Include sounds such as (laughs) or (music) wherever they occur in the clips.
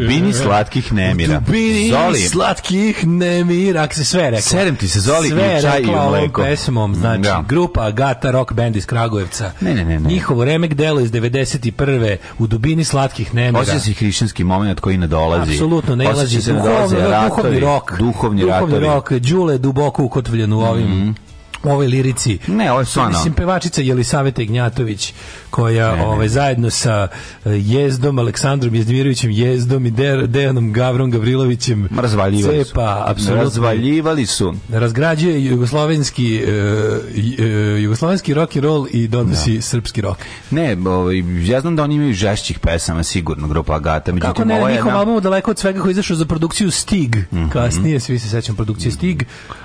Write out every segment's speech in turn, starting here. dubini slatkih nemira. U dubini Zoli. slatkih nemira. Ako se sve rekla. Serem ti se Zoli sve i čaj i mleko. pesmom, znači, da. grupa Agata Rock Band iz Kragujevca. Ne, ne, ne. ne. Njihovo remek delo iz 91. U dubini slatkih nemira. Osjeća se hrišćanski moment koji ne dolazi. Apsolutno, ne dolazi. Osjeća se ne da dolazi. Duhovni, ratovi, duhovni rock. Duhovni, duhovni rock. Đule duboko ukotvljen u ovim mm -hmm ovoj lirici. Ne, ovo je stvarno. Mislim, pevačica Jelisaveta Ignjatović, koja ne, ne. Ovaj, zajedno sa e, Jezdom, Aleksandrom Jezdimirovićem, Jezdom i Dejanom Gavrom Gavrilovićem razvaljivali cepa, su. Apsolutno, razvaljivali su. Razgrađuje jugoslovenski, uh, jugoslovenski rock and roll i donosi da. srpski rock. Ne, ovaj, ja znam da oni imaju žešćih pesama, sigurno, grupa Agata. Međutim, Kako ne, njihov jedna... album daleko od svega koji izašao za produkciju Stig. Mm -hmm. Kasnije, svi se sećam produkcije mhm. Stig.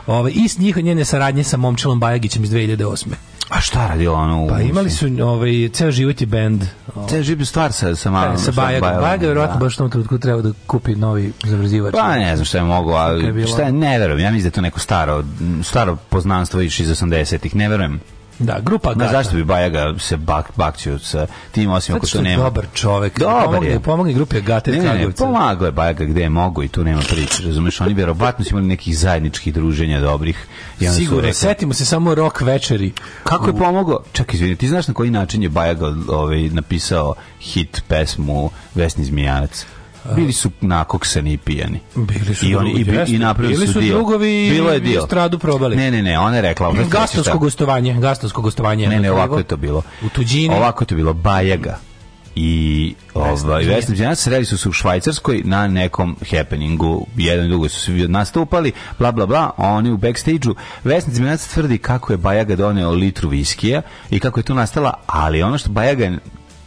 Ove, ovaj, I s njih, njene saradnje sa momčima Michelom Bajagićem iz 2008. A šta radila ono? Pa imali su ovaj ceo život je bend. Ceo život je stvar sa sa malo. Sa Bajagom. Bajaga verovatno da. baš u tom trenutku treba da kupi novi zamrzivač. Pa ne znam šta je mogao, ali šta je, ne verujem. Ja mislim da je to neko staro staro poznanstvo iš iz 80-ih. Ne verujem. Da, grupa Gata. Na zašto bi Bajaga se bak, bakćio sa tim osim ako to nema. dobar čovek. Dobar pomogne, je. Pomogli grupe Gate ne, ne, ne, pomagao je Bajaga gde je mogo i tu nema priče. Razumeš, oni vjerovatno su imali nekih zajedničkih druženja dobrih. I Sigurno, rekao, setimo se samo rok večeri. Kako je pomogao? Čak, izvini, ti znaš na koji način je Bajaga ovaj, napisao hit pesmu Vesni Zmijanac? Bili su nakoksani i pijani. Bili su I oni drugi, i, i napravili bili su, dio. drugovi Bilo je dio. stradu probali. Ne, ne, ne, ona je rekla, ona gastonsko gostovanje, gastonsko gostovanje. Ne, ne, ovako je to bilo. U tuđini. Ovako je to bilo Bajaga i ovaj Vesna Đena sreli su se u Švajcarskoj na nekom happeningu jedan drugo su svi nastupali bla bla bla oni u backstageu Vesna Đena tvrdi kako je Bajaga doneo litru viskija i kako je to nastala ali ono što Bajaga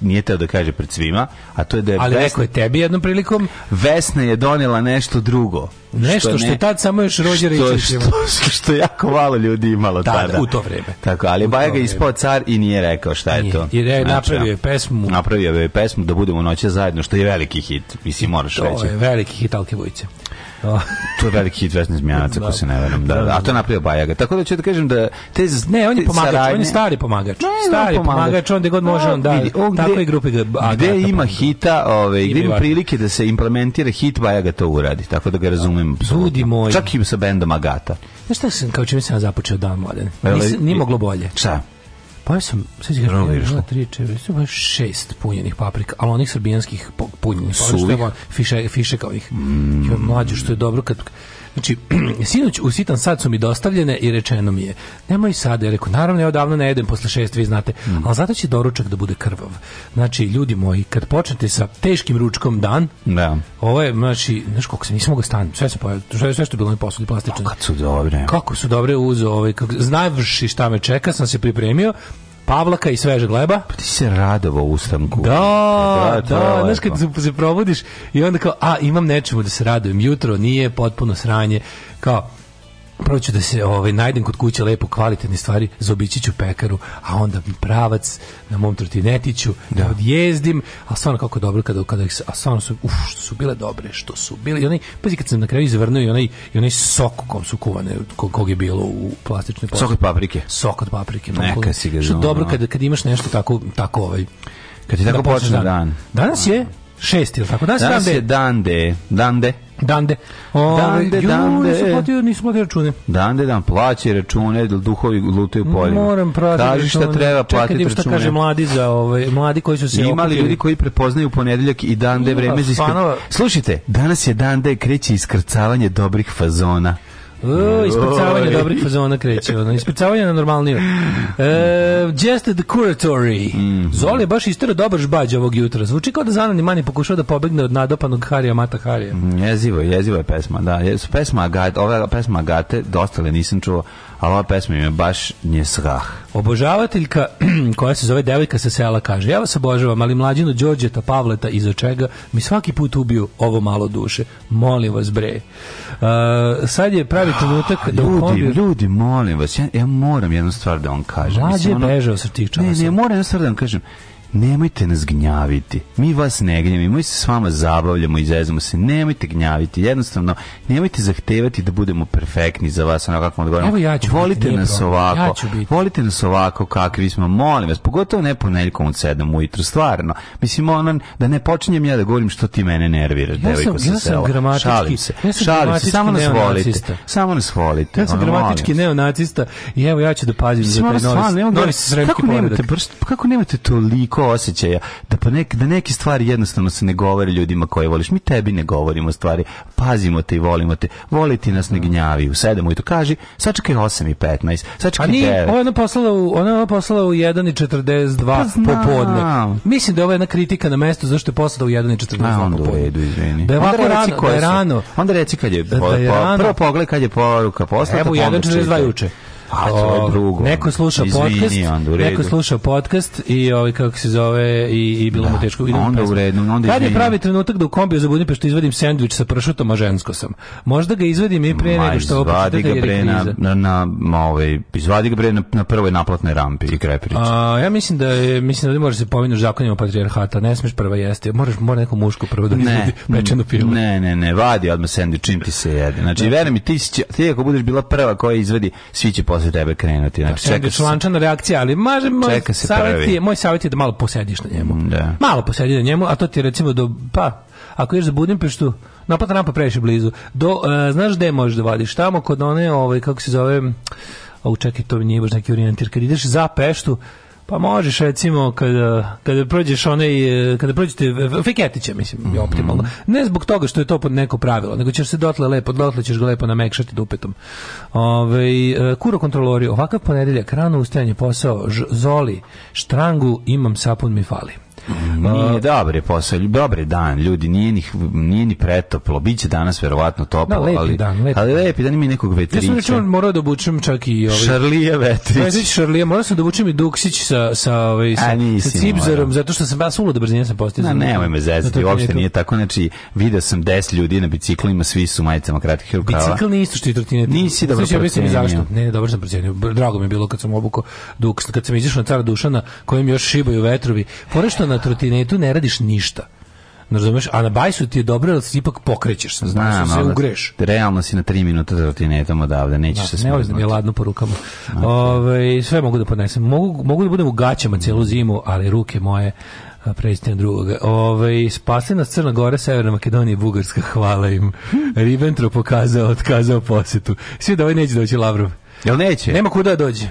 nije teo da kaže pred svima, a to je da je Ali Vesna, je tebi jednom prilikom Vesna je donela nešto drugo. Nešto što, ne, što tad samo još Rođer što, što, što, što, jako malo ljudi imalo da, da, tada. Da, u to vreme. Tako, ali Baja ga ispao car i nije rekao šta je nije. to. I re, znači, napravio je pesmu. Napravio je pesmu da budemo noće zajedno, što je veliki hit. Mislim, moraš to reći. To je veliki hit Alke Vujice to je veliki hit Vesna Zmijanac, ako da. se ne veram. Da, da, da, a to da. je napravio Bajaga. Tako da ću da kažem da... Te, ne, on je pomagač, saradnje, on je stari pomagač. Ne, stari pomagač, pomagač on god može, on da. Vidi, on tako i grupi Gde Agata ima hita, ove, gde ima prilike da se implementira hit, Bajaga to uradi. Tako da ga razumem. Ljudi moj. Čak i sa bendom Agata. Znaš šta sam, kao čime sam započeo dan, mladen? Nisam, nije moglo bolje. Šta? Pa sam, sad izgleda, no, dva, tri, četiri, pa šest punjenih paprika, ali onih srbijanskih punjenih. Suvih? Fiše, fiše kao ih. Mm. Mlađe, što je dobro kad Znači, (clears throat) sinoć u sitan sad su mi dostavljene i rečeno mi je, nemoj sad, ja rekao, naravno ja odavno ne jedem posle šest, vi znate, mm. ali zato će doručak da bude krvav. Znači, ljudi moji, kad počnete sa teškim ručkom dan, da. ovo je, znači, znaš koliko se nisam mogao stanu, sve se pojavio, sve, sve što je bilo na posudi plastično. Kako su dobre. Kako su dobre uz ovaj, kako, znavši šta me čeka, sam se pripremio, pavlaka i svežeg leba. Pa ti se radovao ustanku. Da, da, da, da znaš kad se probudiš i onda kao, a imam nečemu da se radujem. Jutro nije potpuno sranje. Kao, prvo ću da se ovaj, najdem kod kuće lepo kvalitetne stvari, zobići ću pekaru, a onda pravac na mom trotinetiću, da, da odjezdim, a stvarno kako dobro kada, kada ih, a stvarno su, uf, što su bile dobre, što su bile, i onaj, pazi kad sam na kraju izvrnuo i onaj, i onaj sok kom su kuvane, kog, kog je bilo u plastičnoj plastičnoj. Sok od paprike. Sok od paprike. Neka si ga Što dobro kada, kada imaš nešto tako, tako ovaj, kad ti tako da počne dan. dan. Danas je 6 ili tako. Danas, danas je Dande. Dande. Dande. O, dande, ju, dande. Nisu platio, nisu platio račune. Dande, dan, plaće račune, duhovi lutaju poljima. Moram pratiti Kaži šta treba platiti račune. šta kaže mladi za ovaj, mladi koji su se Imali okupili. ljudi koji prepoznaju ponedeljak i Dande vreme za iskr... Slušajte, danas je Dande kreće iskrcavanje dobrih fazona. O, isprcavanje dobrih fazona kreće, ono, isprcavanje na normalnije. E, just the curatory. Mm -hmm. Zoli je baš istero dobar žbađ ovog jutra. Zvuči kao da Zanani Mani pokušao da pobegne od nadopanog Harija Mata Harija. Mhm, jezivo, jezivo je pesma, da. Pesma Agate, ova pesma Agate, dosta le nisam čuo ali ova pesma ima baš nje srah. Obožavateljka (clears throat) koja se zove devojka sa sela kaže, ja vas obožavam, ali mlađino Đorđeta Pavleta iza čega mi svaki put ubiju ovo malo duše. Molim vas bre. Uh, sad je pravi ah, trenutak da ljudi, kombi... ljudi, molim vas, ja, ja moram jednu stvar da vam kažem. Mlađe je ono... bežao sa tih časa. Ne, ne, moram jednu stvar da vam kažem nemojte nas gnjaviti. Mi vas ne gnjavimo, mi se s vama zabavljamo i zezamo se. Nemojte gnjaviti. Jednostavno, nemojte zahtevati da budemo perfektni za vas, onako kako odgovorimo. Evo ja ću volite biti, nas ovako. Ja ću biti. Volite nas ovako kakvi smo. Molim vas, pogotovo ne ponedjeljkom od 7 ujutru, stvarno. Mislim ono da ne počinjem ja da govorim što ti mene nerviraš, ja devojko sa ja sela. Gramatički, šalim se. Ja šalim se, samo nas volite. Samo nas volite. Ja sam ono, gramatički neonacista i evo ja ću da pazim Mislim, za taj novi. Kako nemate, kako nemate toliko toliko osjećaja da pa nek, da neke stvari jednostavno se ne govore ljudima koje voliš. Mi tebi ne govorimo stvari, pazimo te i volimo te. Voliti nas ne gnjavi. U 7 i to kaži, sačekaj 8 i 15, sačekaj 9. A pa nije, ona poslala u, ona poslala u 1 i 42 pa popodne. Mislim da je ovo jedna kritika na mesto zašto je poslala u 1 i 42 popodne. Da je ovako rano, da je rano. Onda reci kad je, da, da je po, prvo pogled kad je poruka poslata. Evo 1 42 juče. A to je drugo. Neko sluša podcast, neko sluša podcast i ovaj kako se zove i i bilo da. mu teško. Idem onda u redu, onda Kad je pravi trenutak da u kombiju za Budimpeštu izvadim sendvič sa pršutom, a žensko sam. Možda ga izvadim i pre nego što opuštate jer je na, na, na, na ovaj, izvadi ga pre na, na prvoj naplatnoj rampi i krepirić. A, ja mislim da je, mislim da može se povinuš zakonima patrijarhata, ne smeš prva jesti, moraš mora neko muško prvo da ne, pečenu pivo. Ne, ne, ne, vadi odmah sendvič čim ti se jede. Znači, da. veruj mi, ti, ti ako budeš bila prva koja izvadi, svi će posle tebe krenuti. Znači, da, čeka člančana reakcija, ali maže, moj, savjet je, moj savjet je da malo posediš na njemu. Mm, da. Malo posedi na njemu, a to ti recimo do, pa, ako ješ za Budimpeštu, napad rampa previše blizu. Do, uh, znaš gde možeš da vadiš? Tamo kod one, ovaj, kako se zove, o, čekaj, to nije baš neki orijentir. Kad ideš za Peštu, Pa možeš recimo kada kada prođeš onaj e, kada prođete e, e, Fiketića mislim je mhm. optimalno. Ne zbog toga što je to pod neko pravilo, nego ćeš se dotle lepo, dotle ćeš ga lepo namekšati dupetom. Ovaj kuro kontrolori, ovakav ponedeljak rano ustajanje posao, ž, zoli, štrangu imam sapun mi fali. Mm-hmm. Nije, dobar je posao, dobar dan, ljudi, nije ni, nije ni pretoplo, bit će danas verovatno toplo, da, lepi ali, dan, lepi. ali lepi dan ima nekog vetrića. Ja sam račun morao da obučem čak i ovaj... Šarlija vetrić. Vetrić Šarlija, morao sam da obučem i Duksić sa, sa, ovaj, sa, A, sa cipzerom, zato što sam baš uludo brzina sam postizao. Na, nemoj me zezati, uopšte nije tako, znači, video sam 10 ljudi na biciklima, svi su majicama kratkih rukava. Bicikl nije isto što i trotinete. Nisi dobro znači, procenio. Zašto? Ne, dobro sam procenio. Drago mi je bilo kad sam obuko Duks, kad sam izašao na cara Dušana, kojem još šibaju vetrovi. Porešto na na trotinetu ne radiš ništa. Razumeš? A na bajsu ti je dobro, ali ipak pokrećeš. Znam, Znam da, se ugreš. Realno si na tri minuta trotinetom odavde, nećeš da, se smirnuti. Ne ozim da je ladno po rukama. Ove, ovaj, sve mogu da podnesem. Mogu, mogu da budem u gaćama celu mm. zimu, ali ruke moje predstavljena drugoga. Ove, ovaj, spasli nas Crna Gora, Severna Makedonija i Bugarska, (laughs) hvala im. Ribentro pokazao, otkazao posetu. Svi da ovaj neće doći Lavrov. Jel neće? Nema kuda da dođe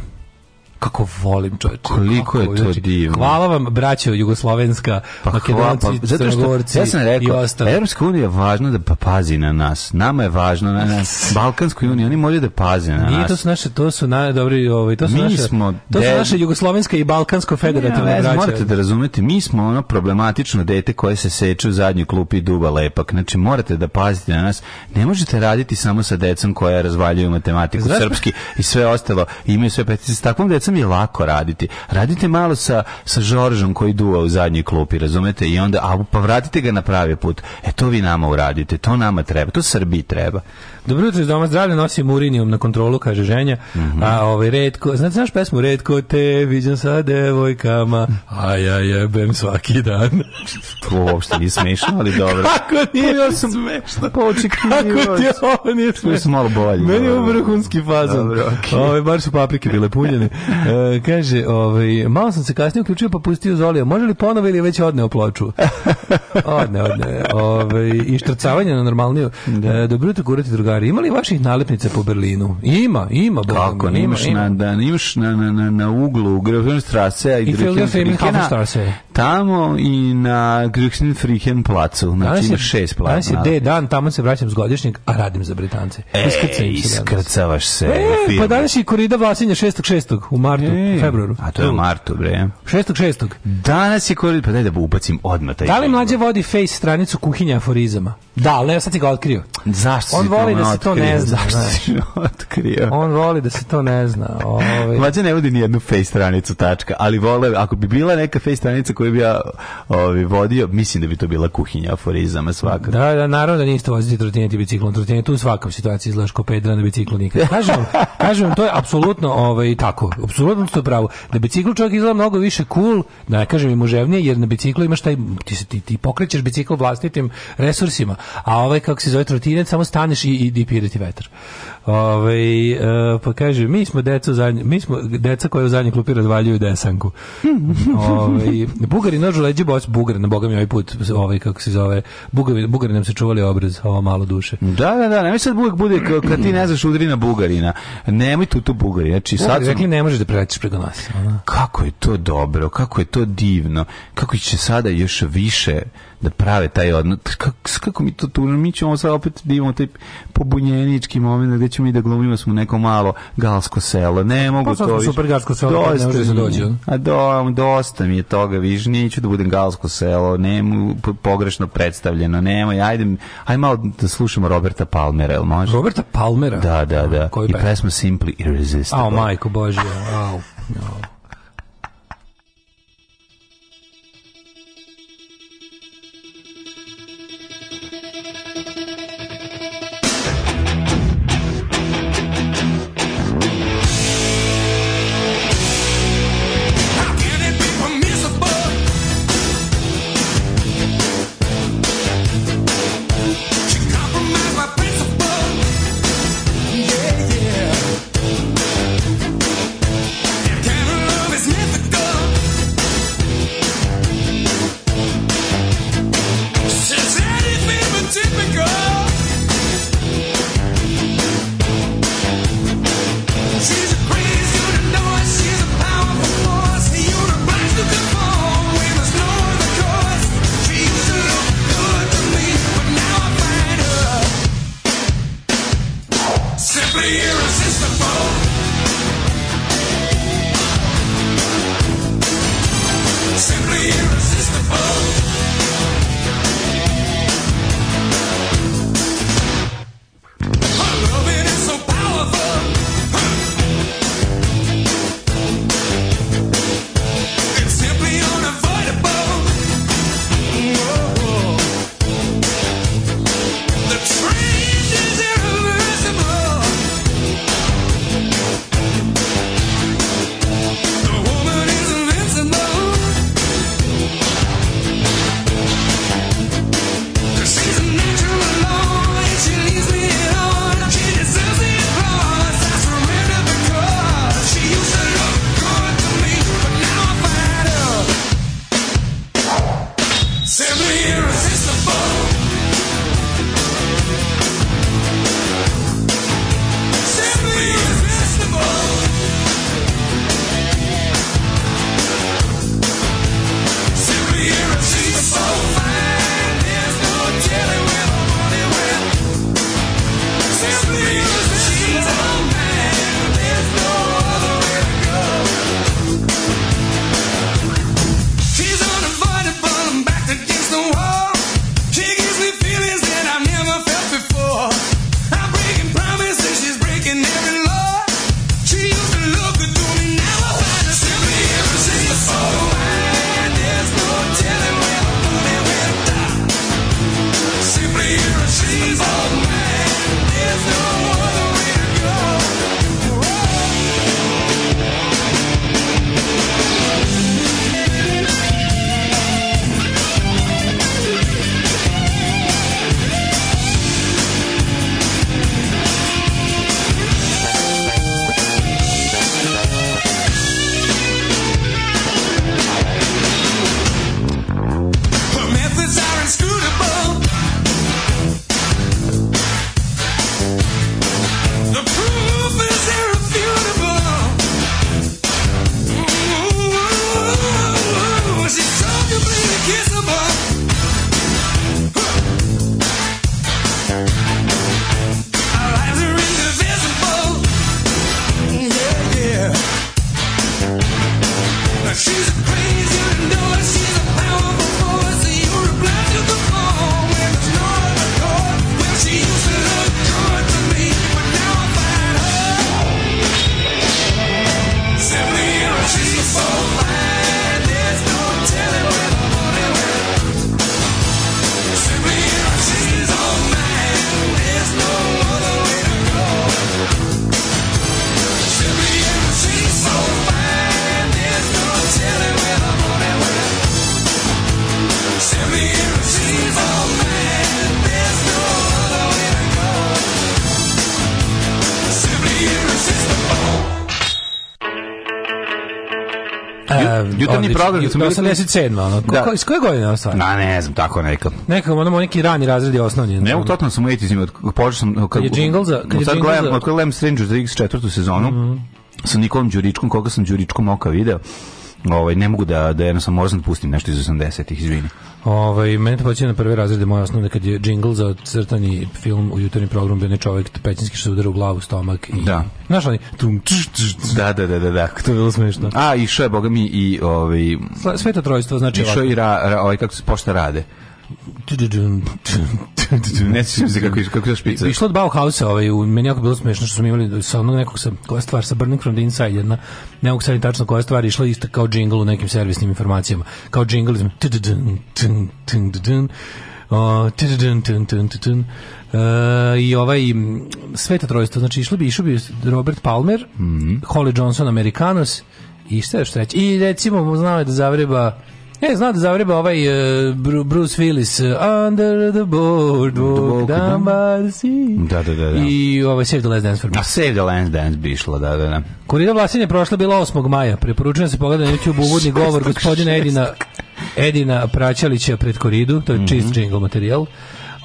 kako volim čoveče. Koliko je to znači, divno. Hvala vam, braćo jugoslovenska, pa makedonci, hvala, pa, zato što, ja sam rekao, Evropska unija je važna da pa pazi na nas. Nama je važno na nas. (laughs) Balkanskoj uniji, oni moraju da paze na nas. Nije, to su naše, to su na, dobri, ovaj, to su mi naše, smo to su naše jugoslovenska i balkansko federativna ja, braća. Morate da razumete, mi smo ono problematično dete koje se seče u zadnjoj klupi i duba lepak. Znači, morate da pazite na nas. Ne možete raditi samo sa decom koja razvaljuju matematiku, Zrati? srpski i sve ostalo. Imaju sve petice. S takvom decom vam je lako raditi. Radite malo sa, sa Žoržom koji duva u zadnjoj klupi, razumete? I onda, a, pa vratite ga na pravi put. E, to vi nama uradite, to nama treba, to Srbiji treba. Dobro jutro iz doma zdravlja, nosim urinijum na kontrolu, kaže ženja. Mm -hmm. A ovaj redko, znate znaš pesmu redko te viđam sa devojkama, a ja jebem svaki dan. (laughs) to uopšte nije smešno, ali dobro. (laughs) Kako nije pa ja sam smešno? Pa Kako ti ovo nije smešno? Tu sam malo bolji. Meni je vrhunski fazan. Dobro, okay. Ove, bar su paprike bile puljene. (laughs) E, kaže, ovaj, malo sam se kasnije uključio pa pustio Zolija. Može li ponovo ili već odneo ploču? odne, (laughs) odne. Ovaj, I štrcavanje na normalniju. Da. E, dobro jutro, kurati drugari. Ima li vaših nalepnica po Berlinu? Ima, ima. Kako, ima, imaš, ima. Na, da, imaš na, na, na, na uglu Grafenstrasse i, I Tamo i na Grafenfrihen placu. Znači danas imaš šest placa. Danas je D dan, tamo se vraćam s godišnjeg, a radim za Britance. E, iskrcavaš se. E, pa danas je korida Vlasinja 6.6. u martu, e, februaru. A to je u martu, bre. 6. 6. Danas je korist, pa daj da ubacim odmah taj. Da li mlađe vodi face stranicu kuhinja aforizama? Da, ali sad ti ga otkrio. Zašto On voli da se to ne zna. Zašto otkrio? On voli da se to ne zna. Ovaj. Mlađe ne vodi ni jednu face stranicu, tačka, ali vole, ako bi bila neka face stranica koju bi ja ovaj, vodio, mislim da bi to bila kuhinja aforizama svakako. Da, da, naravno da niste voziti trotineti biciklom, trotinetu u svakom situaciji izlaš ko pedra na biciklu nikad. Kažem, kažem, to je apsolutno ovaj, tako, apsolutno ste pravo. Na biciklu čovjek izgleda mnogo više cool, da ne kažem i muževnije, jer na biciklu imaš taj, ti, se, ti, ti pokrećeš bicikl vlastitim resursima, a ovaj, kako se zove, trotinet, samo staneš i, i, i vetar. Ovaj e, pa kaže, mi smo deca zadnje, mi smo deca koje u zadnjoj klupi razvaljuju da desanku. (laughs) ovaj Bugari nažu leđe boc Bugar na bogami ovaj put, ovaj kako se zove, Bugari, Bugari nam se čuvali obraz, ovo malo duše. Da, da, da, nemoj sad uvek bude kad ti ne znaš udrina Bugarina. Nemoj tu tu Bugari, znači sad Bugari, rekli ne možeš da preletiš preko nas. Kako je to dobro, kako je to divno, kako će sada još više da prave taj odnos. Kako, kako mi to tu, mi ćemo sad opet da imamo taj pobunjenički moment gde ćemo i da glumimo da smo neko malo galsko selo. Ne pa mogu pa, to više. super galsko selo, pa dosta, ne može da se dođe. A do, dosta mi je toga, viš, neću da budem galsko selo, nemu pogrešno predstavljeno, nemoj, ajde, aj malo da slušamo Roberta Palmera, jel može? Roberta Palmera? Da, da, da. Koji I pesma Simply Irresistible. a majko Bože, au. au. Beogradu sam 87. Ono. Da. Ko, iz koje godine ono stvar? Na, pa ne znam, tako neka. Nekako, ono, neki rani razredi osnovni. Ne, u totalno sam u etizima, od, počeo sam... Kad je jingle za... Kad je sad gledam, od kada gledam Stranger Things četvrtu sezonu, mm -hmm. sa Nikolom Đuričkom, koga sam Đuričkom oka video, ovaj, ne mogu da, da jednostavno moram da pustim nešto iz 80-ih, izvini. Ovaj meni to na prve razrede moje osnovne kad je džingl za crtani film u jutarnjem programu bio ne čovjek pećinski što udara u glavu, stomak i Da. Znaš oni tum tš, tš, tš, Da, da, da, da, da. To je bilo smešno. A i je boga mi i ovaj Sve to trojstvo znači išao i ra, ra, ovaj kako se pošta rade ne sjećam se kako kako je špica. Išlo od Bauhausa, ovaj, u meni jako bilo smešno što smo imali sa onog nekog sa koja stvar sa Burning from the Inside jedna. Ne mogu sad tačno koja stvar išla isto kao jingle u nekim servisnim informacijama. Kao jingle džingl i ovaj sveta trojstvo, znači išlo bi, išao bi Robert Palmer, Holly Johnson Americanos i šta još treći. I recimo, znao je da zavreba E, zna da zavreba ovaj uh, Bruce Willis e, Under the Boardwalk Down da. by the Sea. Da, da, da. da. I ovaj Save the Last Dance for Me. A Save the Last Dance bi išlo, da, da, da. Korida Vlasinja prošla bila 8. maja. Preporučujem da se pogledati na YouTube (laughs) uvodni govor gospodina Edina Edina Praćalića pred koridu, to je čist mm -hmm. jingle materijal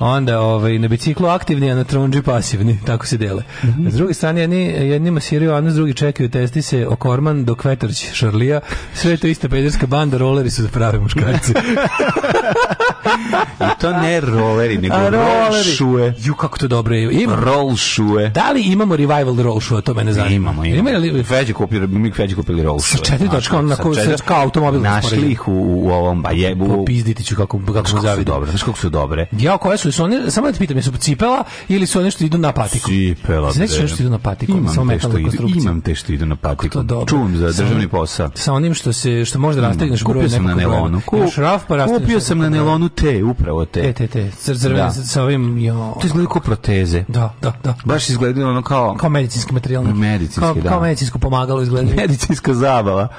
onda ovaj, na biciklu aktivni, a na trunđi pasivni, (laughs) tako se dele. Mm -hmm. S druge strane, jedni, jedni masiraju, a s drugi čekaju, testi se o okorman do kvetarć šarlija, sve to ista pederska banda, roleri su za prave muškarci. (laughs) I to ne roleri, nego rolšue. Ju, kako to dobro je. Ima. Rolšue. Da li imamo revival roll rolšua, to mene zanima. Imamo, imamo. Ima li... Feđe kupili, mi Feđe kupili rolšue. Sa četiri točka, on na koju se kao automobil. Našli ih u, u ovom, ba pa je... Popizditi pa ću kako, kako, kako su Dobro, znaš kako su dobre. Ja, koje su su one, samo da te pitam, jesu cipela ili su one što idu na patiku? Cipela. Znači nešto što idu na patiku, imam samo metalne konstrukcije. Imam te što idu na patiku. Čuvam za državni posao. Sa onim što se što možda mm, rastegneš broj nekog. Kupio sam na nelonu. Pa kupio sam na nelonu te, upravo te. E, te, te, te. Crvene da. sa ovim jo. To izgleda kao proteze. Da, da, da. Baš izgleda ono kao kao medicinski materijal. Medicinski, da. Kao medicinsko pomagalo izgleda. Medicinska zabava. (laughs)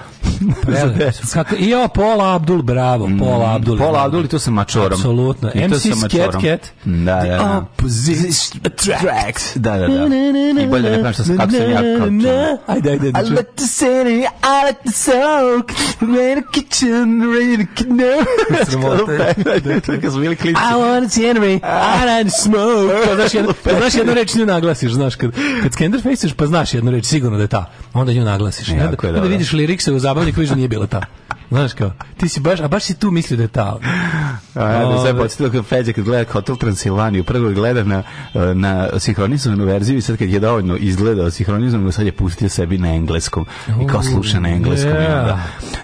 Kako i Pola Abdul, bravo, Pola mm, Abdul. Pola Abdul i to sam mačorom. Apsolutno. MC Sket Cat. Da, da, da. Opposites attract. Da, da, da. I bolje ne znam što sam, kako sam ja kao Ajde, ajde, da čujem. I like the city, I like the soak, ready the kitchen, ready the kitchen. Sramota. Kad smo bili klinci. I want to Henry, I like to smoke. Kao znaš jednu, kad znaš jednu reč nju naglasiš, znaš, kad, kad skenderfaceš pa znaš jednu reč, sigurno da je ta. Onda nju naglasiš. Jako je, da. Kada vidiš lirikse u zabavniku, viš da nije bila ta. Znaš kao, ti si baš, a baš si tu mislio da je ta. A ja da sve podsjetilo kad Feđa kad gleda Hotel Transilvaniju, prvo gleda na, na sinhronizovanu verziju i sad kad je dovoljno izgledao sinhronizovanu, sad je pustio sebi na engleskom. I kao sluša na engleskom. Yeah.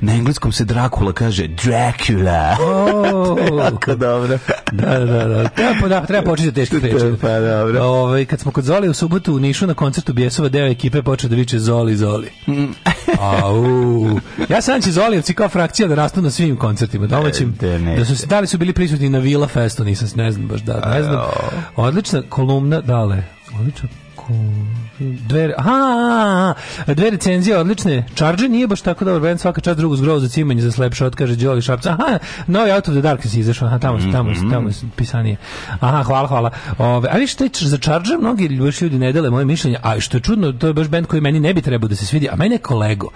I na engleskom se Dracula kaže Dracula. Oh. (laughs) to jako dobro. da, da, da. Treba, da, treba početi teške reči. Pa, dobro. Ove, ovaj, kad smo kod Zoli u subotu u Nišu na koncertu Bjesova deo ekipe počeo da viče Zoli, Zoli. Mm. Au. (laughs) ja sam će Zolijevci kao frakcija da rastu na svim koncertima domaćim. Da e, De, da su se dali su bili prisutni na Vila Festu, nisam ne znam baš da, ne znam. Odlična kolumna dale. Odlična Dve, aha, dve recenzije odlične. Charge nije baš tako dobar bend, svaka čast drugu zgrozu za cimanje za slep otkaže kaže Đoli Šapca. Aha, no Out of the Darkness izašao, aha, tamo, mm tamo tamo, tamo je pisanije. Aha, hvala, hvala. Ove, ali što ti za Charge mnogi baš ljudi ne dele moje mišljenje, a što je čudno, to je baš band koji meni ne bi trebao da se svidi, a meni je kolego.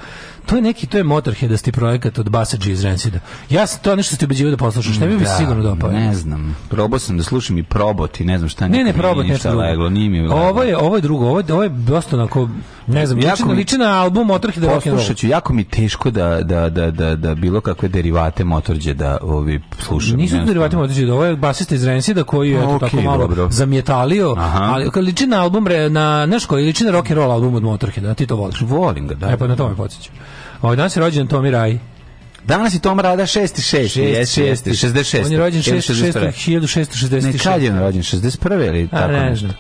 To je neki, to je sti projekat od Basađi iz Rancida. Ja sam to nešto ste ubeđivao da poslušaš, ne bi mi da, sigurno dopao. Ne znam, probao sam da slušam i probot i ne znam šta, ne, ne, ne, probot, nešto da leglo, nije mi Ovo je, ovo je drugo, ovo je, ovo je dosta onako, ne znam, jako liči, mi, liči na album Motorhead rock and roll. ću, jako mi teško da, da, da, da, da bilo kakve derivate Motorđe da ovi slušam. Nisu derivate Motorđe, da ovo je basista iz Rensida koji je okay, tako malo dobro. zamjetalio, Aha. ali liči na album, na, znaš koji, liči na rock and roll album od Motorhead, da ti to voliš. Volim ga, da. E pa na tome podsjećam. Ovo ovaj, danas je rođen Tomi Raj. Danas je Tom Rada 66. On je rođen 66. 16, 16, 16, 16, 16, 16, 16, 16, 16, 16, 16, 16, 16, 16, 16,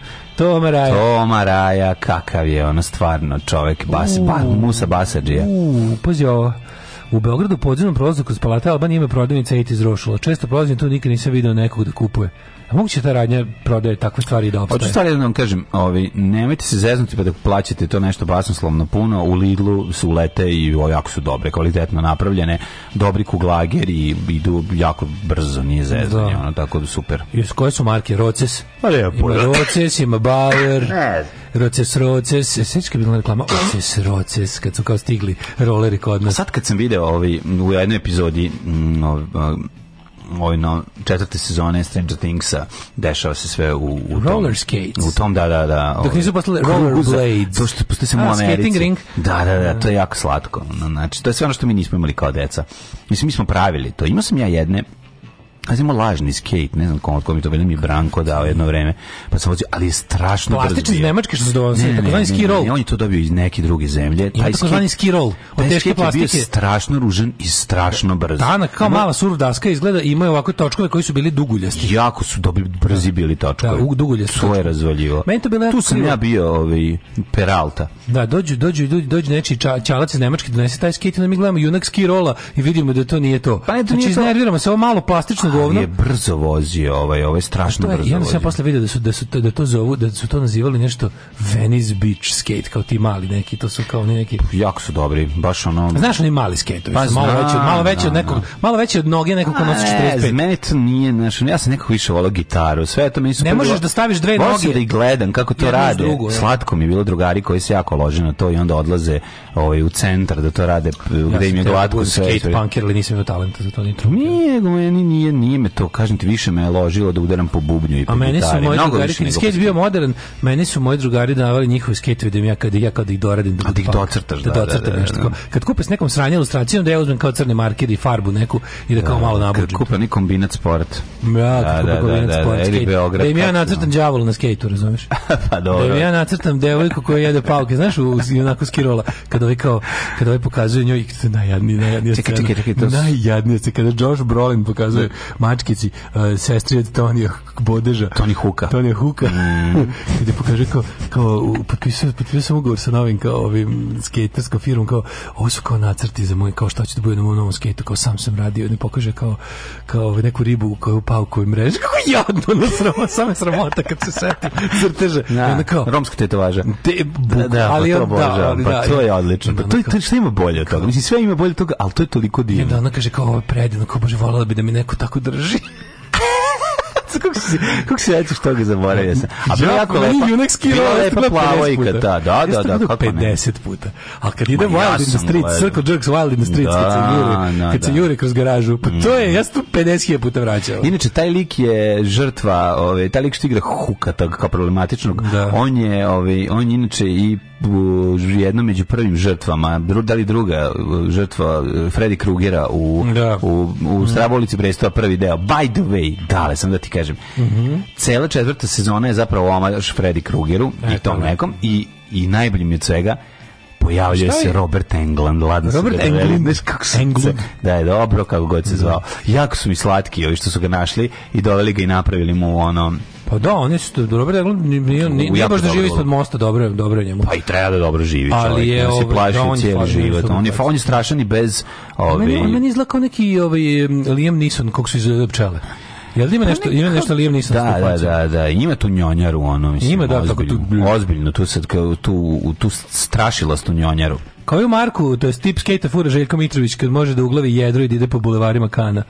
Toma Raja. Toma Raja, kakav je ono stvarno čovek, bas, ba, Musa Basadžija. Uuu, pazi ovo. U Beogradu podzemnom prolazu kroz Palata Albanija ima prodavnica 80's Rošula. Često prolazim tu, nikad nisam video nekog da kupuje moguće da ta radnja prodaje takve stvari da opstaje? Hoću stvari da vam kažem, ovi, nemojte se zeznuti pa da plaćate to nešto basnoslovno puno, u Lidlu su lete i o, jako su dobre, kvalitetno napravljene, dobri kuglageri i idu jako brzo, nije zezanje, da. ono, tako da super. I koje su marke? Roces? Pa je, ima pa da. Roces, ima Bauer, Roces, Roces, e, sveći kad bila reklama Roces, Roces, kad su kao stigli roleri kod nas. A sad kad sam video ovi, u jednoj epizodi, m, mm, ov, ovaj no, četvrte sezone Stranger Thingsa dešava se sve u, u tom, roller skates. U tom da da da. Dok ovaj, nisu postale roller blades. To što postoji samo u Skating Ring. Da, da, da, to je jako slatko. Znači to je sve ono što mi nismo imali kao deca. Mislim mi smo pravili to. Imao sam ja jedne Kažemo lažni skate, ne znam kom, kom je to bilo mi Branko dao jedno vreme, pa sam vozio, ali je strašno Plastični iz Nemačke što se dolazi, ne, takozvani ski roll. on je to dobio iz neke druge zemlje. Ima taj takozvani ski roll, od teške plastike. Taj je strašno ružan i strašno brz. Da, kao mala surf daska izgleda, ima ovakve točkove koji su bili duguljasti. Jako su dobili, brzi da. bili točkovi. Da, duguljasti. To je razvaljivo. Meni to bilo tu sam ja bio ovaj, Peralta. Da, dođu, dođu, dođu, dođu nečiji ča, čalac iz Nemačke, donese taj skate, na mi gledamo junak ski rolla i vidimo da to nije to. Pa ne, to znači, nije to. se, ovo malo plastično govno. je brzo vozio, ovaj, ovaj strašno to je, brzo. Ja sam ja posle video da su da su da to zovu, da su to nazivali nešto Venice Beach skate kao ti mali neki, to su kao ne neki. Pa, jako su dobri, baš ono. Znaš oni mali skejtovi, pa, malo veći, malo veći od da. nekog, malo veći od noge nekog ko nosi 45. Meni to nije, znaš, ja sam nekako više volao gitaru, sve to mi Ne možeš da staviš dve noge. da i gledam kako to radi. Slatko mi je bilo drugari koji se jako lože na to i onda odlaze ovaj u centar da to rade gde im je da glatko sve. Skate punker, ali nisam imao talenta za to ni Nije, meni nije nije me to, kažem ti, više me je ložilo da udaram po bubnju i po A meni su moji drugari, kad skate bio modern, meni su moji drugari davali njihove skate da ja kad ja kad ih doradim da, da ih docrtaš, da, da, docrtam da, nešto. Da, da. Kad kupe s nekom sranje ilustracijom da ja uzmem kao crne markere i farbu neku i da kao da, malo nabučim. Kad kupe ni kombinat sport. Ja, da, kad da, kupe kombinat sport. Skate, Beograd, da im ja nacrtam đavolu na skejtu, razumeš? (laughs) pa dobro. Da im ja nacrtam devojku koja jede pauke, znaš, u onako skirola, kad ovaj kao kad ovaj pokazuje njoj najjadnije, najjadnije. Čekaj, čekaj, čekaj, najjadnije se kada Josh Brolin pokazuje mačkici, uh, sestri od Tonija Bodeža. Toni Huka. Toni Huka. Mm. Gde (laughs) da pokaže kao, kao potpisao, potpisao sam ugovor sa novim kao ovim skaterskom firmom, kao ovo su kao nacrti za moj, kao šta će da bude na mom novom skejtu, kao sam sam radio, ne pokaže kao, kao ovaj, neku ribu koju pao upao koju mrežu, (laughs) kako jadno, no, sramo, same sramota kad se seti crteže. Da, onda kao, romska tetovaža. Te, buk, da, da, pa ali, pa to da, ali, pa da, to je odlično. Pa to, je, to, šta ima bolje od toga? Mislim, sve ima bolje od toga, ali to je toliko divno. I onda ona kaže kao, ovo je predivno, kao bože, volala bi da mi neko tako drži. (laughs) kako se kako se sećaš toga zaboravio sam. A bio ja, jako lepo. Junak skirao lepo plavojka, da, da, da, da, kako 50 puta. A kad ide Ma, Wild ja in the Street, gledam. Circle Jerks Wild in the Street, da, da, kad se juri, na, da. kad se juri kroz garažu, pa to je, mm. ja sam 50 puta vraćao. Inače taj lik je žrtva, ovaj taj lik što igra Huka, tog kao problematičnog. Da. On je, ovaj on inače i jedno među prvim žrtvama, da li druga e, žrtva e, Freddy Krugera u, da. u, u Stravolici Brestova prvi deo. By the way, dale sam da ti kažem. Mm -hmm. Cela četvrta sezona je zapravo omaž Freddy Krugeru e, i tom nekom i, i najbolji mi od svega pojavljuje se Robert Englund, ladno Robert se Englund, veli, kako se, Englund. da je dobro, kako god se da. zvao. Jako su mi slatki ovi što su ga našli i doveli ga i napravili mu ono Pa da, oni su dobro da nije, nije baš da živi ispod mosta, dobro, dobro je njemu. Pa i treba da dobro živi Ali čovjek, je, da se ovaj, plaši da, on cijeli život. On je, on je strašan i bez... Ove... Meni, meni izgleda kao neki ovaj, Liam Neeson, kog su iz pčele. Jel da ima pa nešto, ima nešto Liam Neeson? Da, da, da, da, da, ima tu njonjaru, ono, mislim, ima, da, ozbiljno, tu, ozbiljno, tu, sad, tu, tu, tu strašilastu njonjaru. Kao i u Marku, to je tip skejta fura Željko Mitrović, kad može da uglavi jedro i ide po bulevarima Kana.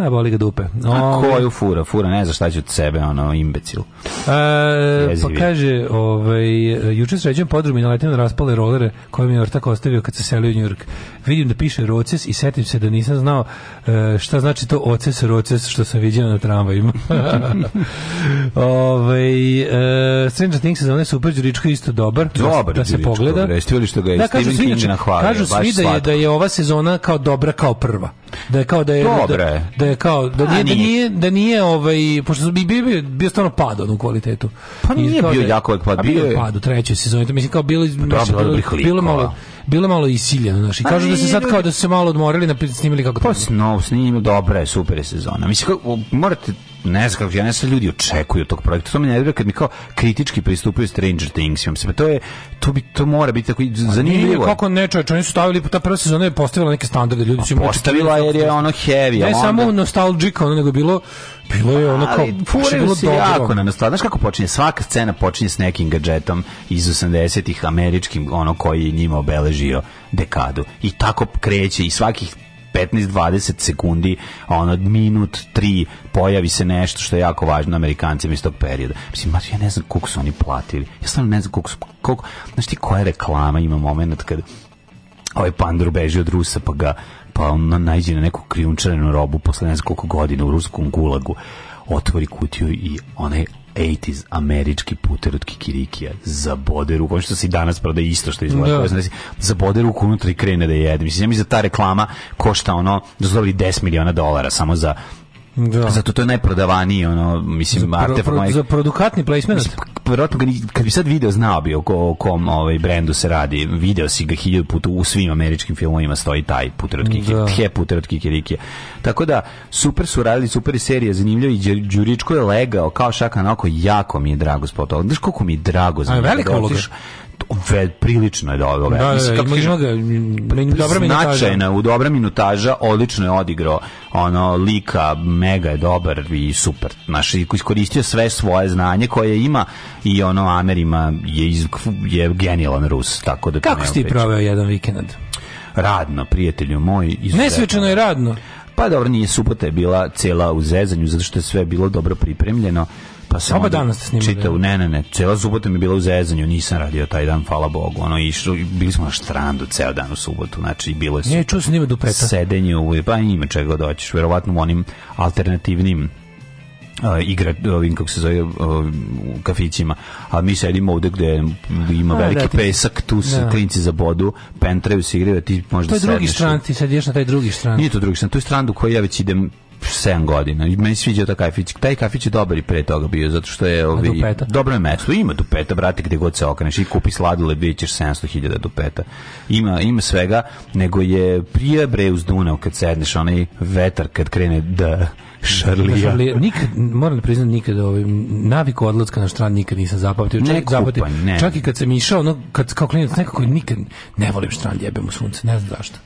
A, e, boli ga dupe. O, A ovaj- koju fura? Fura ne zna šta će od sebe, ono, imbecil. A, e, Jezivi. pa kaže, ovaj, juče sređujem podrum i naletim na raspale rolere koje mi je ortak ostavio kad se selio u Njurk. Vidim da piše roces i setim se da nisam znao e, šta znači to oces, roces što sam vidio na tramvajima. (laughs) ovaj, uh, Stranger Things za one super Đuričko isto dobar. Da dobar da, da se pogleda. Dobar, jeste što ga je da, Stephen King nahvalio. Kažu svi da je, da je ova sezona kao dobra kao prva. Da je kao da je, Dobre. da, da je je kao da, da nije, nije. da nije da nije ovaj pošto su bi bio bio stvarno pad on u kvalitetu. Pa nije bio da jako pad, bio je pad u trećoj sezoni. To mislim kao bilo bilo, bilo malo da bilo malo isiljeno, znači pa kažu da se sad kao da su se malo odmorili na snimili kako to. pa snow snimili dobra je super je sezona. Mislim kako morate ne znam kako ja ne znam ljudi očekuju tog projekta. To mi ne kad mi kao kritički pristupaju Stranger Things. Mislim, to je to bi to mora biti tako pa zanimljivo. Kako ne, čoveče, oni su stavili ta prva sezona je postavila neke standarde, ljudi su im pa postavila da jer je ono heavy. Ne samo nostalgic, ono nego bilo bilo je ono kao furaju se jako na nastav. Znaš kako počinje? Svaka scena počinje s nekim gadžetom iz 80-ih američkim, ono koji je njima obeležio dekadu. I tako kreće i svakih 15-20 sekundi, ono, minut, tri, pojavi se nešto što je jako važno Amerikancima iz tog perioda. Mislim, ja ne znam koliko su oni platili. Ja stvarno ne znam koliko su, koliko, znaš ti koja reklama ima moment kad ovaj pandur beži od Rusa pa ga pa on najđe na neku krijumčarenu robu posle nekoliko godina u ruskom gulagu otvori kutiju i onaj 80s američki puter od Kikirikija za boderu, ono što se danas prodaje isto što izgleda, znači, za boderu unutra i krene da jede, mislim, ja mislim da ta reklama košta ono, dozvoli 10 miliona dolara samo za Da. Pa zato to je najprodavaniji, ono, mislim, za, artefakt. Pro, pro, za produkatni placement? Verovatno, kad bi sad video znao bi o, o kom ovaj, brendu se radi, video si ga hiljadu puta u svim američkim filmovima stoji taj puter od Kikirike, da. he puter od Kikirike. Tako da, super su radili, super serije, zanimljivo i Đuričko je legao, kao šaka na oko, jako mi je drago spot. Znaš koliko mi je drago za A, veliko da uloga prilično je dobro. Da, da, da Mislim, kako ima, ga, značajna, u dobra minutaža, odlično je odigrao ono, lika, mega je dobar i super. Znaš, iskoristio sve svoje znanje koje ima i ono, Amerima je, iz, je genijalan Rus, tako da... Kako si ti proveo jedan vikend? Radno, prijatelju moj. Nesvečano je radno. Pa dobro, nije subota je bila cela u zezanju, zato što je sve bilo dobro pripremljeno. Pa sam Oba danas ste snimali. Čitao, ne, ne, ne, cela subota mi bila u zezanju, nisam radio taj dan, hvala Bogu. Ono išlo, bili smo na štrandu ceo dan u subotu, znači bilo je Ne, čuo sam njima do preta. Sedenje u, pa ima čega doćiš, da verovatno u onim alternativnim uh, igra ovim kako se zove uh, u kafićima a mi sedimo ovde gde ima a, veliki da, pesak tu se da. klinci za bodu pentraju se igraju da ti možda to je drugi stran ti sediš na taj drugi stran nije to drugi stran to je stran do koje ja već idem 7 godina. I meni sviđao taj kafić. Taj kafić je dobar i pre toga bio, zato što je... Ovi, ovaj, dupeta? Dobro je mesto. Ima dupeta, brate, gde god se okreneš. I kupi sladule, bit ćeš 700.000 dupeta. Ima, ima svega, nego je prije bre uz Dunav kad sedneš, onaj vetar kad krene da Šarlija. Šarlija. Nikad, moram da priznam, nikad ovaj, naviku odlaska na štrand nikad nisam zapamtio. Čak, ne zapamtio. ne. Čak i kad sam išao, ono, kad, kao klinac, nekako nikad ne volim štrand, jebem u sunce, ne znam zašto.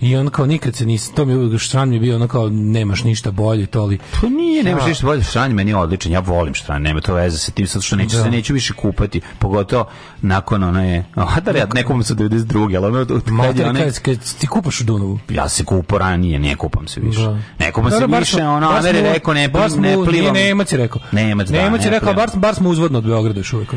I on kao nikad se nisam, to mi uvijek štran mi je bio ono kao nemaš ništa bolje, to li... To pa nije, nemaš ništa bolje, štrand meni je odličan, ja volim štrand, nema to veze sa tim, sad što neću, da. se neću više kupati, pogotovo nakon ono je, a da li da, ja nekom se 92, ali ono... kad, je, one, kad, kad ti kupaš u Dunavu? Ja se kupo ranije, ne kupam se više. Da. Ne kupam se više, ona Kramer je rekao, ne, bar ne plivam. Nije Nemac je rekao. Nemac, da, Nemac je ne rekao, bar, bar smo uzvodno od Beograda još uvijek.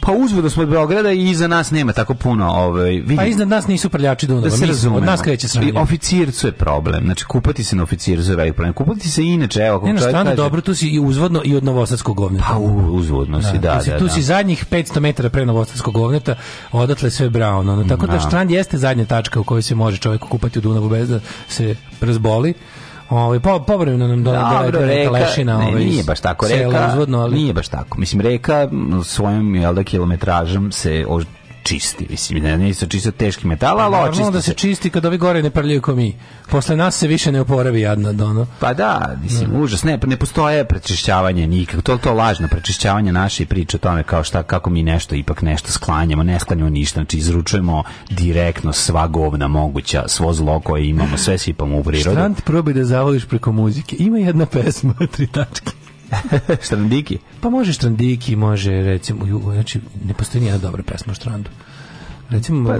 Pa uzvodno smo od Beograda i iza nas nema tako puno. Ovaj, pa iznad nas nisu prljači Dunava. Da se razumemo. Od nas kreće sranje. Oficircu je problem. Znači, kupati se na oficircu je velik problem. Kupati se inače, evo, kako ne, čovjek kaže... dobro, tu si i uzvodno i od novosadskog govneta. Pa uzvodno si, da, da, da, tu si, da, tu da. si zadnjih 500 metara pre novosadskog govneta, odatle sve brown. Ono. Tako da, da štrand jeste zadnja tačka u kojoj se može čovjek kupati u Dunavu bez da se razboli. Ovaj po povremeno nam dolazi da, reka lešina, ovaj. Nije baš tako reka. Uzvodno, ali... Nije baš tako. Mislim reka svojim jel da kilometražom se čisti, mislim, ne, ne pa da se čisti od teških metala, ali očisti Normalno da se čisti kad ovi gore ne prljaju ko mi. Posle nas se više ne oporavi jadno, dono. Pa da, mislim, mm. užas, ne, pa ne postoje prečišćavanje nikak, to to lažno prečišćavanje naše i priče o tome kao šta, kako mi nešto, ipak nešto sklanjamo, ne sklanjamo ništa, znači izručujemo direktno sva govna moguća, svo zlo koje imamo, sve sipamo u prirodu. Štrant probaj da zavoliš preko muzike. Ima jedna pesma, (laughs) tri tačke. (laughs) štrandiki? Pa može štrandiki, može recimo, ju, znači ne postoji nijedna dobra pesma o štrandu. Recimo, pa,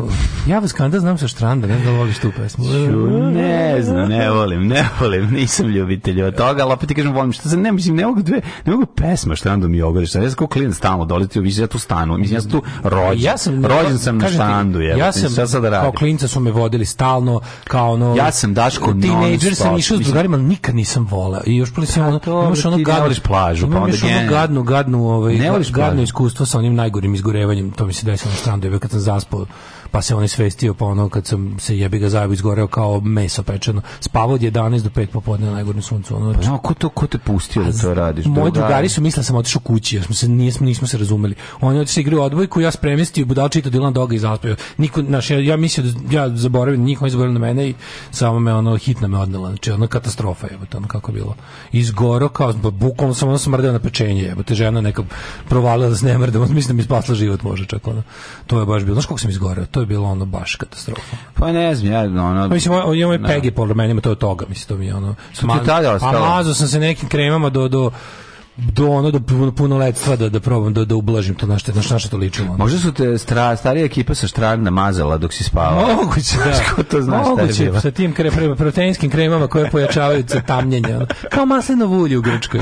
ja vas kanda znam sa štranda, ne znam da voliš tu pesmu. ne znam, ne volim, ne volim, nisam ljubitelj od toga, ali opet ti kažem volim, što se ne, mislim, ne mogu dve, ne mogu pesma štrandom i ogadiš, ja sam kao klin stalno dolazio, više ja tu stanu, mislim, ja sam tu rođen, ja sam, rođen sam na štandu, je, ja sam, sad sad da kao klinca su me vodili stalno, kao ono, ja sam Daško teenager sam išao s drugarima, nikad nisam voleo, i još prvi pa sam ono, imaš ono gadno, pa ovaj, ne voliš plažu, pa onda gadno, gadno, ovaj, gadno iskustvo sa onim najgorim izgorevanjem, to mi se desilo na štandu, kad sam zaspao po, pa se on isvestio, pa ono kad sam se jebi ga zajebo izgoreo kao meso pečeno. Spavao od 11 do 5 popodne na najgornjem suncu. Ono, pa, no, znači- ko, to, ko te pustio da to radiš? Moji drugari su mislili sam otišao kući, ja smo se, nismo, nismo se razumeli. Oni otišli igraju odbojku, ja spremistio i budal čitao Doga i zaspio. Niko, naš, ja, ja mislio da ja zaboravim, niko nije zaboravio na mene i samo me ono hitno me odnela. Znači, ona katastrofa je, ono kako bilo. Izgoro kao, bukvalno sam ono smrdeo na pečenje, jebote, žena neka provalila da se ne mrdam, (laughs) mislim da mi spasla život može čak ono. To je baš bilo. Znaš sam izgoreo. To je bilo ono baš katastrofa. Pa ne znam, ja ono... Pa, Mislim, on je Peggy po ramenima, to je toga, mislim, to mi je ono... Što ti je tada ostalo? A mazao sam se nekim kremama do, do, do ono do puno punoletstva da da probam da da ublažim to na šta na šta to liči ono. Možda su te stra, starija ekipa sa štrag namazala dok si spavao. Moguće (laughs) da. Ko to znaš Moguće, sa tim kre, proteinskim kremama koje pojačavaju za tamnjenje. Ono. Kao maslinovo ulje u Grčkoj.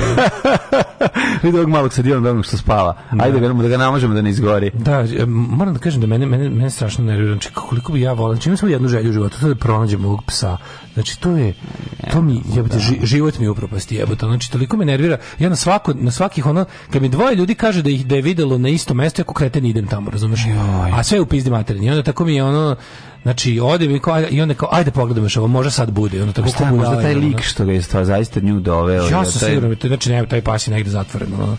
(laughs) Vidi ovog malog sediona da što spava. Da. Ajde da. da ga namažemo da ne izgori. Da, moram da kažem da mene mene mene strašno nervira. Znači koliko bi ja voleo, čim samo jednu želju u životu, to da pronađem ovog psa Znači to je to mi jebote da. život mi upropasti jebote. Znači toliko me nervira. Ja na svako na svakih ono kad mi dvoje ljudi kaže da ih da je videlo na istom mestu, ja kreten idem tamo, razumeš? A sve u pizdi materini. I onda tako mi je ono Znači, ode mi kao, i onda kao, ajde pogledamo što ovo, može sad bude. Ono, tako šta, možda taj lik što ga je zaista nju doveo. Ja sam taj... siguran, znači, ne, taj pas je negde zatvoren. Ono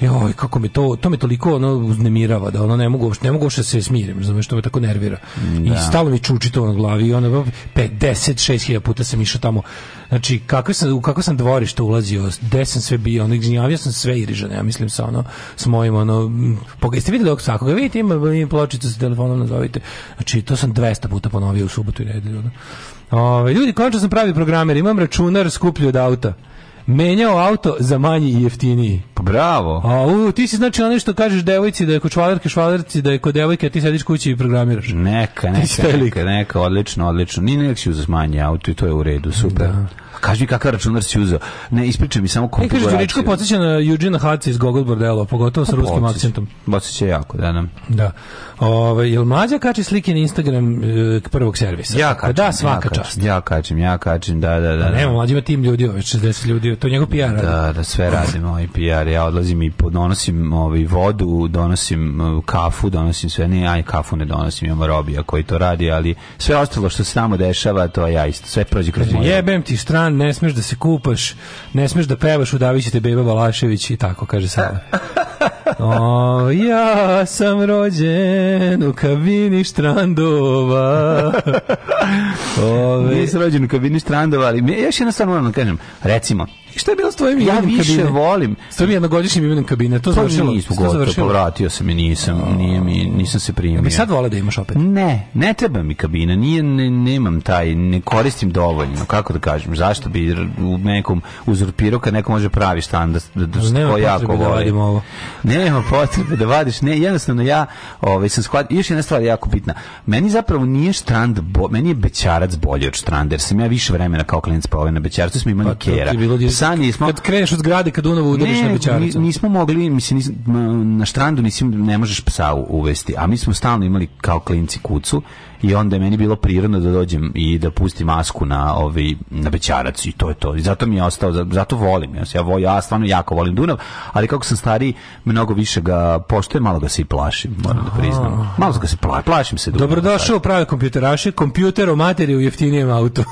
joj, e, kako mi to, to me toliko ono uznemirava da ono ne mogu uopšte, ne mogu uopšte da se smirim, razumeš, to me tako nervira. Da. I stalno mi čuči to na glavi i ono 56.000 puta sam išao tamo. Znači, kako sam, u kako sam dvorište ulazio, gde sam sve bio, ono, izgnjavio sam sve Irižane, ja mislim sa ono, s mojim, ono, pogledajte, jeste vidjeli ovog svakoga, vidite, ima, ima pločicu sa telefonom, nazovite. Znači, to sam 200 puta ponovio u subotu i nedelju. Ono. Ove, ljudi, končno sam pravi programer, imam računar skuplji od auta menjao auto za manji i jeftiniji. Pa bravo. A, u, ti si znači ono što kažeš devojci da je kod švalerke švalerci, da je kod devojke, a ti sediš kući i programiraš. Neka, neka, neka, neka, odlično, odlično. Nije nek si uzas manji auto i to je u redu, super. Da kaži mi kakav računar si uzeo. Ne, ispričaj mi samo kompilaciju. E, kaže, Đuričko podsjeća na Eugene Hatz iz Gogol Bordello, pogotovo sa pa, ruskim akcentom. Podsjeća jako, da nam. Da. da. Ove, ovaj, jel mlađa kači slike na Instagram e, prvog servisa? Ja kačem. Pa da, svaka ja čast. Ja kačem, ja kačem, da, da, da. A pa da. nema, mlađa ima tim ljudi, ove 60 ljudi, to njegov PR da, radi. Da, da sve radim, ovaj PR. Ja odlazim i donosim ovaj, vodu, donosim e, kafu, donosim sve, ne, aj, kafu ne donosim, imamo robija koji to radi, ali sve ostalo što se tamo dešava, to ja isto, sve prođe kroz moje. Jebem ti stran dan, ne smeš da se kupaš, ne smeš da pevaš, udavići te beba Balašević i tako, kaže Sava. (laughs) O, ja sam rođen u kabini štrandova. (laughs) Ove... Nisi rođen u kabini štrandova, ali ja još jednostavno moram da kažem, recimo, Šta je bilo s tvojim ja imenom više volim. S tvojim jednogodišnjim imenom kabine. To, to pa završilo? Nismo to završilo? Povratio pa se i nisam, nije mi, nisam se primio. Ali sad vole da imaš opet? Ne, ne treba mi kabina. Nije, ne, nemam taj, ne koristim dovoljno. Kako da kažem? Zašto bi u nekom uzurpirao kad neko može pravi stan da, da, da nema jako da vadim ovo. Nema potrebe da vadiš. Ne, jednostavno ja ovaj, sam shvatio. Još jedna stvar jako bitna. Meni zapravo nije štrand, bo, meni je bećarac bolji od štranda, jer sam ja više vremena kao klinac proveo na bećarcu, smo imali pa, kera san smo kad kreneš od grade kad Dunav udariš ne, na bećaricu. Ne, nismo mogli, mislim nis, na strandu nisim ne možeš psa uvesti, a mi smo stalno imali kao klinci kucu i onda je meni bilo prirodno da dođem i da pustim masku na ovi ovaj, na bećarac i to je to. I zato mi je ostao zato volim ja, ja, ja stvarno jako volim Dunav, ali kako sam stari mnogo više ga poštujem, malo ga se i plašim, moram da priznam. Ah. Malo ga se plašim, plašim se Dunav. Dobrodošao pravi kompjuteraši, kompjuter o materiju u jeftinijem autu.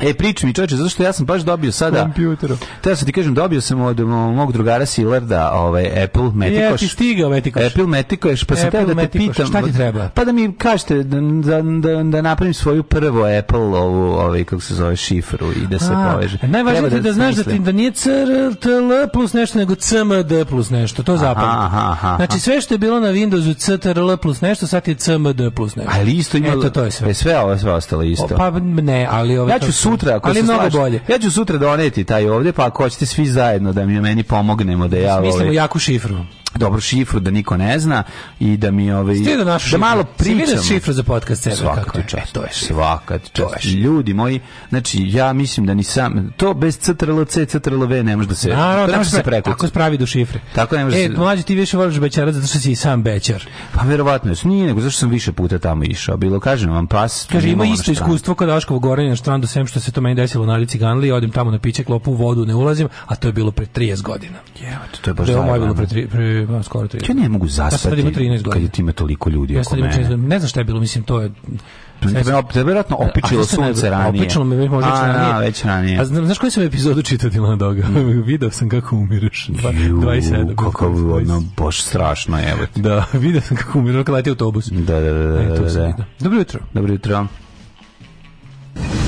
E, priča mi čoveče, zato što ja sam baš dobio sada... Kompjuteru. Teo sam ti kažem, dobio sam od mog drugara Silarda ovaj, Apple Metikoš. Ja ti stigao Metikoš. Apple Metikoš, pa sam teo da te pitam... Šta ti treba? Pa da mi kažete da, da, da, da napravim svoju prvo Apple ovu, ovaj, kako se zove, šifru i da se A, poveže. Najvažnije da, da znaš da, ti, da nije CRTL plus nešto, nego CMD plus nešto. To je zapravo. Znači, sve što je bilo na Windowsu CTRL plus nešto, sad je CMD plus nešto. Ali isto ima... Eto, to je sve. E, sve ovo, sve ostalo isto. pa ne, ali... Ove, ja sutra, ako ali se mnogo slažete, bolje. Ja ću sutra doneti taj ovde, pa ako hoćete svi zajedno da mi meni pomognemo da ja. Mislimo ovaj- jaku šifru dobru šifru da niko ne zna i da mi ovaj da, da malo pričam. šifru za podcast sebe svaka kako je. e, to je svaka to je. Ljudi moji, znači ja mislim da ni sam to bez CTRLC CTRLV ne može da se Naravno, tako da se preko. Tako spravi do šifre. Tako ne može. E, se... mlađi ti više voliš bećara zato što si i sam bećar. Pa verovatno je. Nije nego zašto sam više puta tamo išao. Bilo kažem vam pas. Kaže ima isto iskustvo kod Daškovog gorenja na strandu sem što se to meni desilo na Nadici Ganli, odem tamo na piće klopu, u vodu ne ulazim, a to je bilo pre 30 godina. Je, to je baš da, je bilo pre, tri, pre ima skoro 30. Ja ne mogu zaspati. Ja 13 godina. Kad je time toliko ljudi ja oko mene. Ne znam šta je bilo, mislim to je Tebe vjerojatno opičilo sunce ranije. Opičilo me već možda ranije. A, da, na, već ranije. A zna, znaš koju sam epizodu čitao Dilana Doga? Mm. (laughs) video sam kako umireš. 27. Kako ono, boš, strašno je. Da, (laughs) video sam kako umireš, kako leti autobus. Da, da, da. da e, da, da. Dobro jutro. Dobro jutro.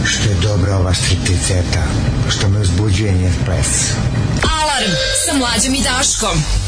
Što je dobra ova stripticeta, što me uzbuđuje njen ples. Alarm sa mlađom i Daškom.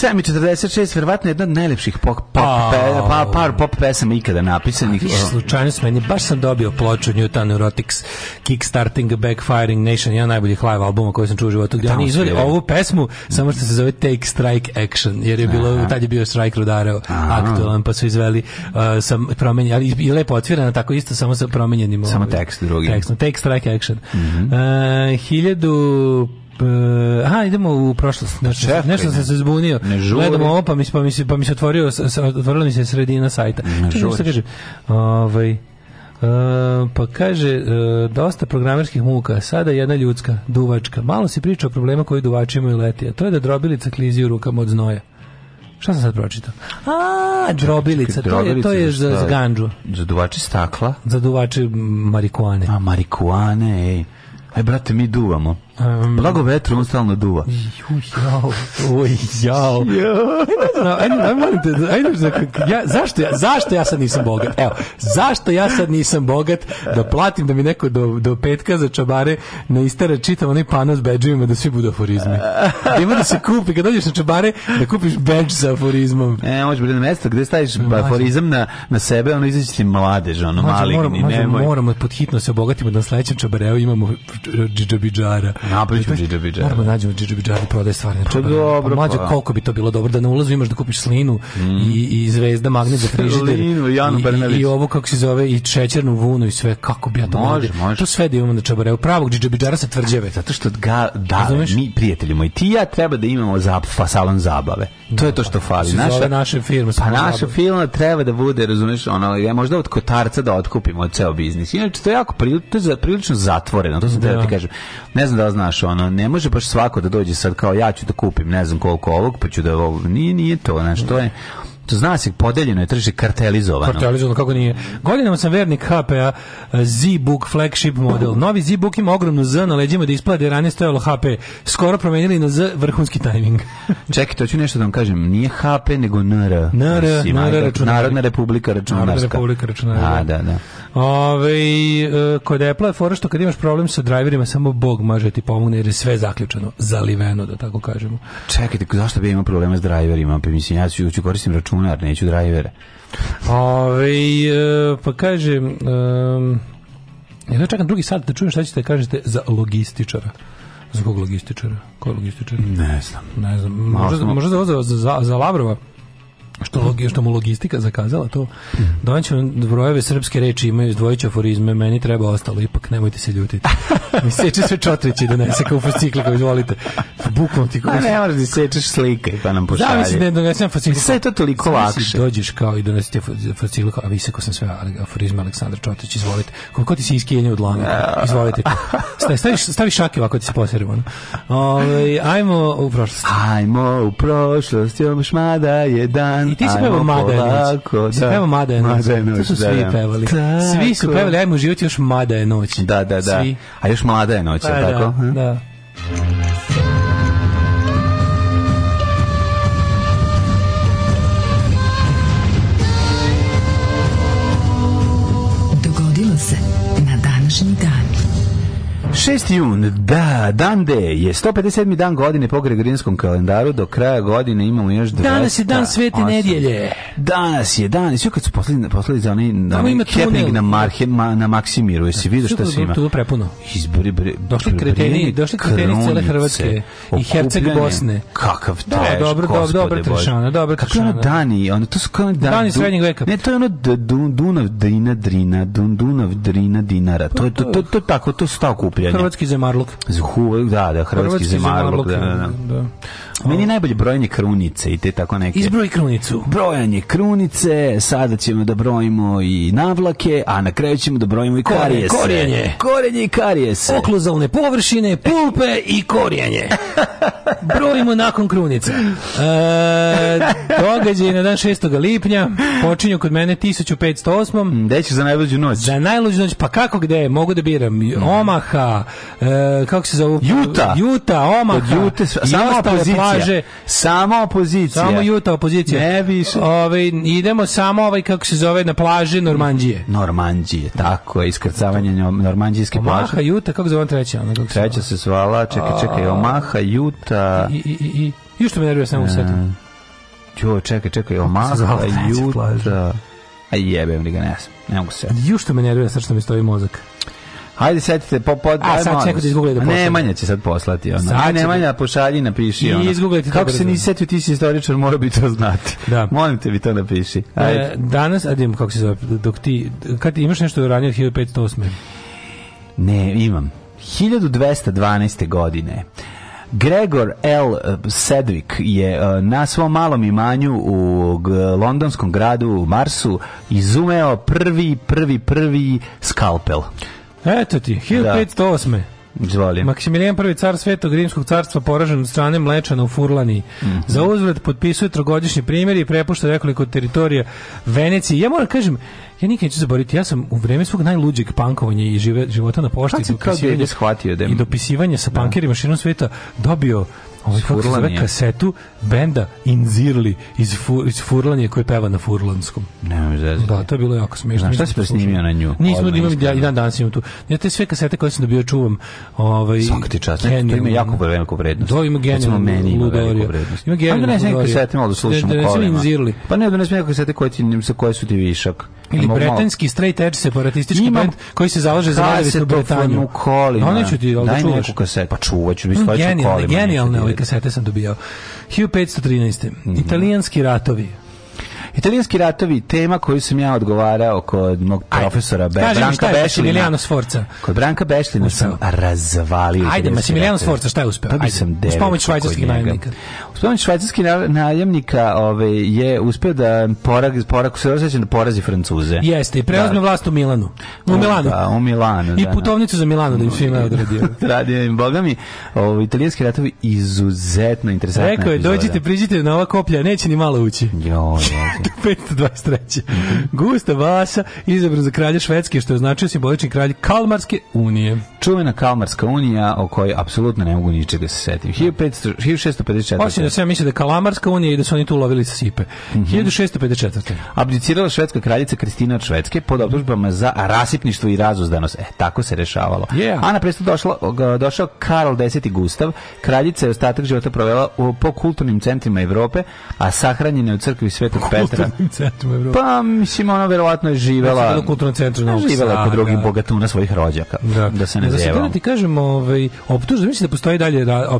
7.46, verovatno jedna od najlepših pop, pop, oh. pe, pa, par pop pesama ikada napisanih. Više slučajno s meni, baš sam dobio ploču Newton Neurotics, Kickstarting, Backfiring Nation, jedan najboljih live albuma koji sam čuo u životu, gdje oni izvali ovu pesmu, samo što se zove Take Strike Action, jer je bilo, Aha. tad je bio Strike Rudareo aktualan, pa su izveli uh, sa promenjen, ali i lepo otvirana, tako isto, samo sa promenjenim. Samo ovaj, tekst drugi. Tekstom, Take Strike Action. Mm -hmm. uh, 1000 aha, idemo u prošlost. Nešto, Čekaj, nešto sam se zbunio. Ne žuri. ovo, pa mi, pa mi, se, pa mi se otvorio, otvorila mi se sredina sajta. Ne Čekaj, što kaže? Ovaj, Uh, pa kaže uh, dosta programerskih muka, sada jedna ljudska, duvačka. Malo se priča o problema koji duvači imaju leti, a to je da drobilica klizi u rukama od znoja. Šta sam sad pročitao? A, drobilica, to je, to je za, za ganđu. Za duvači stakla? Za duvači marikuane. A, marikuane, ej. Aj, brate, mi duvamo. Um, Blago vetru, on stalno duva. Ju, jao, oj, jao. Ajde, ajde, ajde, ja, zašto, ja, zašto ja sad nisam bogat? Evo, zašto ja sad nisam bogat da platim da mi neko do, do petka za čabare ne istara čitav onaj panos bedžima da svi budu aforizmi. Da ima da se kupi, kad dođeš na čabare, da kupiš bedž sa aforizmom. E, možeš biti na mesto gde staviš aforizam na, na sebe, ono izaći ti mladež, ono maligni, nemoj. Moramo pod hitno se obogatimo da na sledećem čabareu imamo džidžabidžara. Napravit ćemo džidžabidžara. Moramo da nađemo džidžabidžara i prodaje stvari. Pa dobro. Pa, mlađo, pa. koliko bi to bilo dobro da na ulazu imaš da kupiš slinu mm. i, i zvezda magnet za (laughs) frižider. Slinu, Jan Brnelić. I, I ovo kako se zove i šećernu vunu i sve. Kako bi ja to da- može, može. To sve da imamo na čabareu. Pravog džidžabidžara sa tvrđave. Zato što ga da, mi prijatelji moji, ti ja treba da imamo za fa, salon zabave. To je to što da, fali. Naša naše firma. Pa naša firma treba da bude, razumeš, ono, ja možda od kotarca da otkupimo ceo biznis. Inače to je jako prilično, prilično zatvoreno. To sam da. ti kažem. Ne znam da znaš, ono, ne može baš svako da dođe sad kao ja ću da kupim ne znam koliko ovog, pa ću da ovo, nije, nije to, znaš, to je, to zna se, podeljeno je tržište kartelizovano. Kartelizovano, kako nije. Godinama sam vernik HPA Z-Book flagship model. Novi Z-Book ima ogromno Z na leđima da isplade, ranije stojalo HP. Skoro promenili na Z vrhunski tajming. (laughs) Čekaj, to ću nešto da vam kažem. Nije HP, nego NR. NR, NR Narodna republika računarska. Narodna republika računarska. A, da, da. Ove, e, kod Apple je fora što kad imaš problem sa driverima, samo Bog može da ti pomogne jer je sve zaključano, zaliveno, da tako kažemo. Čekajte, zašto bi imao problema s driverima? Pa mislim, ja ću, ću koristim računar, neću drivere. Ove, e, pa kažem... Um, ja čekam drugi sat da čujem šta ćete da kažete za logističara. Za kog logističara? Ko logističara? Ne znam. Ne znam. Možda, možda za, za, za Lavrova? što, logi, što mu logistika zakazala to, doneću brojeve srpske reči, imaju izdvojiće aforizme, meni treba ostalo, ipak nemojte se ljutiti. (laughs) Mi seče sve čotrići donese da kao fascikli, kao izvolite. Bukom ti koji... A ne možeš da sećaš slika i pa nam pošalje. Da, mislim da donesem fascikli. Sve je to toliko lakše. Si dođeš kao i te fascikli, a visako sam sve aforizme Aleksandra Čotrić, izvolite. Ko Koliko ti se iskenje od lana, izvolite. Stavi, staviš, stavi šake ovako da ti se posjerimo. Ove, ovaj, ajmo u prošlost. Ajmo u prošlost, jom šmada je dan I ti si pevao Mada je noć. Si da. pevao Mada je noć. To su svi da, da. pevali. Svi su pevali, ajmo živjeti još Mada je noć. Da, da, da. A još Mlada je noć, je pa tako? Da, da. 6. jun, da, dan de je 157. dan godine po Gregorijanskom kalendaru, do kraja godine imamo još 200. Danas je dan Svete nedjelje. Danas je dan, sve kad su poslali, poslali za onaj, happening na, Marhe, ma, na Maksimiru, jesi vidio što se ima? Tu prepuno. Izbori, bre, došli kreteni, došli kreteni cele Hrvatske i Herceg Bosne. Kakav treš, da, dobro, dobro, dobro, trešana, dobro, trešana. Kako dani, ono, to su kao dani, dani srednjeg veka. Ne, to je ono Dunav, Drina, Drina, Dunav, Drina, Dinara, to je to, to, to, tako, to su tako kupljeni življenja. Hrvatski zemarluk. Hu, da, da, hrvatski, hrvatski zemarluk. zemarluk da, da. da. da. Meni je najbolje brojanje krunice i te tako neke. Izbroj krunicu. Brojanje krunice, sada ćemo da brojimo i navlake, a na kraju ćemo da brojimo i karijese. Korijenje. Korijenje i karijese. Okluzalne površine, pulpe i korijenje. (laughs) Brojimo nakon krunica. E, događaj na dan 6. lipnja počinju kod mene 1508. Mm, gde ćeš za najluđu noć? Za najluđu noć, pa kako gde? Mogu da biram mm. Omaha, e, kako se zove? Juta. Juta, Omaha. Od Jute, samo opozicija. Plaže. Samo opozicija. Samo Juta, opozicija. Ne više. Ove, ovaj, idemo samo ovaj, kako se zove, na plaže Normandije. Normandije, tako je, iskrcavanje Normanđijske Omaha, plaže. Omaha, Juta, kako zove treća? Ona, kako treća se zvala, čekaj, čekaj, Omaha, Juta. I, i, i, i. Još to me nervira samo u e. setu. Jo, čekaj, čekaj, Omaha, Juta. Plaže. A jebem li ga, ne znam, ne mogu se. Ju što me nervira sad što mi stoji mozak. Hajde setite po pod. A sad čekaj da izgugla da Nemanja će sad poslati ona. Sad da- Nemanja pošalji napiši ono. I izguglajte Kako se nisi setio ti si istoričar, mora bi to znati. Da. (laughs) Molim te vi to napiši. E, Ajde. E, danas, adim kako se zove, dok ti kad imaš nešto ranije 1508. Ne, imam. 1212. godine. Gregor L. Sedwick je e, na svom malom imanju u londonskom gradu Marsu izumeo prvi, prvi, prvi skalpel. Eto ti, 1508. Da. Izvoli. Maksimilijan prvi car Svetog Rimskog carstva poražen od strane Mlečana u Furlani. Mm -hmm. Za uzvrat potpisuje trogodišnji primjer i prepušta nekoliko teritorija Veneciji. Ja moram kažem, ja nikad neću zaboraviti, ja sam u vreme svog najluđeg pankovanja i života na pošti dopisivanja, shvatio da je... i dopisivanja sa da. širom sveta dobio ovaj, kako se zove, kasetu benda Inzirli iz, fu, iz Furlanje koje peva na Furlanskom. Ne, zezati. Da, to je bilo jako smešno. Znaš, šta si presnimio da na nju? Nismo, imam, ja, i dan danas imam tu. Ja te sve kasete koje sam dobio čuvam. Ovaj, Svaka ti čast, ne, to ima jako veliku vrednost. Do, da, ima genijalnu meni ima veliku vrednost. Ima genijalno. ludoriju. Ajde, donesem kasete malo da slušamo da, kolima. Inzirli. Pa ne, donesem neke kasete koje, ti, sa koje su ti višak. Ili bretanski straight edge separatistički band koji se zalaže za nezavisnu Bretanju. Kasetu, kolima. Da Daj mi neku kasetu, pa čuvaću, mi stojeću kolima. Genijalne, ove kasete sam dobijao. 1513. Mm -hmm. Italijanski ratovi. Italijanski ratovi, tema koju sam ja odgovarao kod mog profesora Be Branka mi šta je Bešlina. Sforca. Kod Branka Bešlina uspeo. sam razvalio. Ajde, Massimiliano Sforca, šta je uspeo? Pa Ajde, sam uz pomoć švajcarskih najemnika. Uz pomoć švajcarskih najemnika ove, je uspeo da porag, porak, se osjećam da porazi Francuze. Jeste, i preozme da. vlast u Milanu. U, Milanu. Da, u Milanu. I da. putovnicu za Milanu da im svima odradio. (laughs) Radio im, boga mi, ovo, italijanski ratovi izuzetno interesantna Rekao je, dođite, priđite na ova koplja, neće ni malo ući. Jo, jo. 523. Gustav Vasa izabran za kralja Švedske, što je značio simbolični kralj Kalmarske unije. Čuvena Kalmarska unija, o kojoj apsolutno ne mogu ničega da se setim. 1500, 1654. Osim da se da ja mislim da je Kalamarska unija i da su oni tu lovili sipe. Mm -hmm. 1654. Abdicirala švedska kraljica Kristina od Švedske pod optužbama za rasipništvo i razuzdanost. E, tako se rešavalo. Yeah. A na presto došla, došao Karl X. Gustav. Kraljica je ostatak života provela u, po kulturnim centrima Evrope, a sahranjena je u crkvi Svetog Petra centra. Centrum pa, mislim, ona verovatno je živela... Znači, da u kulturnom centru na Živela kod drugih da. bogatuna svojih rođaka. Da, da se ne zjeva. Da, da ti kažem, ovaj, optužba, mislim da postoji dalje da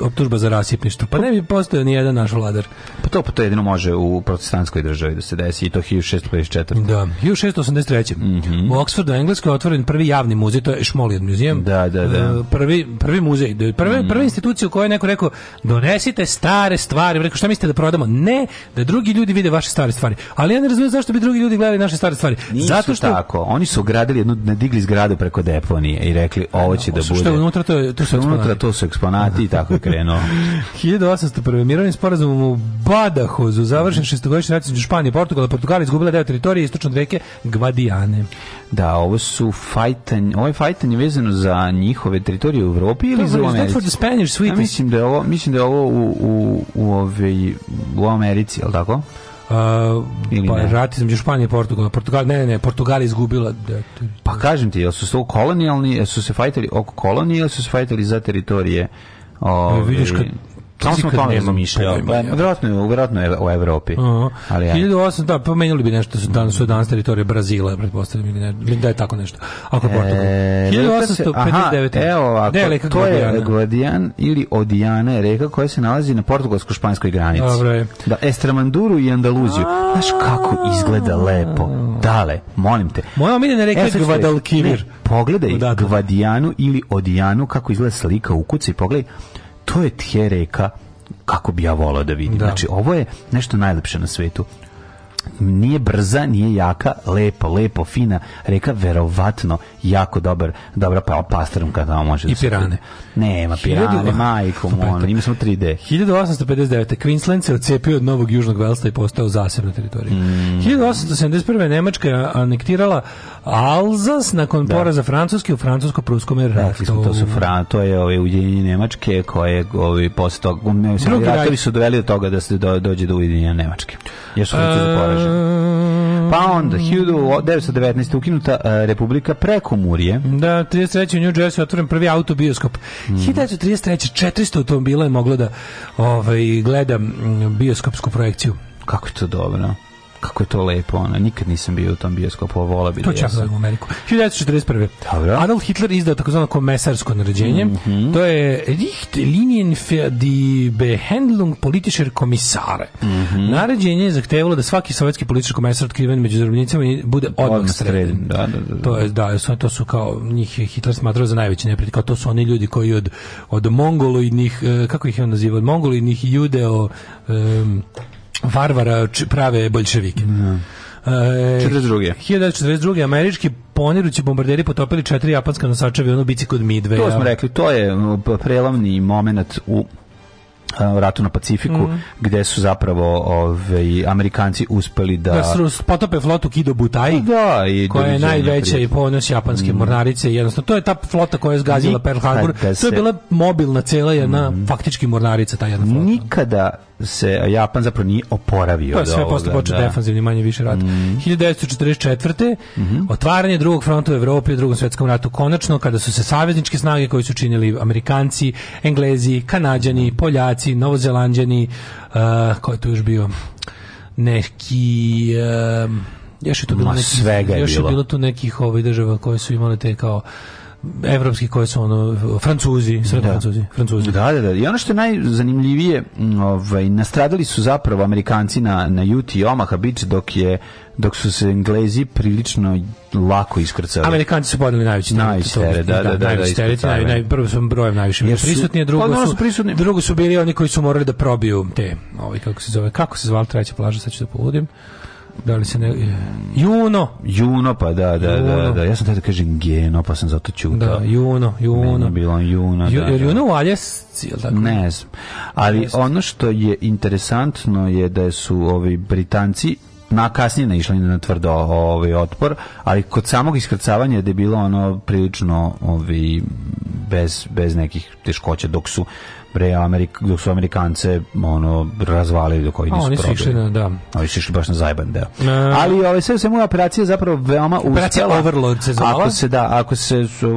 optužba za rasipništvo. Pa ne bi postojao ni jedan naš vladar. Pa to, pa to jedino može u protestantskoj državi da se desi i to 1654. Da, 1683. Mm -hmm. U Oxfordu, Engleskoj, otvoren prvi javni muzej, to je Šmolijan muzijem. Da, da, da. Eh, prvi, prvi muzej, prve, mm. prva institucija u kojoj neko rekao, donesite stare stvari. Rekao, šta mislite da prodamo? Ne, da drugi ljudi vide vaše stare stvari. Ali ja ne razumijem zašto bi drugi ljudi gledali naše stare stvari. Nisu Zato što tako, oni su gradili jednu nadigli zgradu preko deponije i rekli ovo će da bude. Što je unutra to je to su unutra to su eksponati i tako je krenuo. 1801. (laughs) mirovnim sporazumom u Badajozu završen šestogodišnji rat između Španije i Portugala. Portugal izgubila deo teritorije istočno od reke Gvadiane. Da, ovo su fajtanje, ovo je fajtanje vezano za njihove teritorije u Evropi ili da, za Americi. For the Spanish, ja, mislim da je ovo, mislim da je ovo u u u, ovaj, u Americi, al tako? pa rat između Španije i Portugala. Portugal, ne, ne, ne, Portugal izgubila. Da, pa kažem ti, jel su to kolonijalni, su se fajtali oko kolonije ili su se fajtali za teritorije? Ove, vidiš ovaj, kad Samo sam to nema mišlja. Da, pa, vjerojatno je, vjerojatno je u Evropi. Uh -huh. ali ja. 1800, da, pomenuli bi nešto su danas su danas teritorije Brazila, pretpostavljam ili ne, da je tako nešto. Ako e, Portugal. 1859. Aha, evo ovako, ne, to je Guadian ili Odijana je reka koja se nalazi na portugalsko-španskoj granici. Dobro je. Da, Estramanduru i Andaluziju. Znaš kako izgleda lepo. Dale, molim te. Moja omiljena reka je e, Guadalquivir. Pogledaj Guadijanu ili Odijanu kako izgleda slika u kuci. Pogledaj to je tje kako bi ja volao da vidim. Da. Znači, ovo je nešto najlepše na svetu nije brza, nije jaka, lepo, lepo, fina reka, verovatno jako dobar, dobra pa pastrmka tamo može. I da pirane. Nema pirane, (laughs) pa Hiljadu... majkom, ono, ima smo 3D. 1859. Queensland se ocepio od Novog Južnog Velsta i postao zasebna teritorija. Mm. 1871. Nemačka je anektirala Alzas nakon da. poraza Francuske u francusko-pruskom da, ratu. Da, to, su Fran, to je ove ovaj, ujedinjenje Nemačke koje ovi ovaj, posle toga, ne, ratovi su doveli do toga da se do, dođe do ujedinjenja Nemačke. Jer su Francuzi kaže. Ehm. Pa onda, 1919. ukinuta uh, Republika preko Murije. Da, 33. u New Jersey otvoren prvi autobioskop. Mm. 1933. 400 automobila je moglo da ovaj, gleda bioskopsku projekciju. Kako je to dobro kako je to lepo, ono, nikad nisam bio u tom bioskopu, ovo vola bi da To čak u Ameriku. 1941. Dobro. Adolf Hitler izdao takozvano komesarsko naređenje. Mm -hmm. To je Richtlinien für die Behandlung politischer Kommissare. Mm -hmm. Naređenje je zahtevalo da svaki sovjetski politički komesar otkriven među zarobljenicima bude odmah streljen. Da, da, da, da, To, je, da, to su kao, njih je Hitler smatrao za najveći neprijatelj, kao to su oni ljudi koji od, od mongoloidnih, e, kako ih je on nazivao, od mongoloidnih judeo um, varvara prave boljševike. Mm. E, 42. 1942. američki ponirući bombarderi potopili četiri japanska nosača aviona u bici kod Midwaya. To smo rekli, to je um, prelomni moment u ratu na Pacifiku, mm. gde su zapravo ove, ovaj, Amerikanci uspeli da... da su potope flotu Kido Butai, pa da, i koja je najveća prijatelj. i ponos japanske mm. mornarice. Jednostavno, to je ta flota koja je zgazila Pearl Harbor. Se... To je bila mobilna cela jedna, mm. faktički mornarica, ta jedna flota. Nikada se Japan zapravo nije oporavio. Pa sve posle počeo da. defanzivni manje više rat. Mm. 1944. Mm -hmm. otvaranje drugog fronta u Evropi u drugom svetskom ratu konačno kada su se savezničke snage koji su činili Amerikanci, Englezi, Kanadjani, Poljaci, Novozelanđani, uh, eh, ko je tu još bio? Neki... Uh, još je tu bilo, svega nekih, je još bilo. je bilo tu nekih ovih ovaj, država koje su imale te kao evropski koji su ono Francuzi, Srbi Francuzi, Francuzi. Da, da, da. I ono što je najzanimljivije, ovaj nastradali su zapravo Amerikanci na na Juti Omaha Beach dok je dok su se Englezi prilično lako iskrcali. Amerikanci su podneli najveći najveći teret, da, da, da, da, najveći teret, naj, naj, prvo su brojem najviše bili prisutni, a drugo su, prisutni. drugo su bili oni koji su morali da probiju te, ovaj kako se zove, kako se zvala treća plaža, sad ću da povodim. Da li se ne... Juno! Juno, pa da, da, da juno. da, da. Ja sam tada kažem geno, pa sam zato čutao. Da, Juno, Juno. Meni bilo Juno, Ju, da. Jer da. Juno u Aljesci, tako? Ne znam. Ali ne znam. ono što je interesantno je da su ovi Britanci na kasnije naišli na tvrdo ovaj otpor, ali kod samog iskrcavanja da je bilo ono prilično ovi bez, bez nekih teškoća dok su bre Amerik, dok su Amerikance ono razvalili dok ovi nisu probili. Oni su išli na, da. Oni su išli baš na zajban deo. E... Ali ove sve sve moja operacija zapravo veoma operacija uspela. Overload se zvala. Ako se da, ako se su,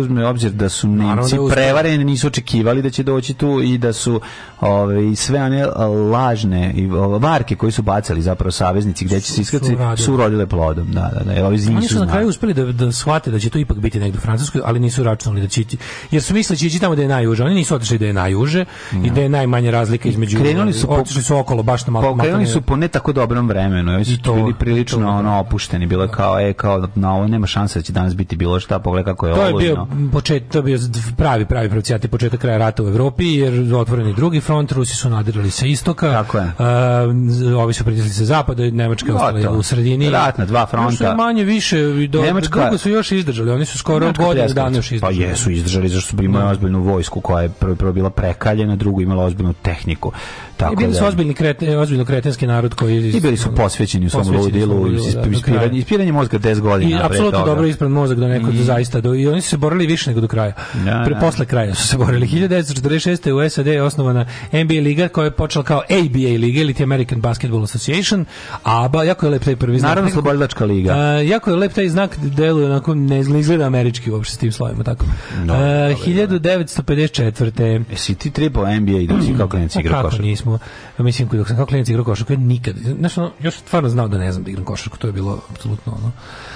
uzme obzir da su da Nemci prevareni, nisu očekivali da će doći tu i da su ove sve one lažne i varke koje su bacali zapravo saveznici gde će se iskati su urodile plodom. Da, da, da. Ovi Oni su na kraju uspeli da da shvate da će to ipak biti negde u Francuskoj, ali nisu računali da će jer su mislili da će ići tamo da je najuže. Oni nisu otišli da je najuže juže uže i da je najmanje razlika između krenuli su otišli su okolo baš na malo krenuli su po ne tako dobrom vremenu oni da su to, bili prilično to, ono opušteni bilo kao e kao na ovo nema šanse da će danas biti bilo šta pogledaj kako je to ovo je bio početak to je bio pravi pravi procijati početak kraja rata u Evropi jer otvoreni drugi front Rusi su nadirali sa istoka tako je uh, ovi su pritisli sa zapada Nemačka ostala u sredini ratna dva fronta manje više do, Nemačka, dugo su još izdržali oni su skoro godinu dana još pa izdržali pa jesu izdržali zašto su imali da. ozbiljnu vojsku koja je prvo bila pre prekalje, na drugu imala ozbiljnu tehniku. Tako I bili su da ozbiljni kreten, ozbiljno kretenski narod koji... I bili su posvećeni u svom ludilu, da, ispiranje, ispiranje mozga 10 godina. I apsolutno dobro ispred mozak do da nekog mm. zaista. Do, I oni su se borili više nego do kraja. Ja, Pre, posle kraja su se borili. 1946. u SAD je osnovana NBA liga koja je počela kao ABA liga ili ti American Basketball Association. ABA, jako je lep taj prvi znak. Naravno, slobodilačka liga. A, jako je lep taj znak, deluje onako, ne izgleda američki uopšte s tim slovima, tako. No, a, 1954. Jesi e, ti trebao NBA da si (clears throat) kao klinic pa igrao košarku? smo, mislim, dok sam kao klinac igrao košarku, ja nikad, znaš, ono, još stvarno znao da ne znam da igram košarku, to je bilo apsolutno ono.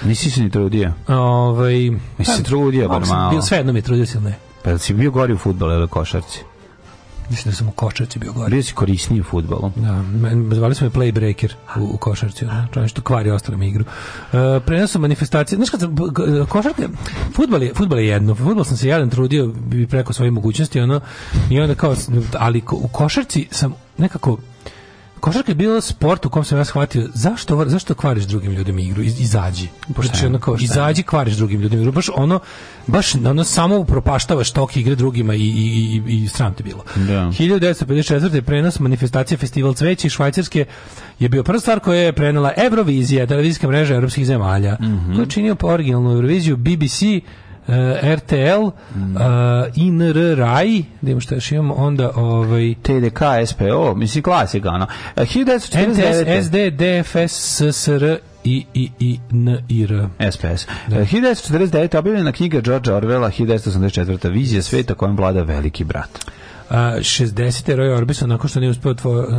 Nisi se ni trudio? Ovaj, Nisi se pa, trudio, bar malo. Bilo sve jedno mi trudio se, ne. Pa si bio gori u futbolu ili košarci? Mislim da sam u košarci bio gore. Bio si korisniji u futbolu. Da, men, zvali smo je Playbreaker u, u košarci. Ono, što kvari ostale mi igru. Uh, manifestacije. Znaš, kad sam, košarka, futbol je, futbol je jedno. Futbol sam se jedan trudio preko svoje mogućnosti, ono, i onda kao, ali u košarci sam nekako Košarka je bila sport u kom sam ja shvatio zašto zašto kvariš drugim ljudima igru Iz, izađi. Znači ono kao izađi kvariš drugim ljudima igru baš ono baš ono samo upropaštavaš tok igre drugima i i i i sram te bilo. Da. 1954. prenos manifestacije Festival cveća iz Švajcarske je bio prva stvar koja je prenela Eurovizija, televizijska mreža evropskih zemalja. Mm -hmm. Koja je činio po originalnu Euroviziju BBC uh, eh, RTL, mm. e, eh, INR RAI, da imamo što još imamo, onda ovaj... TDK, SPO, mislim klasika, ono. 1949. SD, DFS, SSR, i i i n i r SPS. Da. 1949. Eh, objavljena knjiga George Orwella 1984. Vizija sveta kojem vlada veliki brat. 60. Roy Orbison, nakon što nije uspeo e,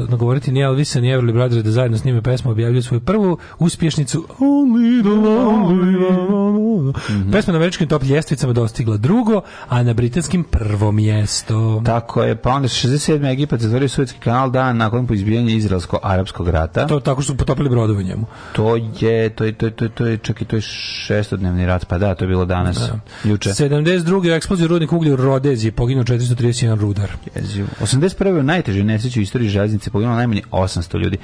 nagovoriti ni Elvisa, ni Everly Brothers da zajedno s snime pesmu, objavljaju svoju prvu uspješnicu Only the Lonely. Mm -hmm. Pesma na američkim top ljestvicama dostigla drugo, a na britanskim prvo mjesto. Tako je, pa onda 67. Egipat zatvorio Suetski kanal dan nakon poizbijanja izraelsko-arapskog rata. To tako što su potopili brodove njemu. To je, to je, to je, to je, to je čak i to je šestodnevni rat, pa da, to je bilo danas, da. juče. 72. eksplozija rudnik uglja u Rodeziji, poginuo 431 rudar. Jezivo. 81. u najtežoj nesreći u istoriji železnice poginulo najmanje 800 ljudi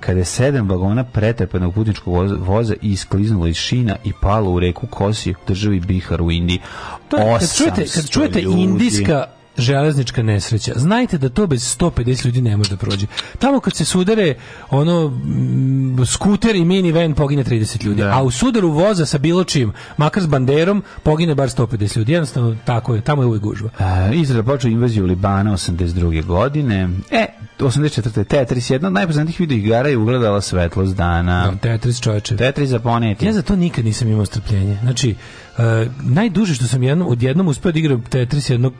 kada je sedam vagona pretrpanog putničkog voza, voza iskliznulo iz šina i palo u reku Kosi u državi Bihar u Indiji. To je, kad čujete, kad čujete ljudi. indijska železnička nesreća. Znajte da to bez 150 ljudi ne može da prođe. Tamo kad se sudare ono mm, skuter i minivan pogine 30 ljudi, da. a u sudaru voza sa bilo čim, makar s banderom, pogine bar 150 ljudi. Jednostavno tako je, tamo je uvek gužva. E, Izrael počeo invaziju Libana 82. godine. E, 84. Tetris, jedna od najpoznatijih video igara je ugledala svetlost dana. Da, Tetris čoveče. Tetris za poneti. Ja za to nikad nisam imao strpljenje. Znači, e, najduže što sam jedno, odjednom uspio da igram Tetris jednog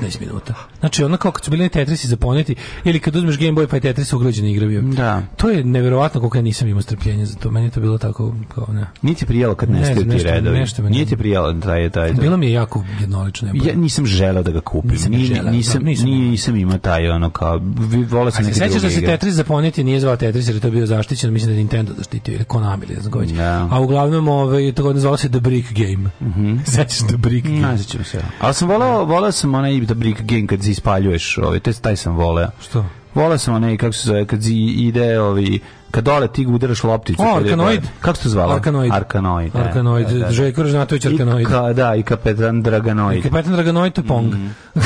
15 minuta. Znači ono kao kad su bili Tetris i zaponiti ili kad uzmeš Game Boy pa je Tetris ugrađena igra bio. Da. To je neverovatno koliko ja nisam imao strpljenja za to. Meni je to bilo tako kao ne. Nije ti prijelo kad nestaju ne, ti nešto, redovi. Nešto meni... Nije ti prijelo taj taj. Bilo mi je jako jednolično. Ja, ja nisam želeo da ga kupim. Nisam Ni, želeo, nisam, da, nisam, nisam imao taj ono kao voleo sam neke da druge da se Tetris zaponiti nije zvao Tetris jer je to bio zaštićen, mislim da Nintendo zaštitio ili Konami ili znam da. A uglavnom ovaj to zvalo se The Brick Game. Mhm. Mm (laughs) -hmm. The Brick Game. Ne, se. Ali sam volao, volao sam onaj da brik game kad ispaljuješ, ovaj, to je taj sam voleo. Što? Voleo sam onaj kako se zove kad ide ovi kad dole ti udaraš lopticu. O, Arkanoid. Kako se to zvalo? Arkanoid. Arkanoid. E. Arkanoid. Da, da, da. Željko Ražnatović Arkanoid. I ka, da, i kapetan Draganoid. I kapetan Draganoid to Pong. Mm.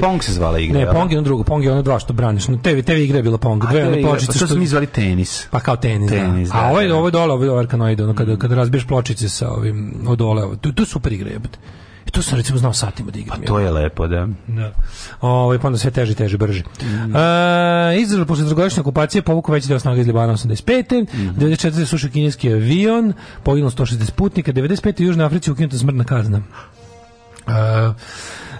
(laughs) Pong se zvala igra. Ne, Pong je ono drugo. Pong je ono dva što braniš. No, tevi, tevi igra je bila Pong. Dve ono pločice. Pa što, što smo mi zvali tenis. Pa kao tenis, da. tenis da. Ovaj- da. A ovo je, ovo je dole, ovo je Arkanoid. Ono, kada, mhm. kada razbiješ pločice sa ovim odole. Ovo. Tu, tu super igra jebate to sam recimo znao satima da igram. Pa to je lepo, da. Da. Ovaj pa onda sve teže, teže, brže. Mm. E, Izrael posle drugogodišnje okupacije povukao veći deo snaga iz Libana 85. Mm. 94. sušao kineski avion, poginulo 160 putnika, 95. Južna Južnoj ukinuta smrtna kazna. Uh,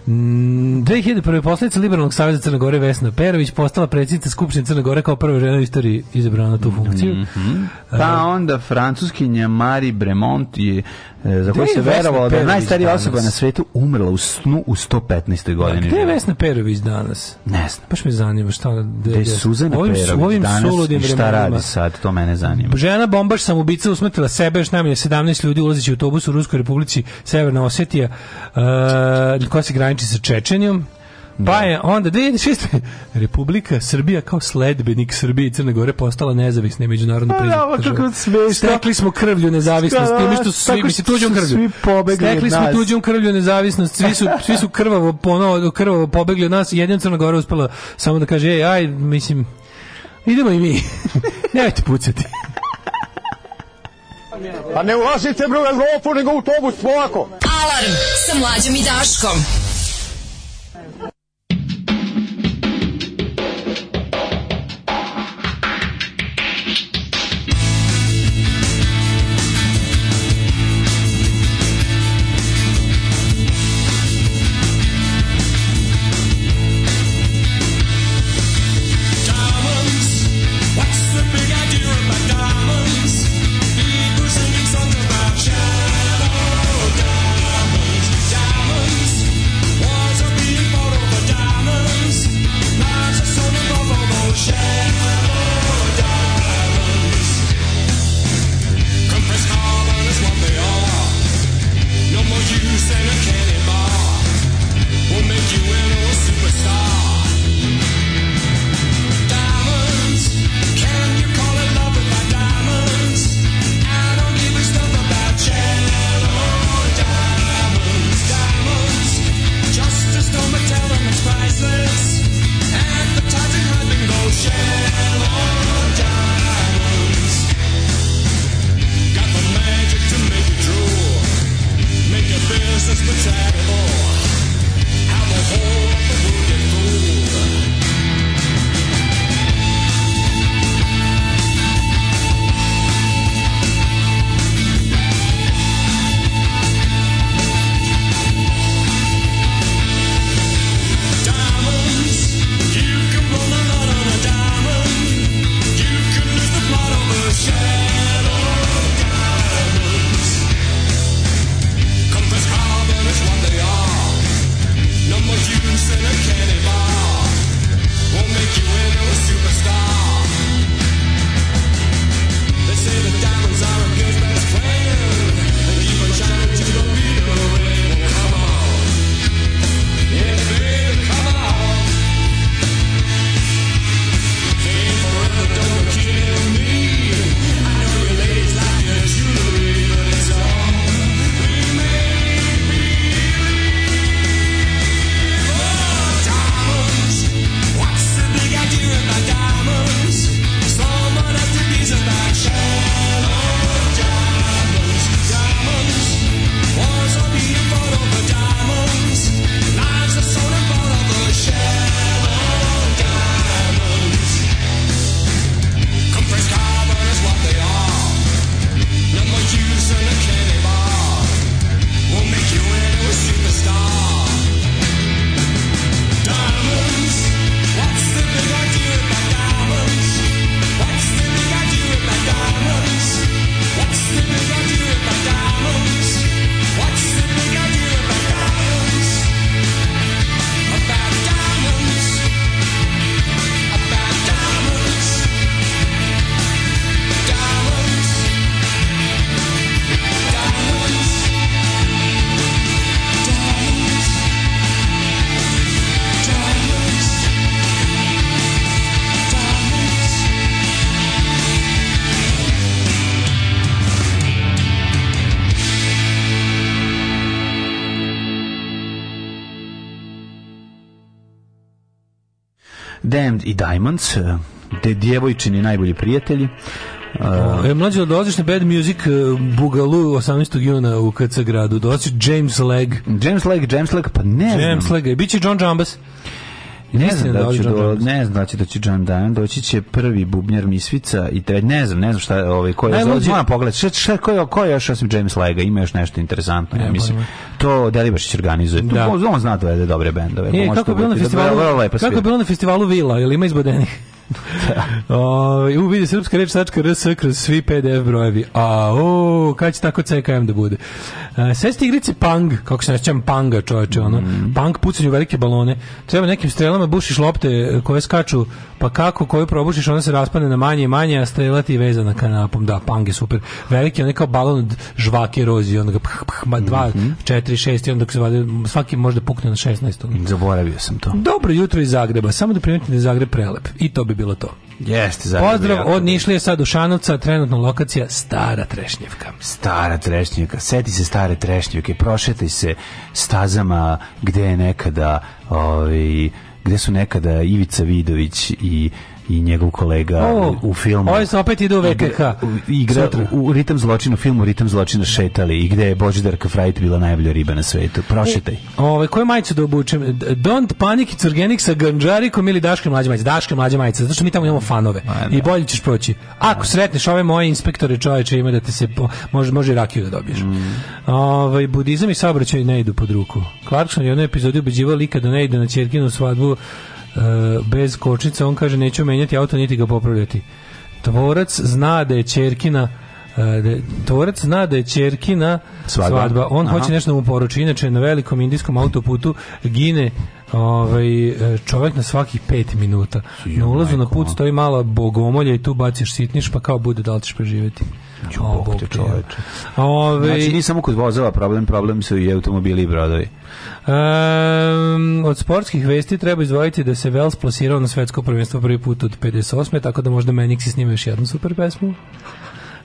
Mm, 2001. poslanica Liberalnog saveza Crne Gore Vesna Perović postala predsjednica Skupštine Crne Gore kao prva žena u istoriji izabrana na tu funkciju. Mm -hmm. Pa onda francuskinja Mari Bremont je e, za koju se verovalo da je najstarija osoba na svetu umrla u snu u 115. godini. Gde je Vesna Perović danas? Ne znam. Baš me zanima šta da... Gde je Suzana ovim, Perović ovim danas i šta radi sad, to mene zanima. Žena bombaš samubica usmrtila sebe, još najmanje 17 ljudi ulazeći u autobus u Ruskoj republici Severna Osetija, uh, koja se grani graniči sa Čečenjom, pa da. je onda 2006. (laughs) Republika Srbija kao sledbenik Srbije i Crne Gore postala nezavisna i međunarodno pa da, priznata. Da, kako smešno. Stekli smo krvlju nezavisnost, time da, što svi mi se tuđom krvlju. Svi pobegli Stekli smo tuđom krvlju nezavisnost, svi su svi su krvavo ponovo krvavo pobegli od nas, jedina Crna Gora uspela samo da kaže ej, aj, mislim idemo i mi. (laughs) Nemojte pucati. Pa ne ulazite bre u Evropu, nego u autobus, polako. Alarm sa mlađim i Daškom. i Diamonds, e, te djevojčini najbolji prijatelji. Uh, e, mlađe, dolaziš na Bad Music uh, Bugalu 18. juna u KC gradu. Dolaziš James Leg. James Leg, James Leg, pa ne James znam. James Leg, e, bit će John Jambas. Da da ne znam, da će do, ne znam da će doći John Diamond, doći će prvi bubnjar Misvica i tre, ne znam, ne znam šta ovaj ko je zove, moram da pogledati. Šta šta ko je ko je još osim James Lega, ima još nešto interesantno, ja mislim. Ne. To Delibašić organizuje. Da. Tu on zna da dobre bendove. Pa e, kako je bilo na festivalu? Dobro, kako je bilo na festivalu Vila, ili ima izbodenih? Ovaj u vidi srpska reč tačka rs kroz svi PDF brojevi. A o, kad će tako CKM da bude. E, sve stigrice pang, kako se nećem panga, čoveče, ono. Mm Pang pucanju velike balone. Treba nekim strelama bušiš lopte e, koje skaču Pa kako koju probušiš, ona se raspane na manje i manje, a strelati je vezana kanapom. Da, pange, super. Veliki, on je kao balon od žvake rozi, on ga ph, ph, ma, dva, mm -hmm. četiri, šest, i onda se vade, svaki možda pukne na 16. Zaboravio sam to. Dobro jutro iz Zagreba, samo da primetite da je Zagreb prelep. I to bi bilo to. Jeste, Zagreb. Pozdrav od Nišlije sad u Šanovca, trenutno lokacija Stara Trešnjevka. Stara Trešnjevka, seti se Stare Trešnjevke, prošetaj se stazama gde je nekada ovaj gde su nekada Ivica Vidović i i njegov kolega oh, u filmu. Oj, se opet ide u VKK. Igra, u, u Ritam zločina, film u Ritam zločina šetali i gde je Božidarka Frajt bila najbolja riba na svetu. Prošetaj. E, ove, koju majicu da obučem? Don't Panic i Crgenik sa Ganđarikom ili Daške mlađe majice. Daške mlađe majice, zato što mi tamo imamo fanove. I bolje ćeš proći. Ako sretneš ove moje inspektore čoveče, ima da te se po, može, može i rakiju da dobiješ. Mm. Ove, budizam i saobraćaj ne idu pod ruku. Clarkson je u jednoj epizodi ubeđivao lika da ne ide na Čerkinu svadbu Eh, bez kočnice, on kaže neću menjati auto niti ga popravljati. Tvorac zna da je ćerkina eh, da, tvorac zna da je Čerkina svadba, svadba. on Aha. hoće nešto da mu poruči inače na velikom indijskom autoputu gine ovaj, eh, čovjek na svakih pet minuta na ulazu na put stoji mala bogomolja i tu baciš sitniš pa kao bude da li ćeš preživeti Ćubok, oh, Ove... Znači, nije samo kod vozova problem, problem su i automobili i brodovi. Um, od sportskih vesti treba izdvojiti da se Vels plasirao na svetsko prvenstvo prvi put od 58. Tako da možda Meniksi snime još jednu super pesmu.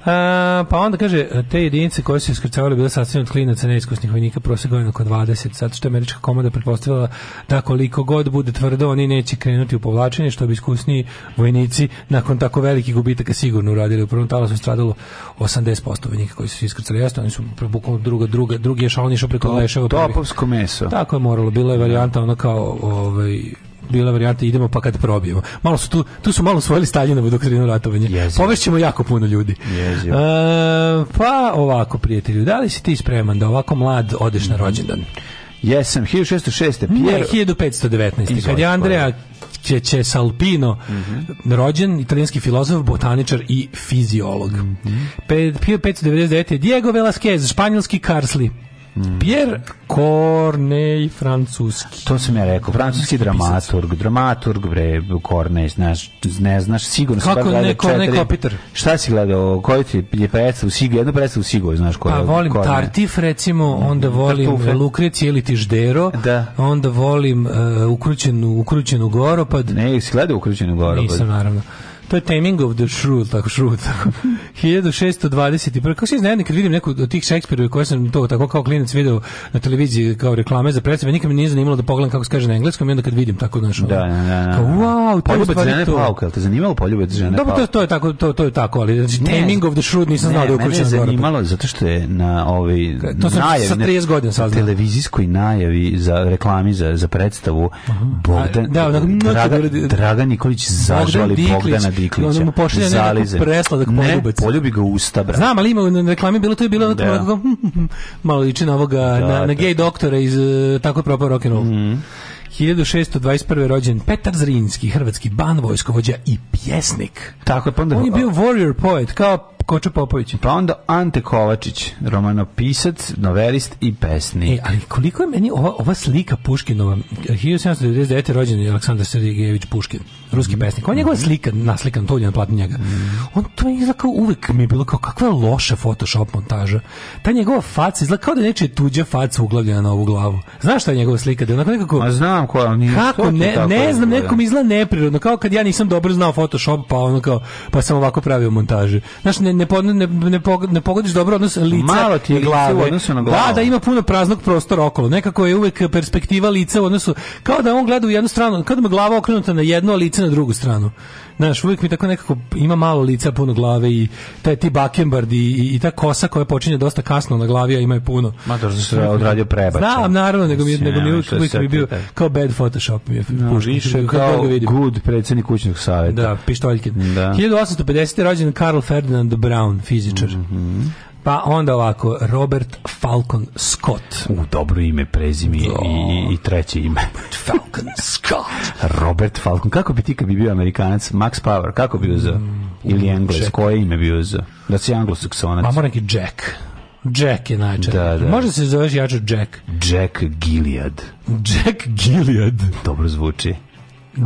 A, pa onda kaže, te jedinice koje su iskrcavale bile sastavljene od klinaca neiskusnih vojnika, prosjeg oko 20, zato što je američka komanda pretpostavila da koliko god bude tvrdo, oni neće krenuti u povlačenje, što bi iskusniji vojnici nakon tako velikih gubitaka sigurno uradili. U prvom talasu je stradalo 80% vojnika koji su iskrcali jasno, oni su bukvalno druga, druga, drugi je šalon išao preko to, Leševa. Topovsko meso. Tako je moralo, bila je varijanta ono kao ovaj, bila varijanta idemo pa kad probijemo. Malo su tu, tu su malo usvojili Staljinovu doktrinu ratovanja. Yes, Povešćemo jako puno ljudi. Yes, yes. E, pa ovako, prijatelju, da li si ti spreman da ovako mlad odeš na rođendan? Jesam, 1606. Pierre... Ne, 1519. Izvod, kad je Andrea će Salpino, mm -hmm. rođen italijanski filozof, botaničar i fiziolog. Mm -hmm. 599. Diego Velasquez, španjolski karsli. Pierre Corneille francuski. To sam ja rekao, francuski dramaturg, dramaturg bre, Corneille, znaš, ne znaš, sigurno Kako sam ne, Corneille Kopitar? Šta si gledao, koji ti je predstav, Sigo, jedno predstav Sigo, znaš koja je. Pa volim Corneille. Tartif recimo, onda mm, volim Tartufe. Lukreci ili Tiždero, da. onda volim uh, ukrućenu, ukrućenu Goropad. Ne, si gledao Ukrućenu Goropad? Nisam, naravno. To je Taming of the Shrew, tako Shrew, tako. 1621. Kako se iznenadi kad vidim neku od tih Šekspirova koje sam to tako kao klinac video na televiziji kao reklame za predstave, nikad me nije zanimalo da pogledam kako se kaže na engleskom i onda kad vidim tako nešto. Da, da, da, da. Kao, wow, poljubac žene to... Pauka, jel te zanimalo poljubac žene Dobro, to, to je tako, to, to je tako, ali znači, Taming of the Shrew nisam znao da je uključeno. Ne, zanimalo zato što je na ovaj to sam najavi, sa 30 godina saznao. Televizijskoj najavi za reklami za, za predstavu Bogdan, da, Draga, Draga Nikolić zažvali Bogdana Diklića. On mu pošalje nekako presladak poljubac. Ne, poljubi ga usta, bra. Znam, ali ima na reklami bilo to je bilo da. Malo, hmm, hmm, hmm. malo liči na ovoga, da, na, na da. gej doktora iz e, tako rock and roll. Mm. 1621. rođen Petar Zrinski, hrvatski ban vojskovođa i pjesnik. Tako je, pa onda... On je bio warrior poet, kao Kočo Popović. Pa onda Ante Kovačić, romanopisac, novelist i pesnik. E, ali koliko je meni ova, ova slika Puškinova, 1799. rođen je Aleksandar Sergejević Puškin, ruski mm. pesnik. On je njegova mm. slika, naslikan, to je na platnu njega. Mm. On to je kao uvek mi je bilo kao kakva loša Photoshop montaža. Ta njegova faca izgleda kao da neče tuđa faca uglavljena na ovu glavu. Znaš šta je njegova slika? Da onako nekako... Ma znam koja, nije kako, ne, ne znam, neko izgleda neprirodno, kao kad ja nisam dobro znao Photoshop, pa ono kao, pa sam ovako pravio montaže. Znaš, ne, ne, po, ne, ne, ne pogodiš dobro odnos lica. Malo ti je glave, u odnosu na Da, da ima puno praznog prostora okolo. Nekako je uvek perspektiva lica u odnosu, kao da on gleda u jednu stranu, kao da mu glava okrenuta na jednu, a lice na drugu stranu znaš, uvijek mi tako nekako ima malo lica, puno glave i taj ti bakembard i, i, i ta kosa koja počinje dosta kasno na glavi, a ima je puno. Ma to što se odradio prebač. Znam, naravno, nego mi, nego mi uvijek, uvijek mi bio kao bad Photoshop. Mi je no, da, puška, više kao good predsjednik kućnog savjeta. Da, pištoljke. Da. 1850. rođen Karl Ferdinand Brown, fizičar. Mm -hmm. Pa onda ovako, Robert Falcon Scott. U, dobro ime, prezime i, i, i treće ime. Falcon Scott. Robert Falcon. Kako bi ti kad bi bio Amerikanac? Max Power, kako bi uzeo? Mm, Ili Engles, Jack. koje ime bi uzeo? Da si anglosaksonac. Ma pa mora neki Jack. Jack je najčešće. Da, da. Može se zoveš jače Jack. Jack Gilead. Jack Gilead. Dobro zvuči.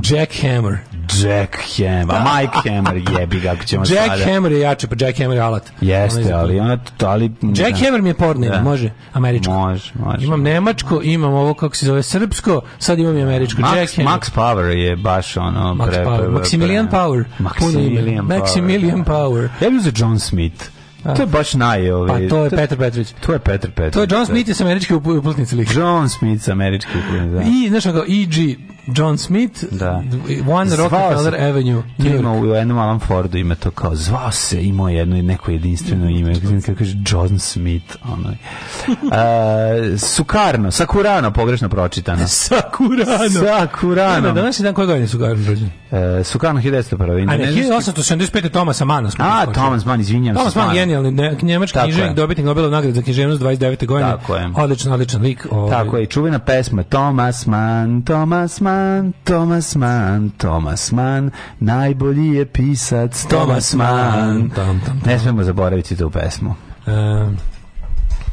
Jack Hammer. Jack Hammer. Mike Hammer jebi ga, ako ćemo Jack sada. Hammer je jače, pa Jack Hammer je alat. Jeste, ali ona to, ali... Jack da. Hammer mi je porno, da. može, američko. Može, može. Imam nemačko, imam ovo, kako se zove, srpsko, sad imam i američko. Jack Hammer. Max Power je baš ono... Max pre, Power. Maximilian Power. Maximilian Power. Da. Maximilian Power. Ja bih uzeo John Smith. Ah. To je baš naj, ovaj. Pa to je Petar Petrović. To je Petar Petrović. To je John Smith iz američke uputnice lika. John Smith iz američke uputnice. I znaš kako EG John Smith, da. One zvao Rockefeller se, Avenue. Ima u jednom Alan Fordu ima to kao, zvao se, imao jedno neko jedinstveno ime, kako kaže John Smith, ono. Uh, Sukarno, Sakurano, pogrešno pročitano. (laughs) Sakurano. Sakurano. Da, danas je dan koje godine Sukarno rođen? Uh, e, Sukarno 1901. A ne, 1875. Thomas Mann. A, Thomas Mann, izvinjam se. Thomas Mann, genijalni njemački književnik, dobitnik Nobelove nagrade za književnost 29. godine. Tako je. Odličan, odličan lik. Ovaj. Tako je, čuvena pesma Thomas Mann, Thomas Mann, Mann, Thomas Mann, Thomas Mann, najbolji je pisac Thomas Mann. Tom, Ne smemo zaboraviti tu pesmu. Um.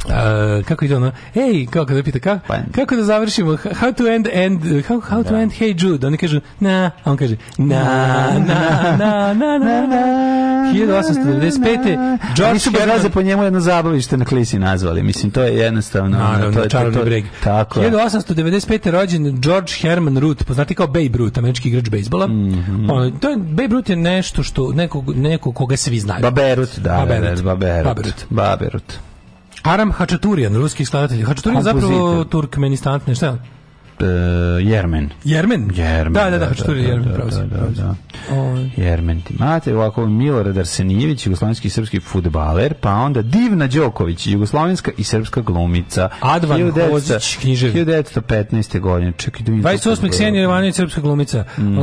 Uh, kako ide ono? Ej, kako da pita kako, pa, kako da završimo? How to end end how, how to da. end Hey Jude. Oni kažu na, a on kaže na na na na na. na. 1895. George Nisu Herman... po njemu jedno zabavište na klisi nazvali. Mislim, to je jednostavno... Naravno, to je, čarovni to, breg. Tako 1895. rođen George Herman Root, poznati kao Babe Ruth, američki igrač bejsbola. Mm -hmm. on, to je, Babe Ruth je nešto što, neko, neko koga svi znaju. Baberut, da. Baberut. Da, da, Baberut. Baberut. Baberut. Aram Hačaturian, ruski skladatelj. Hačaturian zapravo Turkmenistan, ne šta je? E, Jermen. Jermen? Jermen. Da, da, da, da što je da, Jermen, da, pravo Da, ovaj. Jermen ti mate, ovako Milorad Arsenijević, jugoslovenski i srpski futbaler, pa onda Divna Đoković, jugoslovenska i srpska glumica. Advan 1900, Hozić, književi. 1915. godine. Čekaj, 28. Ksenija Ivanović, srpska glumica. Mhm.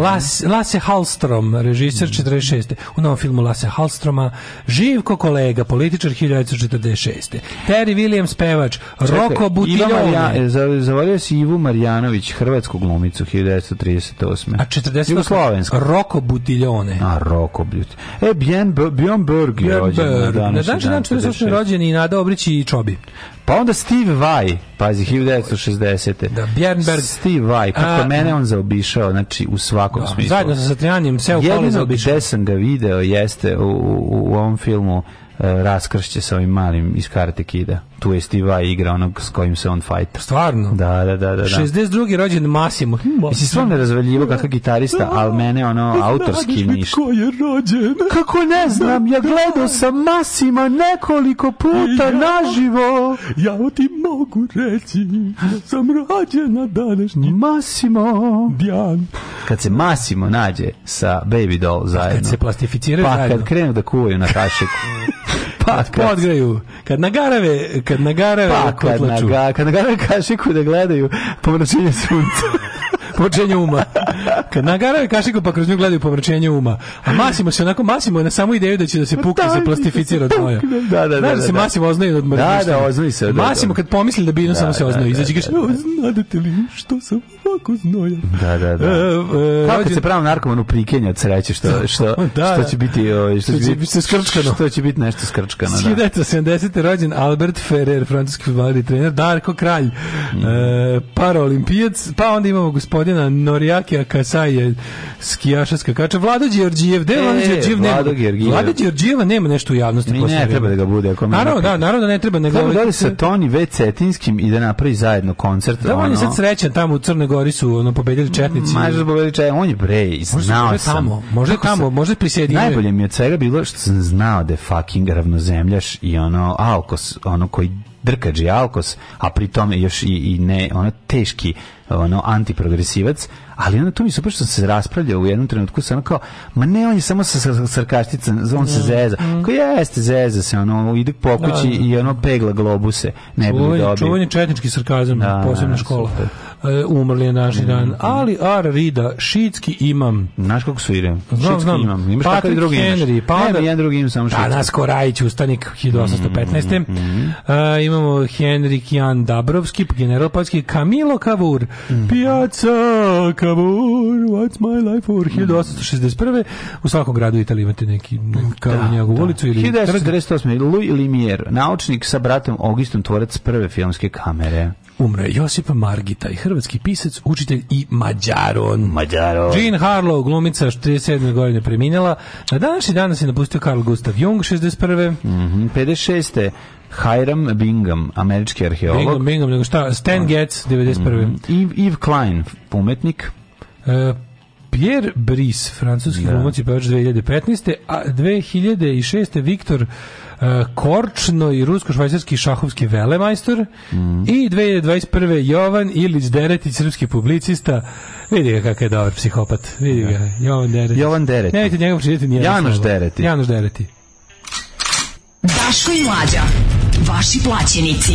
Lasse Halstrom, režisar 46. U novom filmu Lasse Halstroma, Živko kolega, političar 1946. Terry Williams, pevač, Roko Butiljone. E, zavolio si Ivu Marijana Jovanović, hrvatsku glumicu 1938. A 48. Jugoslovenska. Roko Butiljone. A Roko Butiljone. E, Bjorn, Bjorn Berg je rođen. Na današnji dan 48. Da rođen i Nada Obrić i Čobi. Pa onda Steve Vai, pazi, 1960. Da, Bjernberg. Steve Vai, kako A, mene da. on zaobišao, znači, u svakom da, smislu. Zajedno sa sve u Kole zaobišao. Jedino gde sam ga video jeste u, u, u ovom filmu Eh, raskršće sa ovim malim iz Karate Kida. Tu je Steve Vai igra onog s kojim se on fajta. Stvarno? Da, da, da. da, da. 62. rođen Massimo. Mislim, stvarno razvaljivo kakav gitarista, da. ali mene ono ne da, autorski ništa. Ko je rođen? Kako ne znam, ja da, gledao sam Masima nekoliko puta ja, naživo. Ja ti mogu reći, sam rođen na današnji. Masimo. Dijan. Kad se Massimo nađe sa Baby Doll pa zajedno. Kad se plastificiraju pa, zajedno. Pa kad krenu da kuvaju na kašiku. (laughs) Pa, kad podgraju, kad nagarave, kad nagarave pa, kad, naga, kad nagarave kašiku da gledaju pomračenje sunca. (laughs) pomračenje uma. Kad nagarave kašiku pa kroz nju gledaju pomračenje uma. A Masimo se onako, Masimo je na samu ideju da će da se pa pukne, da, se plastificira od moja. Da, da, da. Znaš da, da, se da. Masimo oznaju od mrtvišta. Da, da, oznaju se. Da, Masimo da. kad pomisli da binu, da, samo se da, oznaju. Da, Izađe da, oznadete li što sam paku znoja. Da, da, da. E, e, Kako rođen... se pravo narkomanu prikenja od sreće što, da, što, pa da, što će biti... O, ovaj, što, što, će biti se skrčkano. Što će biti nešto skrčkano, da. 1970. rođen Albert Ferrer, francuski futbaler trener, Darko Kralj, mm. e, paraolimpijac, pa onda imamo gospodina Norijakija Kasaje, skijaša skakača, Vlado Đorđijev, gde je e, Vlado Đorđijev? Nema, Vlado Đorđijev. Vlado Đorđijeva nema nešto u javnosti. Ni ne treba da ga bude. Ako naravno, da, naravno da ne treba. Nego, treba da li sa Toni V. Cetinskim i da napravi zajedno koncert. Da, ono... on je sad srećan tamo u Crnoj Gori su ono pobedili četnici. Možda pobedili četnici, on je bre, znao sam. Tamo, možda je tamo, možda prisjedinio. Najbolje mi od svega bilo što sam znao da je fucking ravnozemljaš i ono Alkos, ono koji drkađi Alkos, a pri tome još i, i ne, ono teški ono antiprogresivac, ali onda to mi super što sam se raspravljao u jednom trenutku sam kao, ma ne, on je samo sa sarkašticom, on se mm, zeza. Mm. Ko jeste, zeza se, ono, ide po kući da, da. i ono pegla globuse. Ne čuvanje, čuvanje četnički sarkazam, da, posebna da, škola. Super. E, umrli je naši mhm. dan. Ali Ar Rida, šitski imam. Znaš kako svire? Znam, znam. Imam. Imaš Patrick drugi Henry, imaš. Pa ne, jedan drugi imam samo pa, šitski. Danas Korajić, ustanik 1815. Mm -hmm. uh, imamo Henry Kijan Dabrovski, general Patski, Kamilo Kavur, mm -hmm. Piazza Kavur, what's my life for? 1861. U svakom gradu Italije imate neki kao da, njegovu da. ulicu. Ili 1948. Louis Limier, naučnik sa bratom Augustom, tvorac prve filmske kamere umre Josip Margita, i hrvatski pisac, učitelj i mađaron. Mađaron. Jean Harlow, glumica, 37. godine preminjala. Na današnji dan se napustio Carl Gustav Jung, 61. Mm -hmm, 56. Hiram Bingham, američki arheolog. Bingham, Bingham, nego šta? Stan oh. Getz, 91. Mm -hmm. Yves Klein, umetnik. E, Pierre Brice, francuski da. glumac i pevač 2015. A 2006. Viktor E, Korčno i rusko-švajcarski šahovski velemajstor mm. i 2021. Jovan Ilić Deretić, srpski publicista. Vidi ga kakav je dobar psihopat. Vidi ga, da. Jovan Deretić. Jovan Deretić. Nemojte njega počiniti nijedan Janoš Deretić. Janoš Deretić. Daško i Mlađa, vaši plaćenici.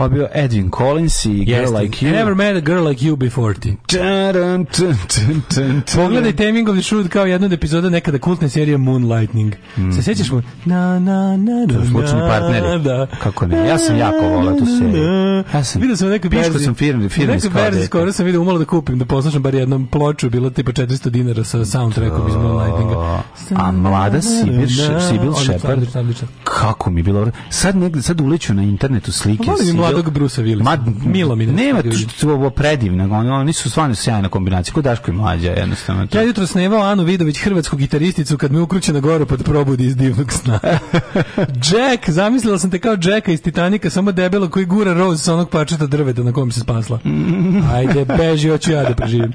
Ovo bio Edwin Collins i Girl Jeste. Like You. I never met a girl like you before ti. Pogledaj Taming of the Shrew kao jednu od epizoda nekada kultne serije Moonlightning. Mm. Se sjećaš mu? Na, na, na, na, Slučni partneri. Da. Kako ne? Ja sam jako volao tu seriju. Ja sam. Vidio sam neku Piško sam firmi, firmi Neku verzi skoro sam vidio umalo da kupim, da poslušam bar jednom ploču, bilo tipa 400 dinara sa soundtrackom iz Moonlightninga. A mlada Sibil, da, Sibil Shepard, kako mi bilo... Sad, negde, sad uleću na internetu slike. Sibil pa mladog Brusa Willisa. Ma, Milo mi Nema, to predivno. Oni, oni su stvarno sjajna kombinacija. Kod Daško i mlađa, jednostavno. To. Ja jutro snevao Anu Vidović, hrvatsku gitaristicu, kad me ukruće na goru pod probudi iz divnog sna. (laughs) Jack, zamislila sam te kao Jacka iz Titanika, samo debelo koji gura Rose sa onog pačeta drveta na kom se spasla. (laughs) Ajde, beži, hoću ja da preživim.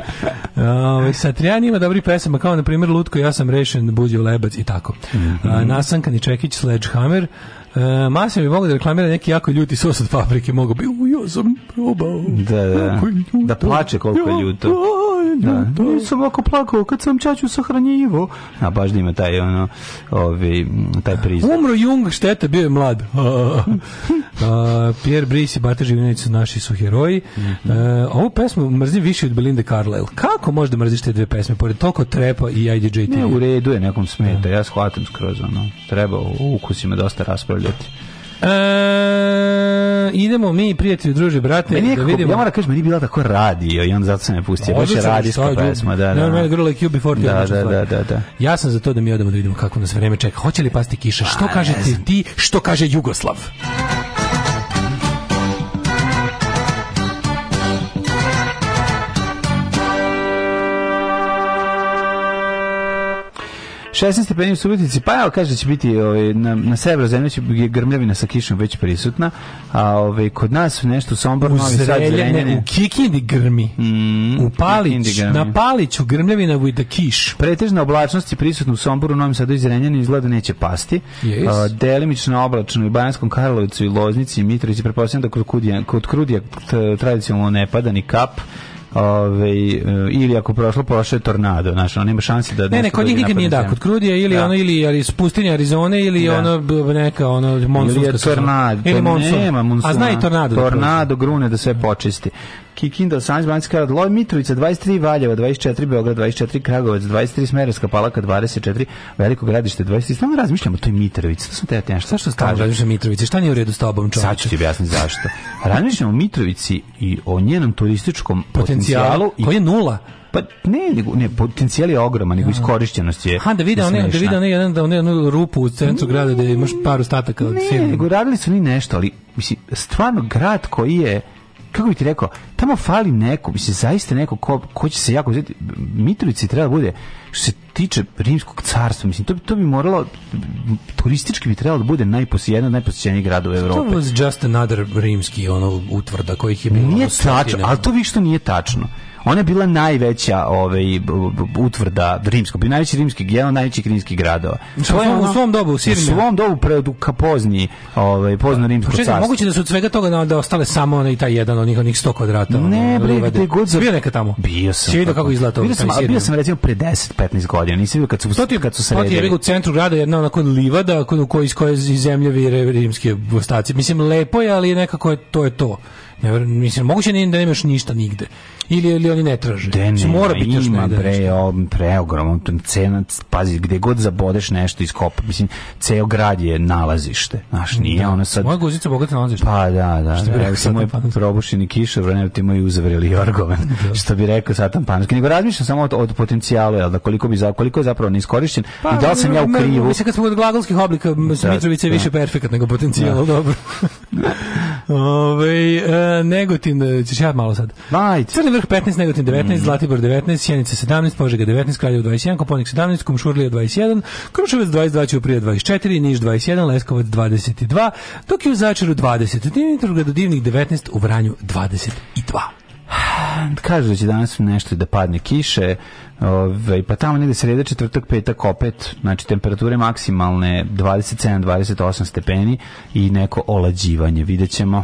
Ove, ovaj, Satrijan ima dobri pesama, kao na primjer Lutko, ja sam rešen, buđe u lebac i tako. Mm Nasankan i Čekić, Sledgehammer, E, Masa bi mogao da reklamira neki jako ljuti sos od paprike, mogu bi, ja sam probao. Da, da, da plače koliko je ljuto. Da, nisam ovako plakao kad sam čaču sahranjivo. A baš da ima taj, ono, ovi, ovaj, taj prizor. Umro Jung, šteta, bio je mlad. Uh, (laughs) Pierre Brice i Bata Živinović naši su heroji. Mm -hmm. E, uh, ovu pesmu mrzim više od Belinde Carlyle. Kako može da mrziš te dve pesme, pored toliko trepa i IDJ TV? Ne, u redu je nekom smeta, ja shvatam skroz ono. Treba, u ukusima dosta raspravlja raspravljati. E, idemo mi, prijatelji, druže, brate, meni da vidimo. Ja moram da kažem, meni je bila tako radio i on zato sam me pustio. Baš je radijska pesma, da, da. Never da. met like you before. Da, da, da, da, da. Ja sam za to da mi odemo da vidimo kako nas vreme čeka. Hoće li pasti kiša? Što pa, kaže ti, što kaže Jugoslav? 16 stepeni u Subotici, pa evo kaže da će biti ovaj, na, na severo zemlja, će grmljavina sa kišom već prisutna, a ovaj, kod nas nešto Sombor, u Novi Sad, Zrenjanin. U Kikindi grmi, mm, u Palić, grmi. na Paliću grmljavina with the kiš. Pretežna oblačnost je prisutna u Somboru, Novom Sadu i Zrenjaninu, izgleda neće pasti. Yes. Uh, delimično oblačno u Bajanskom Karlovcu i Loznici i Mitrovici, prepostavljam da kod Krudija, kod Krudija tradicionalno ne pada ni kap. Ove, e, ili ako prošlo, prošlo tornado, znači on ima šanse da... Ne, ne, kod njih nikad nije da, kod Krudija ili da. ono, ili ali pustinje Arizone, ili da. ono, neka, ono, monsunska... Ili je tornado, ili monsun. nema monsuna. A zna tornado. Da tornado, grune da sve počisti. Kikinda 18, Banjska Karlovac, Mitrovica 23, Valjevo 24, Beograd 24, Kragovac 23, Smerovska Palaka 24, Veliko Gradište 23. Stalno razmišljamo to je Mitrovici. To sam te ja nešto. Zašto stalno razmišljam Mitrovici? Šta nije u redu s tobom, čoveče? Sad ću ti objasniti zašto. razmišljamo o Mitrovici i o njenom turističkom potencijalu, potencijalu koji je nula. Pa ne, nego ne, potencijal je ogroman, nego iskorišćenost je. Ha, da vide one, da vide one jedan da one jednu rupu u centru grada da imaš par ostataka od Ne, nego radili su ni nešto, ali mislim stvarno grad koji je kako bi ti rekao, tamo fali neko, mislim, zaista neko ko, ko će se jako uzeti. Mitrovici treba da bude, što se tiče rimskog carstva, mislim, to bi, to bi moralo, turistički bi trebalo da bude najpos, jedan od najposjećenijih grada u Evropi. To was just another rimski ono, utvrda kojih je bilo. Nije tačno, ali to više što nije tačno. Ona je bila najveća ovaj, utvrda rimskog, najveći rimski, jedan najveći rimski gradova. U svom, u svom dobu, u Sirmi. U svom dobu, pre, ka pozni, ovaj, pozno rimsko Počekaj, carstvo. Moguće da su od svega toga da ostale samo onaj taj jedan od njih, onih 100 kvadrata. Ne, bre, gde god za... Bio neka tamo? Bio sam. Si vidio kako pa- izgleda to? Ovaj bio sam, a, bio sam recimo pre 10-15 godina, nisam vidio kad su, to kad su se redili. To ti u centru grada jedna onako livada kod, koj, iz koje iz zemlje vire rimske ostaci. Mislim, lepo je, ali nekako je, to je to. Ne, mislim, moguće da, da nemaš ništa nigde. Ili, ili oni ne traže. De ne, mora biti ima ne bre, om, preogrom, cenac, pazi, gde god zabodeš nešto iz mislim, ceo grad je nalazište, znaš, nije da. ona sad... Moja guzica bogata nalazište. Pa da, da, što da, bi rekao, sam moj probušeni kišov, ne ti moj uzavrili jorgovan, (laughs) da. što bi rekao Satan Panoški. Nego razmišljam samo od, od potencijala, jel da, koliko, bi, za, koliko je zapravo neiskorišćen pa, i da li sam ja u krivu. Mislim, kad smo od glagolskih oblika, da, Mitrovica je više da. perfekat nego potencijal, dobro. (laughs) Ove, e, Negotin, e, ćeš ja malo sad. Ajde. Crni Povrh 15, Negotin 19, mm Zlatibor 19, Sjenica 17, Požega 19, Kraljevo 21, Koponik 17, Kumšurlija 21, Kruševac 22, Ćuprija 24, Niš 21, Leskovac 22, dok je u Začaru 20, Dimitrov do 19, u Vranju 22. (sighs) Kažu da će danas nešto da padne kiše, Ove, ovaj, pa tamo negde sreda, četvrtak, petak opet, znači temperature maksimalne 27-28 stepeni i neko olađivanje, vidjet ćemo.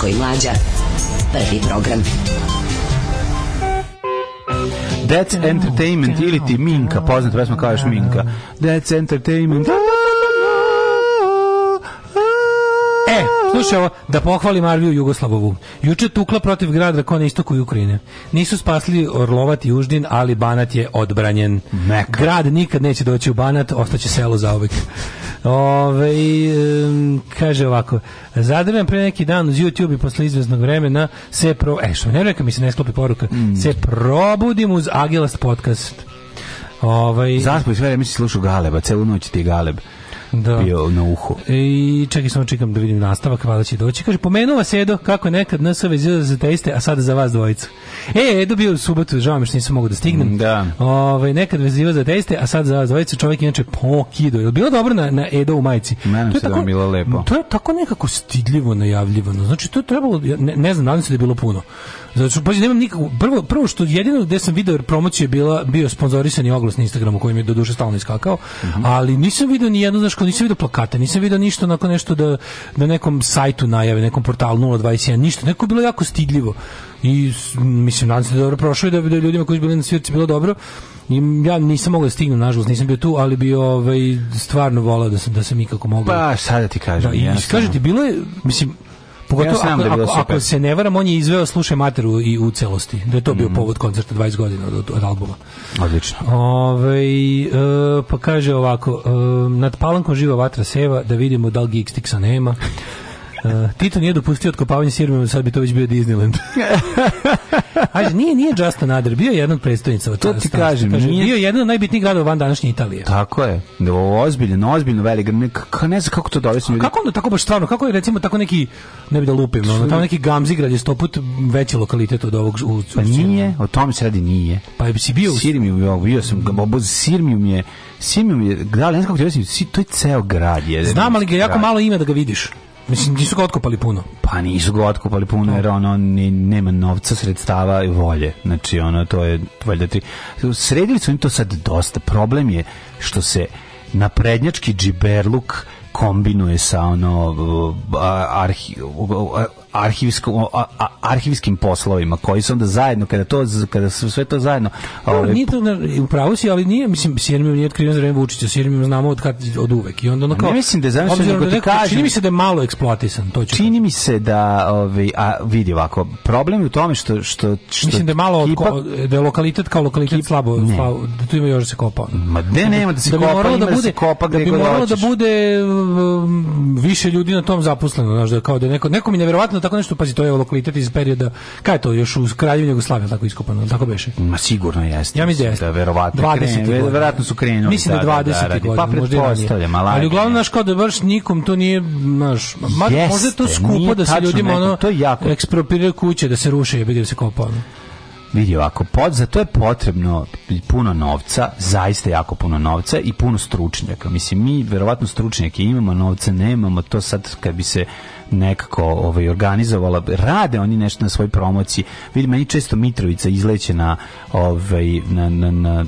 Daško i Mlađa. Prvi program. That's Entertainment ili ti Minka, poznata pesma kao još Minka. That's Entertainment. E, slušaj ovo, da pohvalim Arviju Jugoslavovu. Juče tukla protiv grada kone istoku Ukrajine. Nisu spasli Orlovat i Juždin, ali Banat je odbranjen. Neka. Grad nikad neće doći u Banat, ostaće selo za zauvek. Ove, kaže ovako, zadrem pre neki dan uz YouTube i posle izveznog vremena se pro... E, što ne reka mi se ne sklopi poruka. Mm. Se probudim uz Agilast podcast. Ovaj Zaspoj pa sve vreme si Galeba, celu noć ti Galeb da. bio na uhu. E, I čekaj samo čekam da vidim nastavak, valjda će doći. Kaže pomenuo se Edo kako je nekad NSV izgleda za teiste, a sada za vas dvojicu. E, Edo bio u subotu, žao mi što nisam mogao da stignem. Mm, da. Ove, nekad vezio za teiste, a sad za vas dvojicu čovjek inače pokido. Je bilo dobro na, na Edo u majici? Meni se tako, da bilo lepo. To je tako nekako stidljivo najavljivano. Znači to je trebalo, ne, ne znam, nadam se da je bilo puno. Zato što, pazi, nemam nikakvu... Prvo, prvo što jedino gde sam video promociju je bila, bio sponzorisani oglas na Instagramu koji mi je do duše stalno iskakao, mm -hmm. ali nisam video ni jedno, znaš, nisam video plakate, nisam video ništa onako nešto da na nekom sajtu najave, nekom portalu 021, ništa, neko je bilo jako stidljivo i mislim nadam se da dobro prošlo i da bi da ljudima koji su bili na svirci bilo dobro i ja nisam mogao da stignem nažalost nisam bio tu ali bi ovaj stvarno volao da sam da sam ikako mogao pa sada da ti kažem da, i, ja kažete bilo je mislim Pogotovo ja ako, da ako, ako, se ne varam, on je izveo Slušaj materu i u celosti. Da je to bio mm -hmm. povod koncerta 20 godina od, od albuma. Odlično. Ove, ovaj, e, pa kaže ovako, e, nad palankom živa vatra seva, da vidimo da li Geekstixa nema. Uh, Tito nije dopustio otkopavanje sirme, sad bi to već bio Disneyland. (laughs) Ajde, nije, nije Justin Nader, bio je jedan od predstavnica. To ti kažem. Kaže, nije... Bio je jedan od najbitnijih gradova van današnje Italije. Tako je. Da, ozbiljno, ozbiljno velik. Ne, ne znam kako to dovesim. Kako onda tako baš stvarno? Kako je recimo tako neki, ne bi da lupim, ono, tamo neki Gamzigrad je sto put veći lokalitet od ovog u, Pa nije, o tom se radi nije. Pa je si bio... Sirmium, bio sam, Sirmium je Sirmium je, da, ne znam kako ti to je ceo grad. Je, Znam, ali ga jako malo ima da ga vidiš. Mislim, nisu ga otkopali puno. Pa nisu ga otkopali puno, jer ono ni, nema novca, sredstava i volje. Znači, ono, to je, valjda tri... Sredili su oni to sad dosta. Problem je što se na prednjački džiberluk kombinuje sa ono arhi, arhivskom arhivskim poslovima koji su onda zajedno kada to kada su sve to zajedno ali pa, ovaj nije to na, upravo si ali nije mislim Sirmi nije otkriven za vreme Vučića Sirmi znamo od kad od uvek i onda ono kao ne mislim da je zamišljeno nego da ti kažem čini mi se da je malo eksploatisan to ću čini kao. mi se da ovaj a vidi ovako problem je u tome što što što mislim da je malo kipa, da je lokalitet kao lokalitet kipa, slabo, ne. slabo da tu ima još da se kopa ma ne nema da se da kopa moralo da ima da bude da kopa da bi moralo da bude više ljudi na tom zaposleno znači da kao da neko neko mi neverovatno verovatno tako nešto, pazi, to je lokalitet iz perioda, kada je to, još u Kraljevini Jugoslavije tako iskopano, tako beše? Ma sigurno jeste. Ja mislim da jeste. Da, verovatno, 20 krenu, verovatno su krenuli. Mislim da, da 20 da, pa godina, pa pretpostavljam, ali, ali uglavnom, naš kao da baš nikom to nije, naš, ma, možda je to skupo da se ljudima neko, ono, jako... ekspropiraju kuće, da se ruše, jebi da se kopa ono vidi ovako, pod, za to je potrebno puno novca, zaista jako puno novca i puno stručnjaka. Mislim, mi verovatno stručnjake imamo, novca nemamo, to sad kad bi se nekako ovaj, organizovala, rade oni nešto na svoj promociji. Vidi, meni često Mitrovica izleće na, ovaj, na, na, na,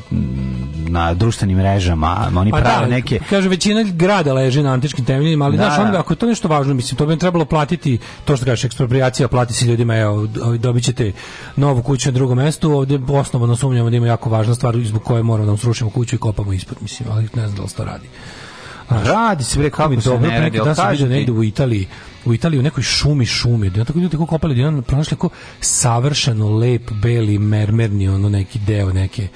na društvenim mrežama, oni pa prave da, neke... Kažu, većina grada leži na antičkim temeljima, ali da, znaš, onda, da. ako je to nešto važno, mislim, to bi trebalo platiti, to što kažeš, ekspropriacija, plati se ljudima, evo, ovaj, dobićete novu kuću na drugom mestu, ovde osnovano sumnjamo da ima jako važna stvar zbog koje moramo da srušimo kuću i kopamo ispod, mislim, ali ne znam da li to radi. Radi se, bre, kako mi dobro, ne radi, da sam vidio negde u Italiji, u Italiji u nekoj šumi šumi, da tako ljudi kako kopali, da pronašli kako savršeno lep beli mermerni ono neki deo neke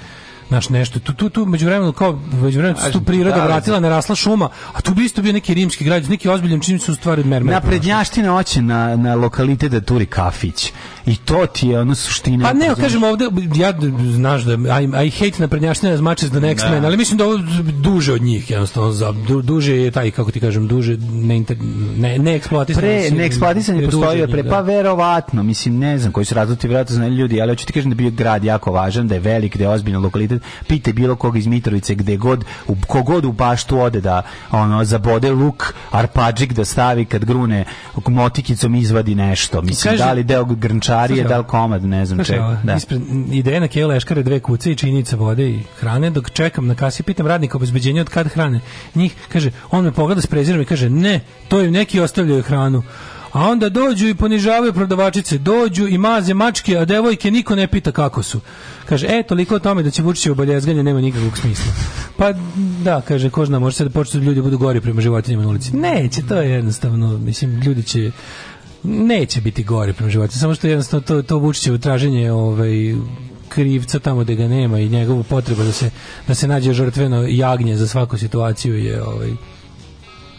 naš nešto tu tu tu međuvremenu kao međuvremenu tu da, priroda da, da. vratila narasla šuma a tu bi isto bio neki rimski grad neki ozbiljan čini su stvari mermer naprednjaština hoće na na lokalitet da turi kafić i to ti je ono suština pa ne kažem ovde ja znaš da I, I hate naprednjaština as much as the next da. man ali mislim da ovo duže od njih jednostavno za duže je taj kako ti kažem duže ne inter, ne ne pre ne eksploatisanje postoji pre pa verovatno mislim ne znam koji su razlozi verovatno znaju ljudi ali hoću ti kažem da bio grad jako važan da je velik da je ozbiljan lokalitet pitajte, bilo kog iz Mitrovice gde god, u, kogod u baštu ode da ono, zabode luk, arpadžik da stavi kad grune motikicom izvadi nešto. Mislim, Kaži, da li deo grnčarije, da li komad, ne znam čega. Da. Ispred, ideja na kejla leškare dve kuce i činjenica vode i hrane, dok čekam na kasi, pitam radnika obezbeđenja od kad hrane. Njih, kaže, on me pogleda s prezirom i kaže, ne, to im neki ostavljaju hranu. A onda dođu i ponižavaju prodavačice, dođu i maze mačke, a devojke niko ne pita kako su. Kaže, e, toliko o tome da će vući obaljezganje, nema nikakvog smisla. Pa da, kaže, ko zna, može se da počnu da ljudi budu gori prema životinjima na ulici. Neće, to je jednostavno, mislim, ljudi će neće biti gori prema životinjima, samo što jednostavno to, to Vučićevo traženje ovaj, krivca tamo gde ga nema i njegovu potrebu da se, da se nađe žrtveno jagnje za svaku situaciju je ovaj,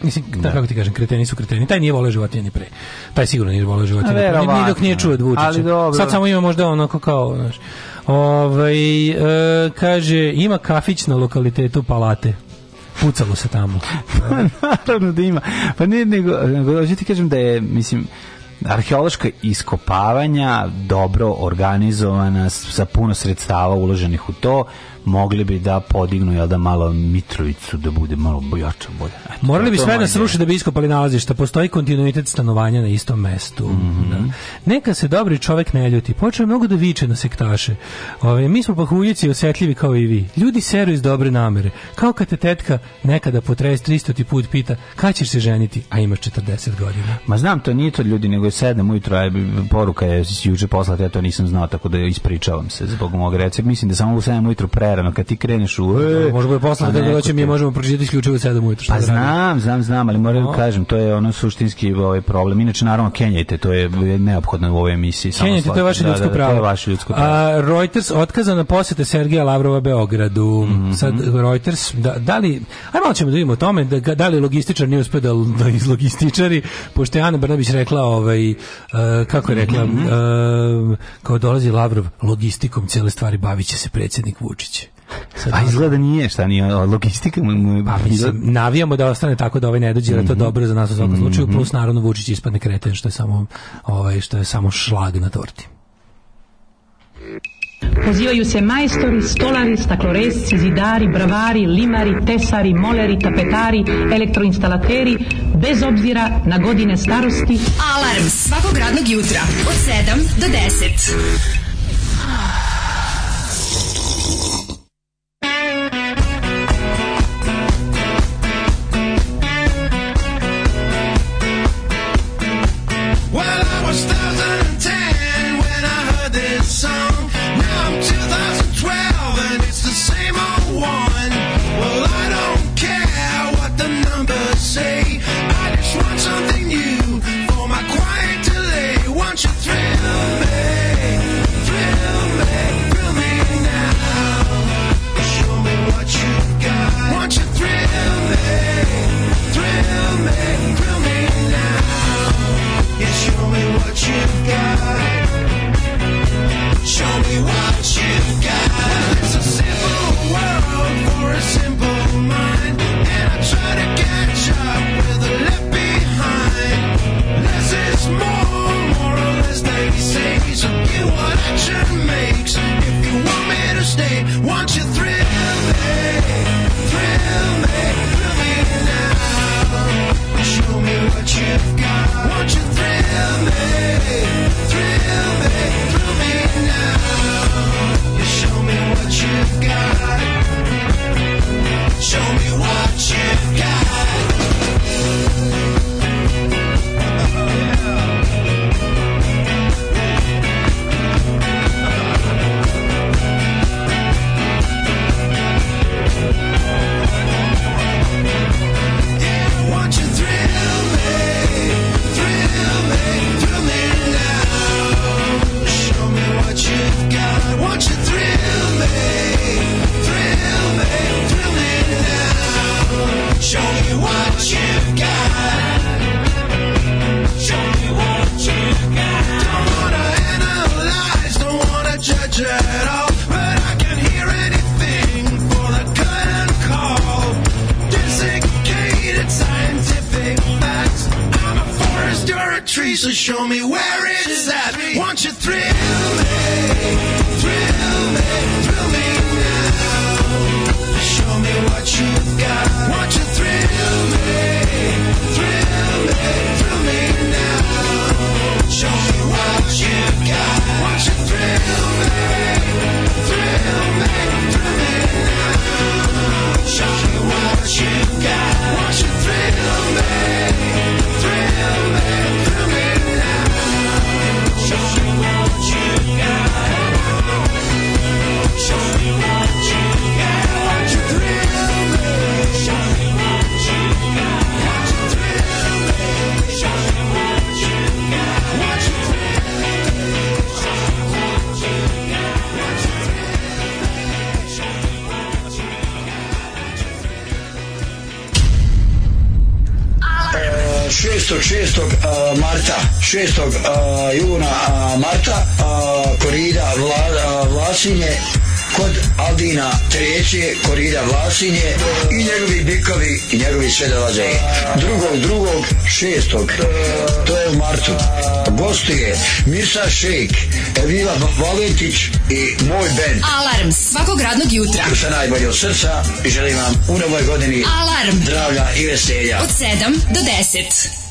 Mislim, da. kako ti kažem, kreteni su kreteni. Taj nije voleo životinje ni pre. Taj sigurno nije voleo životinje pre. Pa ni, dok nije čuo od Vučića. Sad samo ima možda onako kao, znaš. Ovaj, e, kaže, ima kafić na lokalitetu Palate pucalo se tamo. (laughs) Pa naravno da ima. Pa ne, nego, nego ti kažem da je, mislim, arheološka iskopavanja dobro organizovana sa puno sredstava uloženih u to mogli bi da podignu jel da malo Mitrovicu da bude malo bojača bolja. Eto, Morali bi sve da sruši da bi iskopali nalazišta. Postoji kontinuitet stanovanja na istom mestu. Mm -hmm. da. Neka se dobri čovek ne ljuti. Počeo je mnogo da viče na sektaše. Ove, mi smo pahuljici osetljivi kao i vi. Ljudi seru iz dobre namere. Kao kad te tetka nekada po 300 ti put pita kada ćeš se ženiti, a imaš 40 godina. Ma znam, to nije to ljudi, nego je 7 ujutro, a poruka je juče poslata, ja to nisam znao, tako da ispričavam se zbog mog recepta. Mislim da samo u 7 ujutro pre prerano kad ti kreneš u e, možemo je posle da doći da mi možemo pročitati isključivo u 7 ujutro. Pa da znam, znam, znam, ali moram da no. kažem to je ono suštinski ovaj problem. Inače naravno Kenjajte, to je neophodno u ovoj emisiji samo. Kenjajte, to je vaše da, ljudsko da, pravo. Da, da, da, vaše ljudsko pravo. A Reuters otkaza na posete Sergeja Lavrova Beogradu. Mm -hmm. Sad mhm. Reuters da, da li ajmo malo ćemo da vidimo o tome da, da li logističar nije uspeo da, da izlogističari (laughs) pošto je Ana Brnabić rekla ovaj uh, kako je rekla mm -hmm. uh, kao dolazi Lavrov logistikom cele stvari baviće se predsjednik Vučić. Pa izgleda nije šta nije logistika mu pa, mislim, navijamo da ostane tako da ovaj ne dođe, mm -hmm. da to mhm. dobro za nas u svakom slučaju mm -hmm. plus naravno Vučić ispadne kreten što je samo ovaj što je samo šlag na torti. Pozivaju se majstori, stolari, stakloresci, zidari, bravari, limari, tesari, moleri, tapetari, elektroinstalateri, bez obzira na godine starosti. Alarm svakog radnog jutra od 7 do 10. 6. To je u martu. Gosti je Mirsa Šejk, Evila Valentić i moj band. Alarm svakog radnog jutra. Sa najbolje od srca i želim vam u novoj godini Alarm. zdravlja i veselja. Od 7 do 10.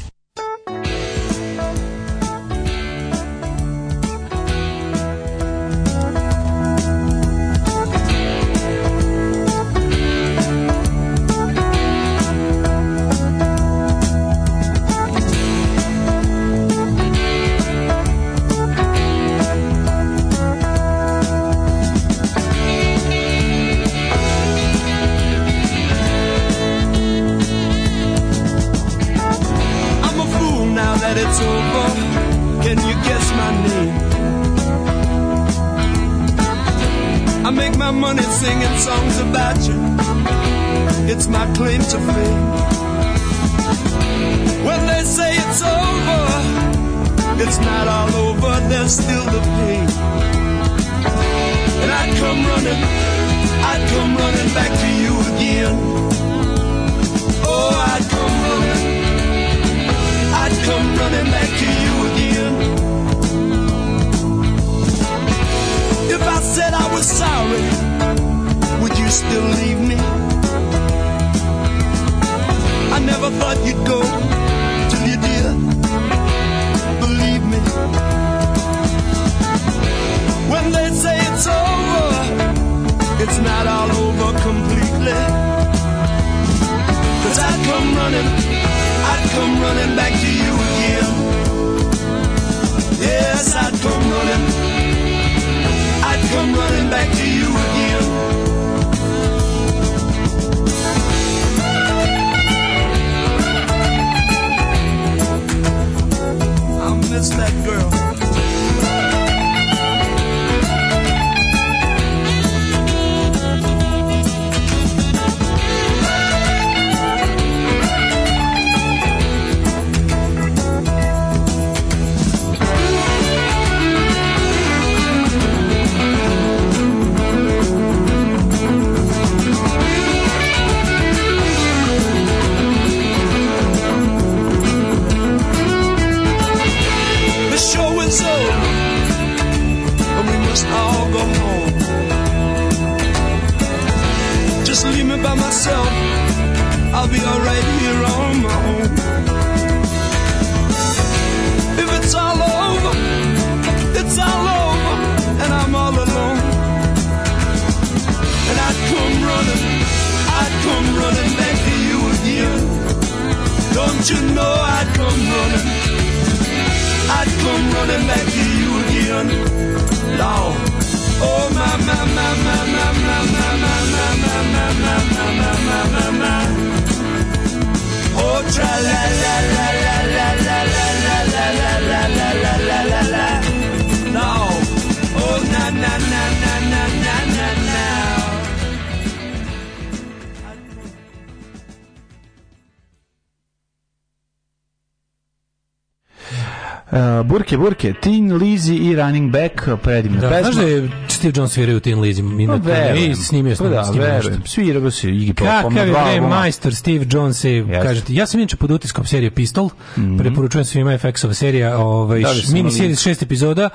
Uh, burke, burke, Teen Lizzy i Running Back, predivna da, pesma. Znaš da je Steve Jones svirao u Tin Lizzy i, no, pa i snimio sam pa da, verujem. Svirao se Iggy Pop. Kakav je majstor Steve Jones i yes. kažete, ja sam inače pod utiskom serije Pistol, mm -hmm. preporučujem svima FX-ova serija, ovaj, da, mini serija šest epizoda,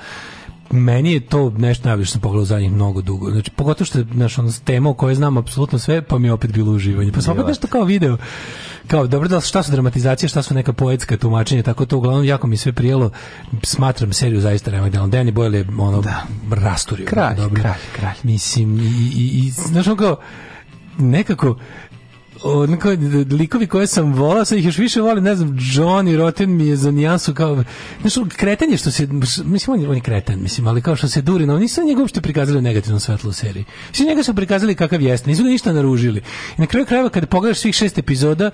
meni je to nešto najbolje što sam pogledao zadnjih mnogo dugo. Znači, pogotovo što je naš, ono, tema o kojoj znam apsolutno sve, pa mi je opet bilo uživanje. Pa sam opet nešto kao video. Kao, dobro, da, šta su dramatizacije, šta su neka poetska tumačenja, tako to uglavnom jako mi sve prijelo. Smatram seriju zaista remedelom. Danny Boyle je ono, da. rasturio. Kralj, dobro. kralj, kralj. Mislim, i, i, i znaš, ono kao, nekako onako, likovi koje sam volao, sad ih još više volim, ne znam, Johnny Rotten mi je za nijansu kao, znaš, kreten što se, mislim, on je, on je kreten, mislim, ali kao što se duri, no, nisu njega uopšte prikazali u negativnom svetlu u seriji. Svi njega su prikazali kakav jeste, nisu ga ništa naružili. I na kraju krajeva, kada pogledaš svih šest epizoda,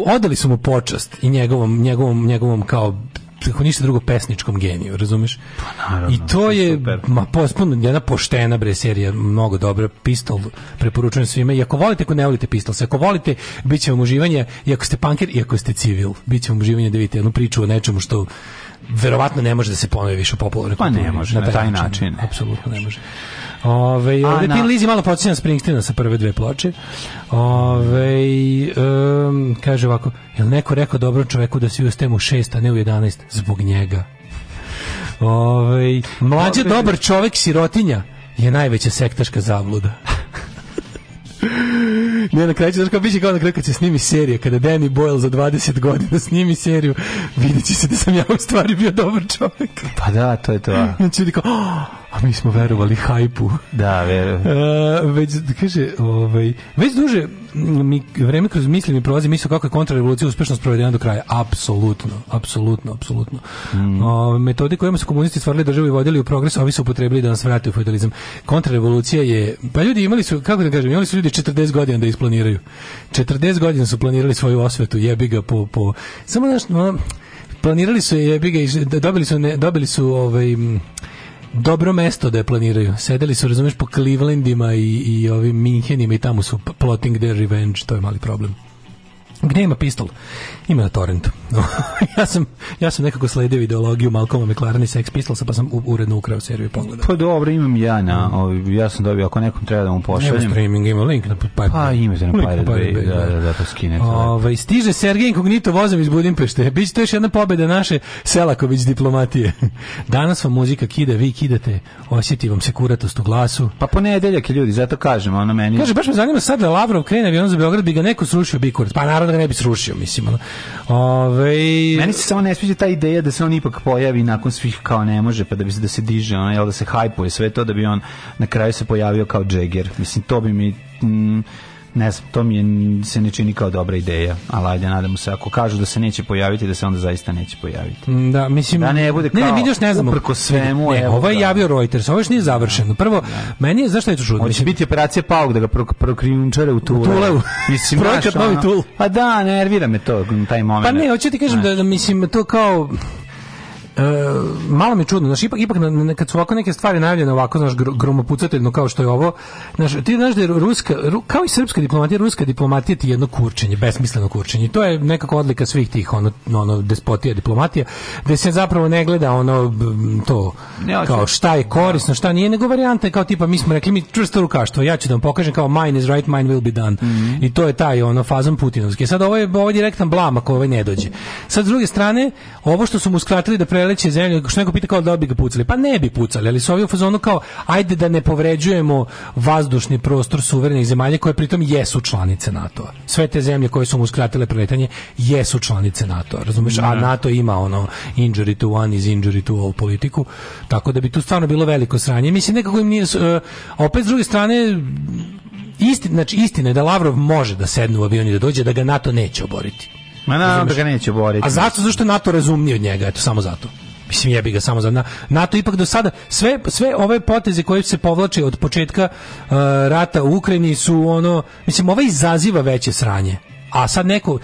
odali su mu počast i njegovom, njegovom, njegovom kao ako ništa drugo pesničkom geniju, razumeš? Pa naravno. I to je super. ma potpuno jedna poštena bre serija, mnogo dobra. Pistol preporučujem svima. I ako volite, ako ne volite Pistol, ako volite, biće vam uživanje. I ako ste panker, i ako ste civil, biće vam uživanje da vidite jednu priču o nečemu što verovatno ne može da se ponovi više popularno. Pa ne može, na taj, način. način ne. Apsolutno ne može. Ove, ovde na... Lizi malo podsjećam Springsteena sa prve dve ploče. Ove, um, kaže ovako, jel neko rekao dobro čoveku da svi ustajemo u šest, a ne u jedanest? Zbog njega. Ove, mlađe Ove... dobar čovek sirotinja je najveća sektaška zabluda. (laughs) Ne, na kraju će, znaš kao, biće kao na kraju kad se snimi serija, kada Danny Boyle za 20 godina snimi seriju, vidjet će se da sam ja u stvari bio dobar čovjek. Pa da, to je to. Znači, ljudi kao, oh, A mi smo verovali hajpu. Da, verujem. E, već, kaže, ovaj, već duže mi, vreme kroz misli mi prolazi misao kako je kontrarevolucija uspešno sprovedena do kraja. Apsolutno, apsolutno, apsolutno. Mm. O, metode kojima su komunisti stvarali državu i vodili u progres, ovi su upotrebili da nas vrate u feudalizam. Kontrarevolucija je, pa ljudi imali su, kako da kažem, imali su ljudi 40 godina da isplaniraju. 40 godina su planirali svoju osvetu, jebi ga po, po samo znaš, planirali su je jebi ga, dobili su, ne, dobili su ovaj, dobro mesto da je planiraju. Sedeli su, razumeš, po Clevelandima i, i ovim Minhenima i tamo su plotting their revenge, to je mali problem. Gde ima pistol? Ima na torrentu. (laughs) ja, sam, ja sam nekako sledio ideologiju Malcolma McLarena i Sex Pistolsa, pa sam uredno ukrao seriju i pogledao. Pa dobro, imam ja na, ja sam dobio, ako nekom treba da mu pošaljem. Nema streaming, ima link na Pirate Pa se na Pirate Bay, da, da, da, pa da, da, skinete. Ove, ovaj, stiže Sergej Inkognito vozom iz Budimpešte. Biće to još jedna pobeda naše Selaković diplomatije. (laughs) Danas vam muzika kida, vi kidate, osjeti vam se kuratost u glasu. Pa ponedeljak je ljudi, zato kažem, ono meni... Kaže, baš me zanima sad da Lavrov krene avion za Beograd, bi ga neko srušio Bikurac. Pa naravno da ga ne bi srušio, mislim. Ono. Ove... Meni se samo ne sviđa ta ideja da se on ipak pojavi nakon svih kao ne može, pa da bi se da se diže, on, jel, da se hajpuje sve to, da bi on na kraju se pojavio kao Jagger. Mislim, to bi mi... Mm, ne znam, to mi je, se ne čini kao dobra ideja, ali ajde, nadamo se, ako kažu da se neće pojaviti, da se onda zaista neće pojaviti. Mm, da, mislim, da ne bude kao, ne, ne, mi ne znamo. Uprko svemu, ne, evo, ovo je javio Reuters, ovo još nije završeno. Prvo, da. meni je, zašto je to čudno? Hoće biti operacija Pauk da ga pro, prokrijunčare u Tule. U Tuleu, mislim, projekat novi Tul. Pa da, nervira me to, taj moment. Pa ne, hoće ti kažem da, da, mislim, to kao, E, malo mi je čudno, znaš, ipak, ipak kad su ovako neke stvari najavljene ovako, znaš, gromopucateljno kao što je ovo, znaš, ti znaš da je ruska, kao i srpska diplomatija, ruska diplomatija ti jedno kurčenje, besmisleno kurčenje. To je nekako odlika svih tih, ono, ono despotija, diplomatija, da se zapravo ne gleda ono, to, kao šta je korisno, šta nije, nego varijanta kao tipa, mi smo rekli, mi čvrsto rukaštvo, ja ću da vam pokažem kao mine is right, mine will be done. Mm -hmm. I to je taj, ono, fazan putinovski. Sad ovo je, ovo je direktan blam ako ovaj ne dođe. Sad, s druge strane, ovo što su mu skratili da pre preleće zemlju, što neko pita kao da bi ga pucali. Pa ne bi pucali, ali su ovi u fazonu kao ajde da ne povređujemo vazdušni prostor suverenih zemalja koje pritom jesu članice NATO-a. Sve te zemlje koje su mu skratile preletanje jesu članice NATO-a, razumeš? A da. NATO ima ono injury to one is injury to all politiku, tako da bi tu stvarno bilo veliko sranje. Mislim, nekako im nije... E, opet, s druge strane, Isti, znači, istina je da Lavrov može da sedne u avion i da dođe, da ga NATO neće oboriti. Ma na, da ga neće boriti. A zašto? Zašto NATO razumnije od njega? Eto, samo zato. Mislim, jebi ga samo za... Na, NATO ipak do sada, sve, sve ove poteze koje se povlače od početka uh, rata u Ukrajini su ono... Mislim, ova izaziva veće sranje. A sad neko,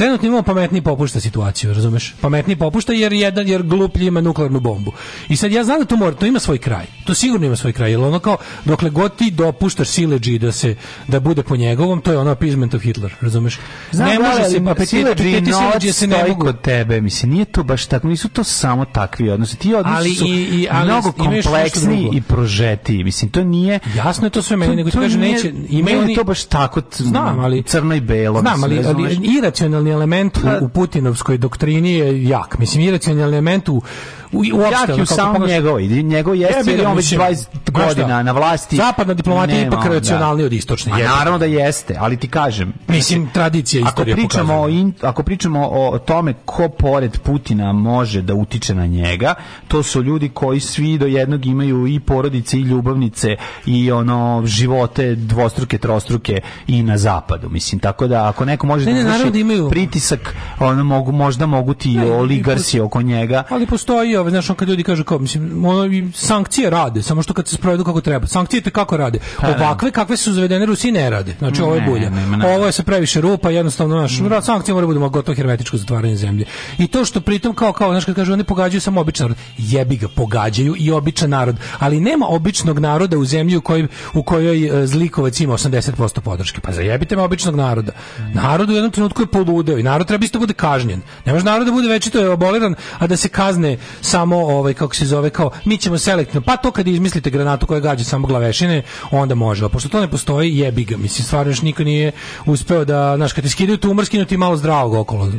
Trenutno imamo pametni popušta situaciju, razumeš? Pametni popušta jer jedan jer gluplji ima nuklearnu bombu. I sad ja znam da to mora, to ima svoj kraj. To sigurno ima svoj kraj. Jer ono kao dokle god ti dopuštaš sileđi da se da bude po njegovom, to je ono appeasement of Hitler, razumeš? Znam, ne može se pa sileđi se ne mogu kod tebe, mislim, nije to baš tako, nisu to samo takvi odnosi. Ti odnosi ali su i, i ali mnogo kompleksni i prožeti. Mislim, to nije Jasno je to sve meni, nego ti kaže neće, imaju to baš tako, znam, ali crno i belo. Znam, ali, ali iracionalni iracionalni element u, pa- u Putinovskoj doktrini je jak. Mislim, iracionalni element u u, uopšte, jak je samo pogledaš... njegov, njegov jeste jer je on već 20 pa godina na vlasti. Zapadna diplomatija je ipak da. racionalnija od istočne. A pa naravno da jeste, ali ti kažem. Mislim, tradicija istorije ako pričamo, o in, ako pričamo o tome ko pored Putina može da utiče na njega, to su ljudi koji svi do jednog imaju i porodice i ljubavnice i ono živote dvostruke, trostruke i na zapadu. Mislim, tako da ako neko može ne, da, ne, da imaju pritisak, ono, mogu, možda mogu ti oligarsi oko njega. Ali postoji ove, znaš, on kad ljudi kažu kao, mislim, ono, sankcije rade, samo što kad se sprovedu kako treba. Sankcije te kako rade. Pa da. Ovakve kakve su zavedene Rusije, ne rade. Znači, ovo je bulja. Ovo je se previše rupa, jednostavno, znaš, mm. sankcije moraju budemo gotovo hermetičko zatvaranje zemlje. I to što pritom kao, kao, znaš, kad kažu, oni pogađaju samo običan narod. Jebi ga, pogađaju i običan narod. Ali nema običnog naroda u zemlji u kojoj, u kojoj e, zlikovac ima 80% podrške. Pa zajebite me običnog naroda. Mm. Narod u jednom trenutku je poludeo i narod treba isto da bude kažnjen. Ne može narod da bude večito je aboliran, a da se kazne samo ovaj kako se zove kao mi ćemo selektno pa to kad izmislite granatu koja gađa samo glavešine onda može a pošto to ne postoji jebi ga mislim stvarno još niko nije uspeo da znaš kad ti skidaju tumor skinuti malo zdravog okolo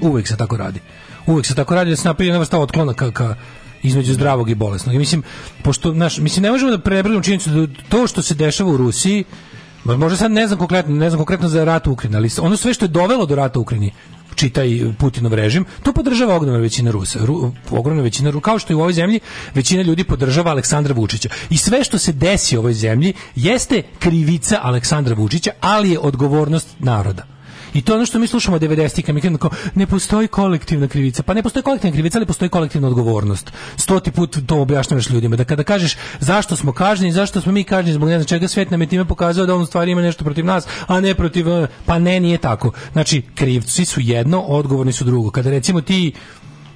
uvek se tako radi uvek se tako radi da se napravi jedna vrsta otklona ka, ka između zdravog i bolesnog. I mislim, pošto, naš, mislim, ne možemo da prebrljamo činjenicu da to što se dešava u Rusiji, možda sad ne znam konkretno, ne znam konkretno za rat u Ukrajini, ali ono sve što je dovelo do rata u Ukrajini, čitaj Putinov režim, to podržava ogromna većina Rusa. Ru, ogromna većina Rusa, kao što i u ovoj zemlji, većina ljudi podržava Aleksandra Vučića. I sve što se desi u ovoj zemlji jeste krivica Aleksandra Vučića, ali je odgovornost naroda. I to ono što mi slušamo 90-ih, mi kao ne postoji kolektivna krivica. Pa ne postoji kolektivna krivica, ali postoji kolektivna odgovornost. Stoti put to objašnjavaš ljudima da kada kažeš zašto smo kažnjeni, zašto smo mi kažnjeni zbog ne znam čega, svet nam je time pokazao da on u stvari ima nešto protiv nas, a ne protiv eh. pa ne nije tako. Znači krivci su jedno, odgovorni su drugo. Kada recimo ti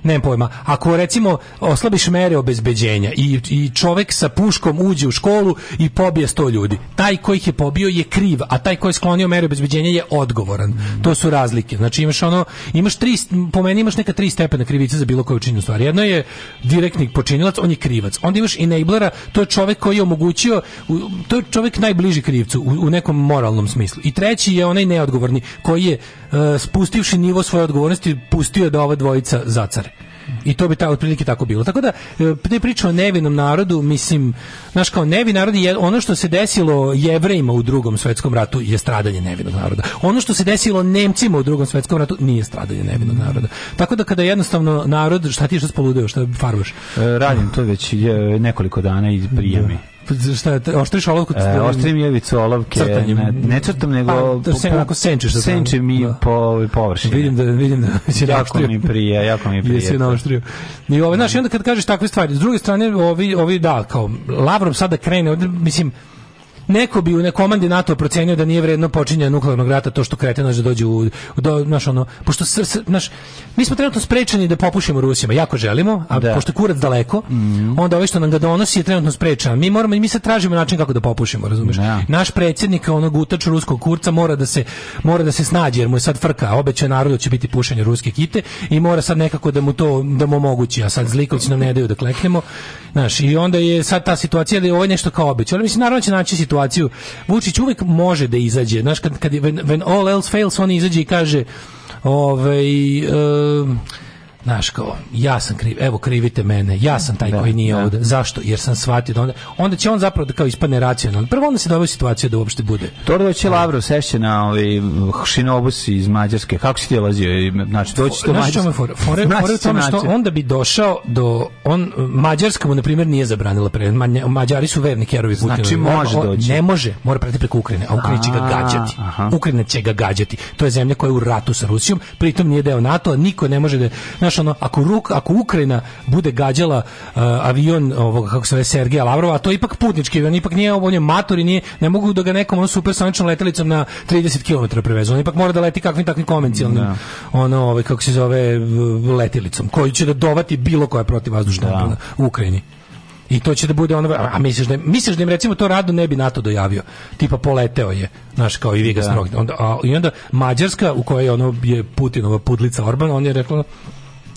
nemam pojma, ako recimo oslabiš mere obezbeđenja i, i čovek sa puškom uđe u školu i pobije sto ljudi, taj koji ih je pobio je kriv, a taj koji je sklonio mere obezbeđenja je odgovoran. To su razlike. Znači imaš ono, imaš tri, po meni imaš neka tri stepena krivice za bilo koju učinjenu stvar. Jedno je direktni počinilac, on je krivac. Onda imaš enablera, to je čovek koji je omogućio, to je čovek najbliži krivcu u, u nekom moralnom smislu. I treći je onaj neodgovorni koji je E, spustivši nivo svoje odgovornosti, pustio da ova dvojica zacare. I to bi ta otprilike tako bilo. Tako da te priča o nevinom narodu, mislim, naš kao nevin narod je ono što se desilo Jevrejima u Drugom svetskom ratu je stradanje nevinog naroda. Ono što se desilo Nemcima u Drugom svetskom ratu nije stradanje nevinog naroda. Tako da kada jednostavno narod, šta ti je što spoludeo, šta farbaš? E, radim to već je, nekoliko dana i prije mi. Pa šta je, oštriš olovku? E, da oštrim jevicu olovke. Crtanjem. Ne, ne crtam, nego... Pa, sen, onako senčiš. senči mi da. po da da. ovaj, površini. Vidim da, vidim da si jako naoštrio. mi prije, jako mi prije. Jesi naoštrio. I ove, ovaj, znaš, onda kad kažeš takve stvari, s druge strane, ovi, ovi da, kao, Lavrov sada krene, ovdje, mislim, neko bi u nekomandi NATO procenio da nije vredno počinjanje nuklearnog rata to što kreteno da dođe u, do, naš ono, pošto sr, sr, naš, mi smo trenutno sprečeni da popušimo Rusima, jako želimo, a da. pošto kurac daleko, mm. onda ovaj što nam ga donosi je trenutno sprečan. Mi moramo, mi sad tražimo način kako da popušimo, razumeš? Da. Naš predsjednik, onog utač ruskog kurca, mora da se, mora da se snađe, jer mu je sad frka, obeća narodu da će biti pušenje ruske kite i mora sad nekako da mu to, da mu omogući, a sad zlikovci nam ne daju da kleknemo, Naš, i onda je sad ta situacija da je ovo nešto kao obeća, ali mislim, naravno da će naći situaciju situaciju. Vučić uvek može da izađe. Znaš, kad, kad, when, when all else fails, on izađe i kaže ovaj... Uh, Znaš, kao, ja sam kriv, evo krivite mene, ja sam taj da, koji nije da. ovde. Zašto? Jer sam shvatio da onda, onda će on zapravo da kao ispadne racionalno. Prvo onda se dovoje situacija da uopšte bude. Tordo će Lavrov sešće na ovi ovaj, Šinobus iz Mađarske. Kako si ti je dolazio? Znači, doći to Mađarske. Fore, fore, fore tome što onda bi došao do, on, Mađarska mu, na primjer, nije zabranila pre. Mađari su verni kerovi Putina. Znači, može doći. Ne može, mora prati preko Ukrajine, a Ukrajina će ga gađati. Aha. Ukrajina će ga gađati. To je zemlja koja je u ratu sa Rusijom, pritom nije deo NATO, niko ne može da znaš, ono, ako, Ruk, ako Ukrajina bude gađala uh, avion ovog, kako se zove, Sergeja Lavrova, to je ipak putnički on ipak nije ovo, on je mator i nije, ne mogu da ga nekom ono supersoničnom letelicom na 30 km prevezu, on ipak mora da leti kakvim takvim konvencionalnim. da. ono, ovaj, kako se zove, letelicom, koji će da dovati bilo koja protivvazdušna da. Obrana u Ukrajini. I to će da bude ono, a misliš da, misliš da im recimo to rado ne bi NATO dojavio. Tipa poleteo je, znaš, kao i Vigas da. onda, a, I onda Mađarska, u kojoj ono je Putinova pudlica Orban, on je rekao,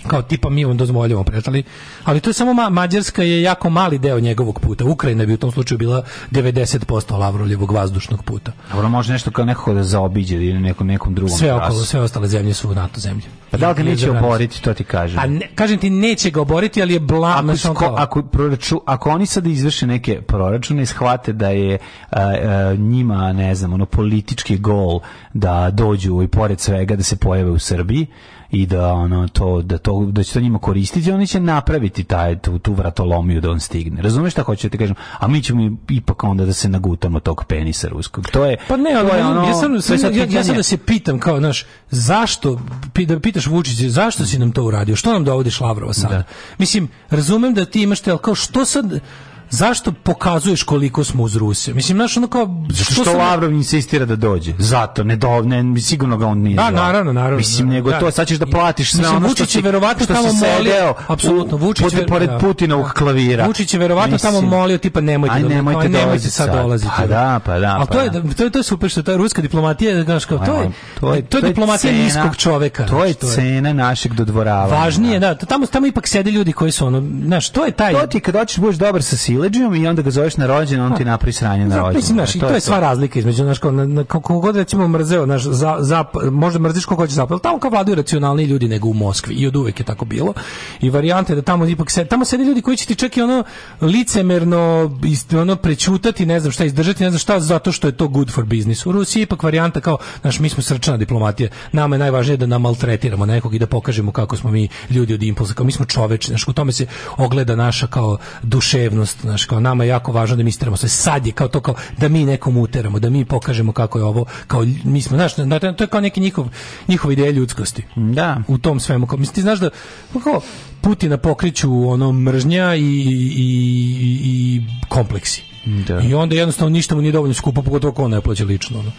kao tipa mi vam dozvoljavamo pretali, ali to je samo ma Mađarska je jako mali deo njegovog puta. Ukrajina bi u tom slučaju bila 90% Lavrovljevog vazdušnog puta. Dobro, može nešto kao nekako da zaobiđe ili nekom nekom drugom Sve okolo, rasu. sve ostale zemlje su NATO zemlje. Pa da li ga neće oboriti, to ti kažem. A pa ne, kažem ti neće ga oboriti, ali je blam ako, sko, ako, proraču, ako oni sada izvrše neke proračune i shvate da je a, e, a, e, njima, ne znam, ono politički gol da dođu i pored svega da se pojave u Srbiji, i da ono to da to da će to njima koristiti, oni će napraviti taj tu, tu vratolomiju da on stigne. Razumeš šta hoćete da kažem? A mi ćemo ipak onda da se nagutamo tog penisa ruskog. To je Pa ne, ali je ono, ja sam, sam ja, ja sam da se pitam kao, znaš, zašto da pitaš Vučića zašto si nam to uradio? Što nam dovodiš Lavrova sad? Da. Mislim, razumem da ti imaš te, ali kao što sad zašto pokazuješ koliko smo uz Rusiju? Mislim, znaš, ono kao... Zato što, što Lavrov ne... insistira da dođe. Zato, ne, do, ne sigurno ga on nije. Da, naravno, naravno. Mislim, nego da, to, sad ćeš da platiš sve mislim, ono što, si, verovatno što tamo si sedeo apsolutno, Vučić, pod, pored da. u klavira. Vučić je verovatno mislim, tamo molio, tipa, nemojte, aj, nemojte, da, nemojte sad, sad dolaziti. Pa da. da, pa da. Ali pa to, je, da. Da- to, je, to je super što ta ruska diplomatija, znaš, kao, to je, to je, to je diplomatija niskog čoveka. To je cena našeg dodvoravanja. Važnije, da, tamo, tamo ipak sede ljudi koji su ono, znaš, to je taj... To ti kad hoćeš budeš dobar sa sile, privilegijom i onda ga zoveš na rođen, on ti napravi sranje na rođen. Mislim, znaš, i to, to je sva razlika između, znaš, na, na, kako god recimo mrzeo, znaš, za, za, možda mrziš kako hoće zapad, tamo kao vladaju racionalni ljudi nego u Moskvi i od uvek je tako bilo. I varijante da tamo ipak se, tamo sede ljudi koji će ti čak i ono licemerno ono prećutati, ne znam šta, izdržati, ne znam šta, zato što je to good for business. U Rusiji je ipak varijanta kao, znaš, mi smo srčana diplomatija, nama je najvažnije da nam maltretiramo nekog i da pokažemo kako smo mi ljudi od impulsa, kao mi smo čoveč, znaš, u tome se ogleda naša kao duševnost, znaš, kao nama je jako važno da mi isteramo sve sad je kao to kao da mi nekom uteramo, da mi pokažemo kako je ovo, kao mi smo, znaš, to je kao neki njihov, njihova ideja ljudskosti. Da. U tom svemu, kao, misliš znaš da, kao, Putina pokriću ono mržnja i, i, i kompleksi Da. I onda jednostavno ništa mu nije dovoljno skupo, pogotovo on ne plaća lično. Ono.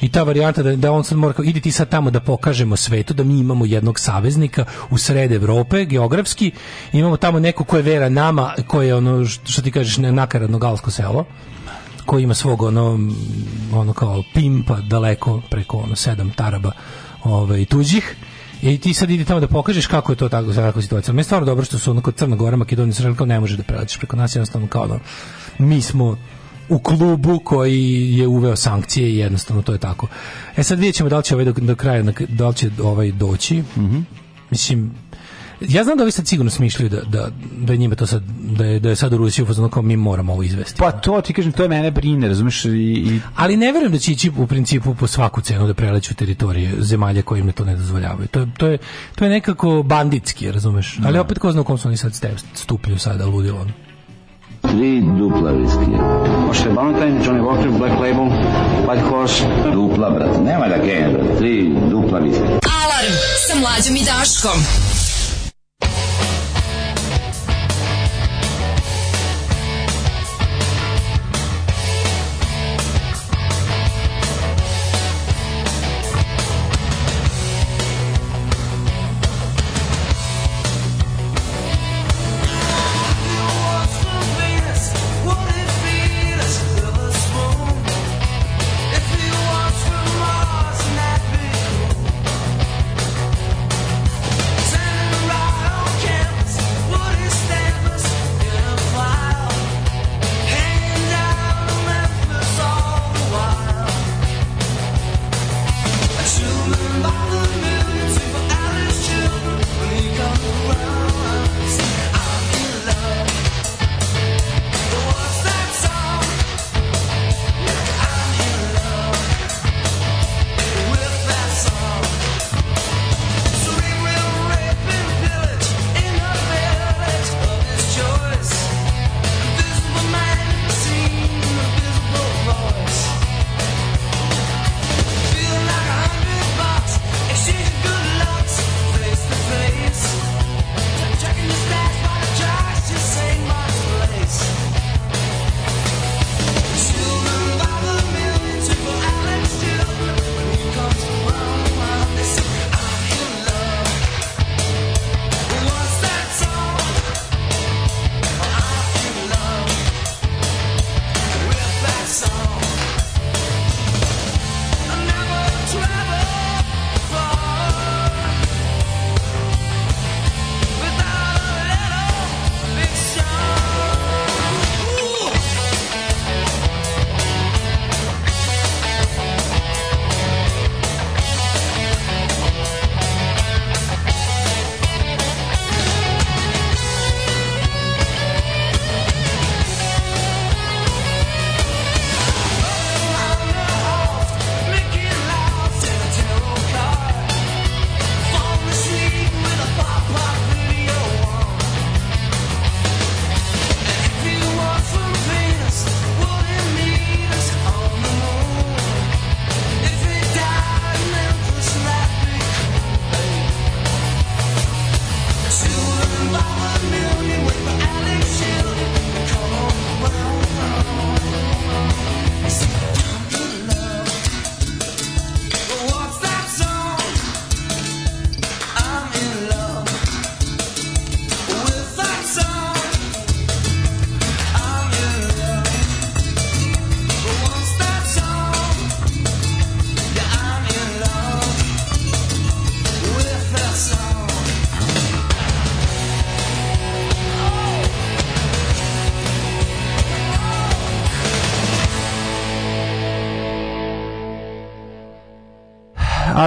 I ta varijanta da, da on sad mora kao, idi ti sad tamo da pokažemo svetu da mi imamo jednog saveznika u sred Evrope, geografski, imamo tamo neko ko je vera nama, ko je ono, što ti kažeš, nakaradno galsko selo koji ima svog ono, ono kao pimpa daleko preko ono sedam taraba ovaj, tuđih i ti sad idi tamo da pokažeš kako je to tako, takva situacija. Me je stvarno dobro što su ono kod Crna Gora, Makedonija, Sreli, kao ne može da prelaziš preko nas, jednostavno kao ono, mi smo u klubu koji je uveo sankcije i jednostavno to je tako. E sad vidjet ćemo da li će ovaj do, do kraja, da li će ovaj doći. Mm -hmm. Mislim, ja znam da vi sad sigurno smišljaju da, da, da njima to sad, da je, da je sad u Rusiji upozno kao mi moramo ovo izvesti. Pa to ti kažem, to je mene brine, razumiješ? I, i... Ali ne verujem da će ići u principu po svaku cenu da preleću teritorije zemalja koje im to ne dozvoljavaju. To, to, je, to je nekako banditski, razumeš? Da. Ali opet ko zna u kom su oni sad stupnju sada ludilo. Tri dupla viskija. Može Valentine, Johnny Walker, Black Label, White Horse. Dupla, brate. Nema da genja, Tri dupla viskija. Alarm sa mlađom i Daškom.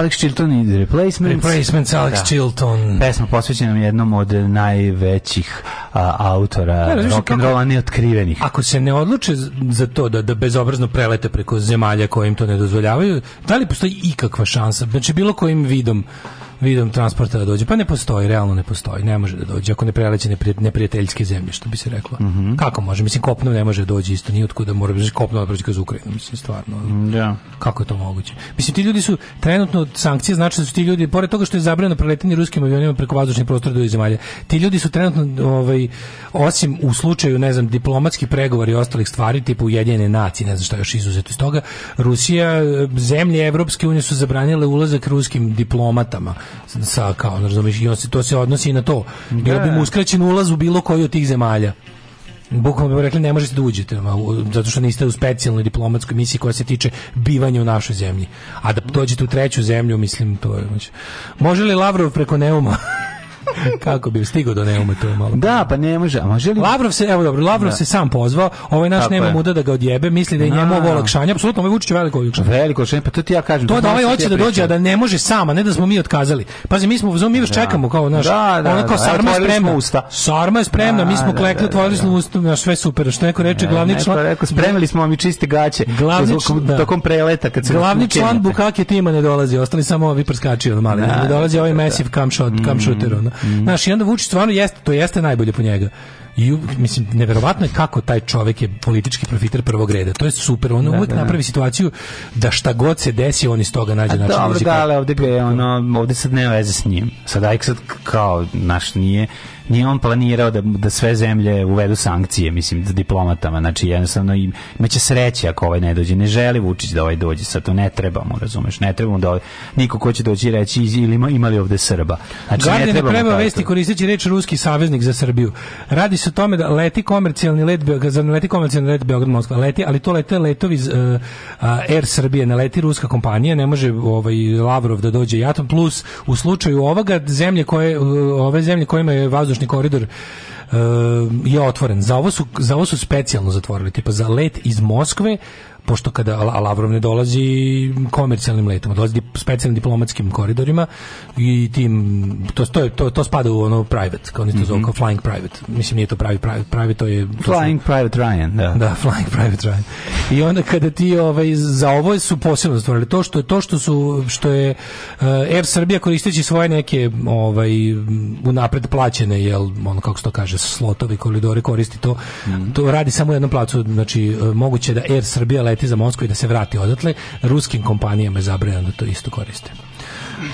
Alex Chilton i Replacements. Replacements, da. Alex da. Chilton. Pesma posvećena jednom od najvećih a, autora and rolla neotkrivenih. Ako se ne odluče za to da, da bezobrazno prelete preko zemalja koje to ne dozvoljavaju, da li postoji ikakva šansa? Znači, bilo kojim vidom vidom transporta da dođe. Pa ne postoji, realno ne postoji, ne može da dođe ako ne preleće nepri, neprijateljske zemlje, što bi se reklo. Mm -hmm. Kako može? Mislim, kopno ne može da doći isto, nije otkuda da mora biti kopno da kroz Ukrajinu, mislim, stvarno. Yeah. Mm, da. Kako je to moguće? Mislim, ti ljudi su trenutno sankcije, znači da su ti ljudi, pored toga što je zabranjeno preletanje ruskim avionima preko vazdušnih prostora do zemalja, ti ljudi su trenutno, ovaj, osim u slučaju, ne znam, diplomatski pregovori i ostalih stvari, tipa Ujedinjene nacije, ne znam šta još izuzeto iz toga, Rusija, eh, zemlje Evropske unije su zabranile ulazak ruskim diplomatama sa kao, razumiješ, i on se, to se odnosi i na to. Bilo bi da. mu uskraćen ulaz u bilo koji od tih zemalja. Bukvalno bi rekli ne možete da uđete, zato što niste u specijalnoj diplomatskoj misiji koja se tiče bivanja u našoj zemlji. A da dođete u treću zemlju, mislim, to je... Znači, može li Lavrov preko Neuma? (laughs) (laughs) Kako bi stigao do Neuma to je malo. Da, pa ne može. A može li... Lavrov se, evo dobro, Lavrov da. se sam pozvao. Ovaj naš Tako nema je. muda da ga odjebe, misli da je da. njemu ovo olakšanje. Apsolutno, ovaj Vučić je veliko olakšanje. Veliko olakšanje, pa to ti ja kažem. To da, ovaj hoće da dođe, a da ne može sam, a ne da smo mi otkazali. Pazi, mi smo u mi još da. čekamo kao naš. Da, da, ona kao da, sarma je spremna. Usta. Sarma je spremna, mi smo klekli, otvorili smo usta, naš sve super. Što neko reče, glavni član. rekao, spremili smo vam i čiste gaće. Glavni tokom preleta kad se Glavni član Bukake tima ne dolazi, ostali samo ovi prskači od mali. Ne dolazi ovaj massive cam shot, cam mm. shooter, kamshooter. Mm. Znaš, i onda Vučić stvarno jeste, to jeste najbolje po njega. I mislim neverovatno je kako taj čovjek je politički profiter prvog reda. To je super, on da, uvijek da, da, napravi da. situaciju da šta god se desi on iz toga nađe način. Dobro, da, ali ovdje bi ono, ovdje sad nema veze s njim. Sad Ajk sad kao naš nije nije on planirao da, da sve zemlje uvedu sankcije, mislim, da diplomatama. Znači, jednostavno im, imaće sreće ako ovaj ne dođe. Ne želi Vučić da ovaj dođe. Sad to ne trebamo, razumeš? Ne trebamo da ovaj, niko ko će doći reći ili ima, ima li ovde Srba. Znači, Gardine ne trebamo prema vesti koristeći reč ruski saveznik za Srbiju. Radi se o tome da leti komercijalni let Beograd, leti komercijalni let Beograd Moskva, leti, ali to lete letovi iz uh, Air Srbije, ne leti ruska kompanija, ne može ovaj Lavrov da dođe i Atom plus u slučaju ovoga zemlje koje ove zemlje kojima je vazu vazdušni koridor uh, je otvoren. Za ovo su, za ovo su specijalno zatvorili, tipa za let iz Moskve pošto kada Lavrov ne dolazi komercijalnim letom, dolazi specijalnim diplomatskim koridorima i tim to to to, to spada u ono private, kao oni to mm kao flying private. Mislim nije to pravi private, private to je to flying su, private Ryan, da. Da, flying private Ryan. I onda kada ti ovaj za ovo su posebno stvorili to što je to što su što je uh, Air Srbija koristeći svoje neke ovaj unapred plaćene jel ono kako se to kaže slotovi koridori koristi to mm -hmm. to radi samo u jednom placu znači eh, moguće da Air Srbija leti za Moskvu i da se vrati odatle, ruskim kompanijama je zabranjeno da to isto koriste.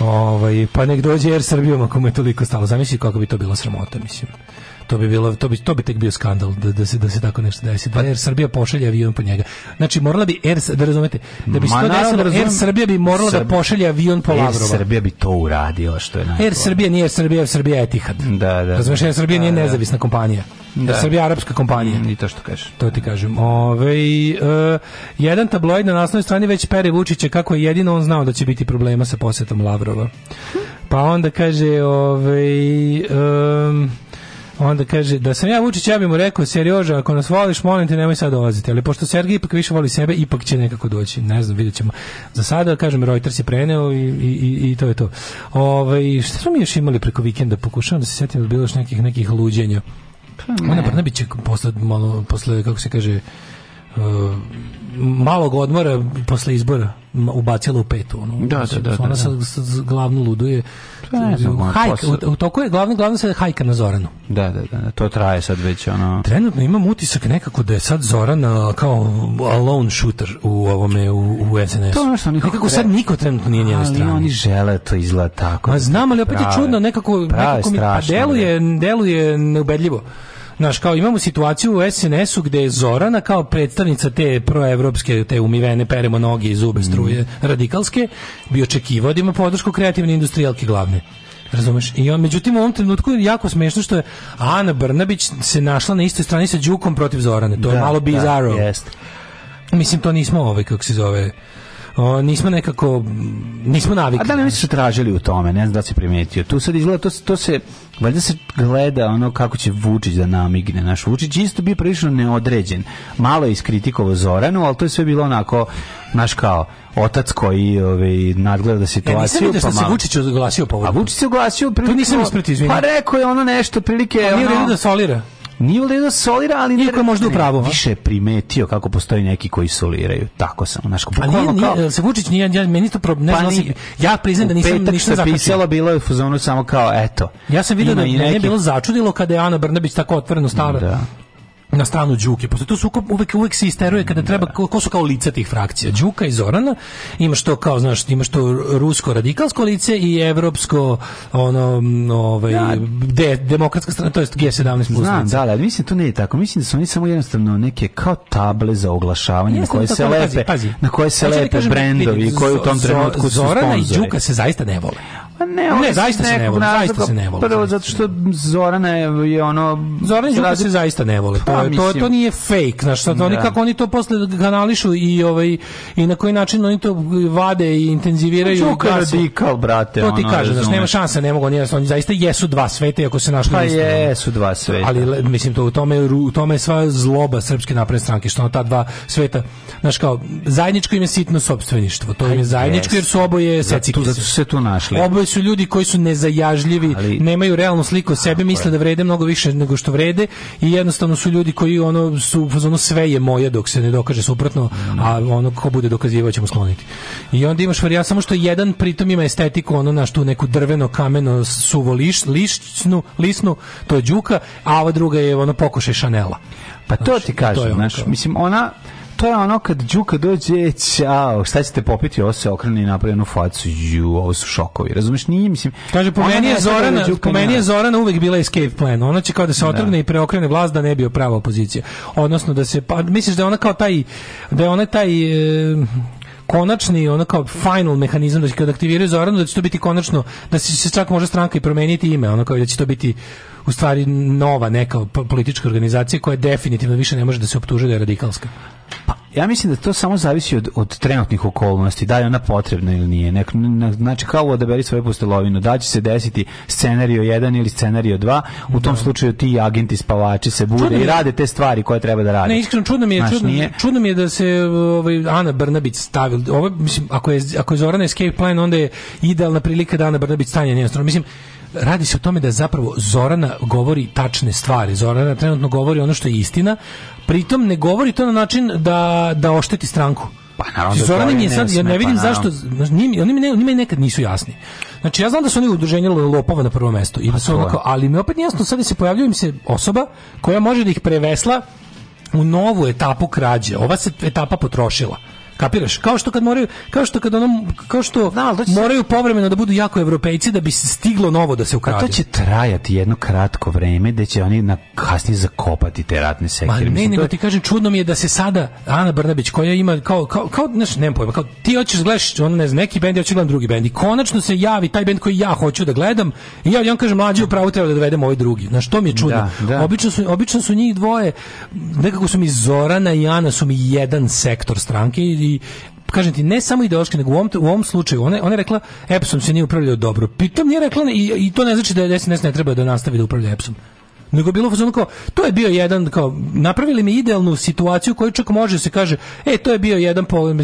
Ovaj, pa nek dođe Air Srbijom ako mu je toliko stalo. Zamisli kako bi to bilo sramota, mislim. To bi bilo to bi to bi tek bio skandal da da se da se tako nešto desi. Da pa- Air Srbija pošalje avion po njega. Znači morala bi Air da razumete, da bi se to desilo razum... Air Srbija bi morala da Srb... da pošalje avion po Lavrova. Air Srbija bi to uradila što je najbolje. Air Srbija nije Air Srbija, Air Srbija je Etihad. Da, da. da. Razumeš, Air Srbija da, nije da. nezavisna kompanija. Da. Jer Srbija arapska kompanija. Mm, I to što kažeš. To ti kažem. ovaj uh, jedan tabloid na naslovnoj strani već pere Vučića kako je jedino on znao da će biti problema sa posetom Lavrova. Pa onda kaže, ovaj, um, Onda kaže, da sam ja Vučić, ja bih mu rekao, Serioža, ako nas voliš, molim te, nemoj sad dolaziti. Ali pošto Sergij ipak više voli sebe, ipak će nekako doći. Ne znam, vidjet ćemo. Za sada, kažem, Reuters je preneo i, i, i, to je to. Ove, ovaj, šta smo mi još imali preko vikenda? Pokušavam da se sjetim da bilo još nekih, nekih luđenja. Pa Ona Brnabić je posle, malo, posle, kako se kaže, Uh, malog odmora posle izbora ubacila u petu ono. Da, da, da, ona da, da. sa, sa glavnu luduje. Hajka, u, toku je glavni glavni se hajka na Zoranu. Da, da, da, da, to traje sad već ono. Trenutno imam utisak nekako da je sad Zorana kao alone shooter u ovome u, u SNS. To ono što oni nekako sad niko trenutno nije njene strane. oni žele to izgleda tako. Ma znam, ali opet je čudno nekako, nekako mi pa deluje, deluje neubedljivo. Znaš, kao imamo situaciju u SNS-u gde je Zorana kao predstavnica te proevropske, te umivene peremo noge i zube mm. struje mm. radikalske, bi očekivao da ima podršku kreativne industrijalke glavne. Razumeš? I on, međutim, u ovom trenutku je jako smešno što je Ana Brnabić se našla na istoj strani sa Đukom protiv Zorane. To da, je malo da, bizarro. Da, jest. Mislim, to nismo ove, ovaj, kako se zove, o, nismo nekako nismo navikli. A da li oni su tražili u tome, ne znam da se primetio. Tu sad izgleda, to, to se, valjda se gleda ono kako će Vučić da namigne. Naš Vučić isto bi prilično neodređen. Malo je iskritikovao Zoranu, ali to je sve bilo onako, naš kao, otac koji ovaj nadgleda situaciju ja, e, nisam vidio pa se Vučić oglasio povodom. A Vučić se oglasio prilike. To nisam ispratio, izvinite. Pa rekao je ono nešto prilike. Pa, nije ono... da solira. Nije da jedno solira, ali ne... Iako je možda upravo. Više primetio kako postoje neki koji soliraju. Tako sam, znaš, pa bukvalno kao... Nije, se Vučić nije, ja, meni to pro, ne pa znam, da ja priznam da nisam ništa zakačio. pisalo bilo je u fuzonu samo kao, eto. Ja sam vidio da ne bilo začudilo kada je Ana Brnabić tako otvoreno stala. Da na stranu Đuke. Pošto to sukob uvek uvek se isteruje kada treba ko, ko su kao lica tih frakcija. Đuka i Zorana, ima što kao znaš, ima što rusko radikalsko lice i evropsko ono ovaj ja, da. de, demokratska strana, to jest G17 plus. Znam, da, ali da, mislim to nije tako. Mislim da su oni samo jednostavno neke kao table za oglašavanje na koje se lepe, pazi, pazi. na koje se da lepe kažem, brendovi koji u tom trenutku Zorana su Zorana i Đuka se zaista ne vole. Pa ne, ne, zaista se ne vole, zaista se ne vole. Prvo, zato što Zorana je ono... Zorana i Đuka se zaista ne vole, to, to, pa, to nije fake, znaš, sad, da. oni kako oni to posle kanališu i, ovaj, i na koji način oni to vade i intenziviraju. Pa Đuka radikal, brate. To ti ono, kaže, znaš, nema šanse, ne mogu, oni, oni zaista jesu dva sveta, ako se našli... Pa jesu dva sveta. Ali, mislim, to, u, tome, u tome je sva zloba Srpske napredne stranke, što ono ta dva sveta, znaš, kao, zajedničko im je sitno sobstveništvo, to im je zajedničko, jer su oboje secikisi. Zato se tu našli. Oboje su ljudi koji su nezajažljivi, ali, nemaju realnu sliku o sebi, misle da vrede mnogo više nego što vrede i jednostavno su ljudi koji ono su ono sve je moje dok se ne dokaže suprotno, mhm. a ono ko bude dokazivao ćemo skloniti. I onda imaš varijant samo što jedan pritom ima estetiku ono na što neku drveno kameno suvo liš, lišnu, lisnu, to je đuka, a ova druga je ono pokušaj Chanela. Pa to znači, ti kažem, to znaš, mislim ona to je ono kad Đuka dođe, e, čao, šta ćete popiti, ovo se okrene i napravi jednu facu, ju, ovo su šokovi, razumeš, nije, mislim... Kaže, po meni je da Zorana, da po meni je Zorana uvek bila escape plan, ona će kao da se da. otrgne da. i preokrene vlast da ne bio prava opozicija, odnosno da se, pa, misliš da je ona kao taj, da je ona taj... E, konačni ono kao final mehanizam da će kad aktiviraju Zoranu da će to biti konačno da će se čak može stranka i promeniti ime ono kao da će to biti u stvari nova neka politička organizacija koja definitivno više ne može da se optužuje da je radikalska. Pa, ja mislim da to samo zavisi od, od trenutnih okolnosti, da je ona potrebna ili nije. Nek, ne, znači, kao odaberi svoju postelovinu, da će se desiti scenario 1 ili scenario 2, u tom da. slučaju ti agenti spavači se bude čudno i rade te stvari koje treba da rade. Ne, iskreno, čudno mi je, znači, čudno, nije... čudno mi je da se ovaj, Ana Brnabić stavila, ovo, mislim, ako je, ako je Zorana Escape Plan, onda je idealna prilika da Ana Brnabić stanje njeno Mislim, radi se o tome da zapravo Zorana govori tačne stvari. Zorana trenutno govori ono što je istina, pritom ne govori to na način da, da ošteti stranku. Pa naravno da Zoran im je sad, ja ne vidim pa, zašto, njima, oni ne, njima nekad nisu jasni. Znači ja znam da su oni udruženje lopova na prvo mesto, ili pa da su onako, ali mi opet jasno sad se pojavljuje im se osoba koja može da ih prevesla u novu etapu krađe. Ova se etapa potrošila. Kapiraš? Kao što kad moraju, kao što kad ono, kao što da, da moraju povremeno da budu jako evropejci da bi stiglo novo da se ukrade. A to će trajati jedno kratko vreme da će oni na kasni zakopati te ratne sekire. Ma ne, nego ti kažem čudno mi je da se sada Ana Brnabić koja ima kao kao kao znaš, nemam pojma, kao ti hoćeš da gledaš on ne znam, neki bend ja hoću da drugi bend i konačno se javi taj bend koji ja hoću da gledam i ja on kaže mlađi upravo treba da dovedemo ovaj drugi. Na što mi je čudno. Da, da. Obično su obično su njih dvoje nekako su mi Zorana i Ana su mi jedan sektor stranke i i kažem ti, ne samo ideološki, nego u ovom, u ovom slučaju, ona, ona je rekla, Epson se nije upravljao dobro. Pitam, nije rekla, i, i to ne znači da SNS ne treba da nastavi da upravlja Epson nego bilo fazon kao to je bio jedan kao napravili mi idealnu situaciju koju čak može da se kaže e to je bio jedan problem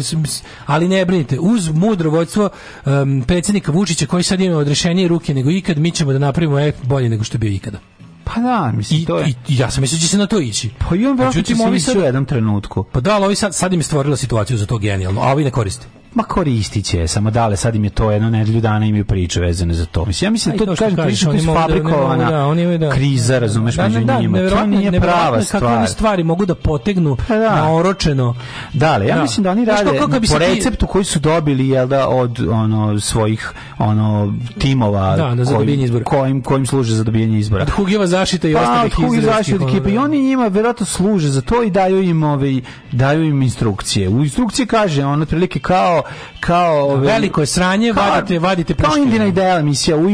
ali ne brinite uz mudro vođstvo um, predsjednika Vučića koji sad ima odrešenje ruke nego ikad mi ćemo da napravimo bolje nego što je bio ikada Pa da, mislim, I, to je. I, ja sam mislio da će se na to ići. Pa i on vratno će se u jednom trenutku. Pa da, ali ovi sad, sad im je stvorila situaciju za to genijalno, a ovi ne koriste. Ma koristit će, samo dale, sad im je to jedno nedelju dana imaju priče vezane za to. Mislim, ja mislim da to, to kažem, priče koji su da- fabrikovana, da, oni da, kriza, razumeš, da, među da, njima. To nije prava stvar. Kako oni stvari mogu da potegnu pa, da. naoročeno. Dale, ja da. mislim da oni rade kako, kako po receptu ti... koji su dobili jel da, od ono svojih ono timova da, da, za kojim, izbora. Kojim, kojim služe za dobijanje izbora. Od Hugijeva zaštita i pa, ostalih izraelskih. ekipa. I da. oni njima verovatno služe za to i daju im, ove, daju im instrukcije. U instrukciji kaže, on otprilike kao kao ove, veliko je sranje, kao, vadite, vadite Kao Indina ideja emisija. U, u,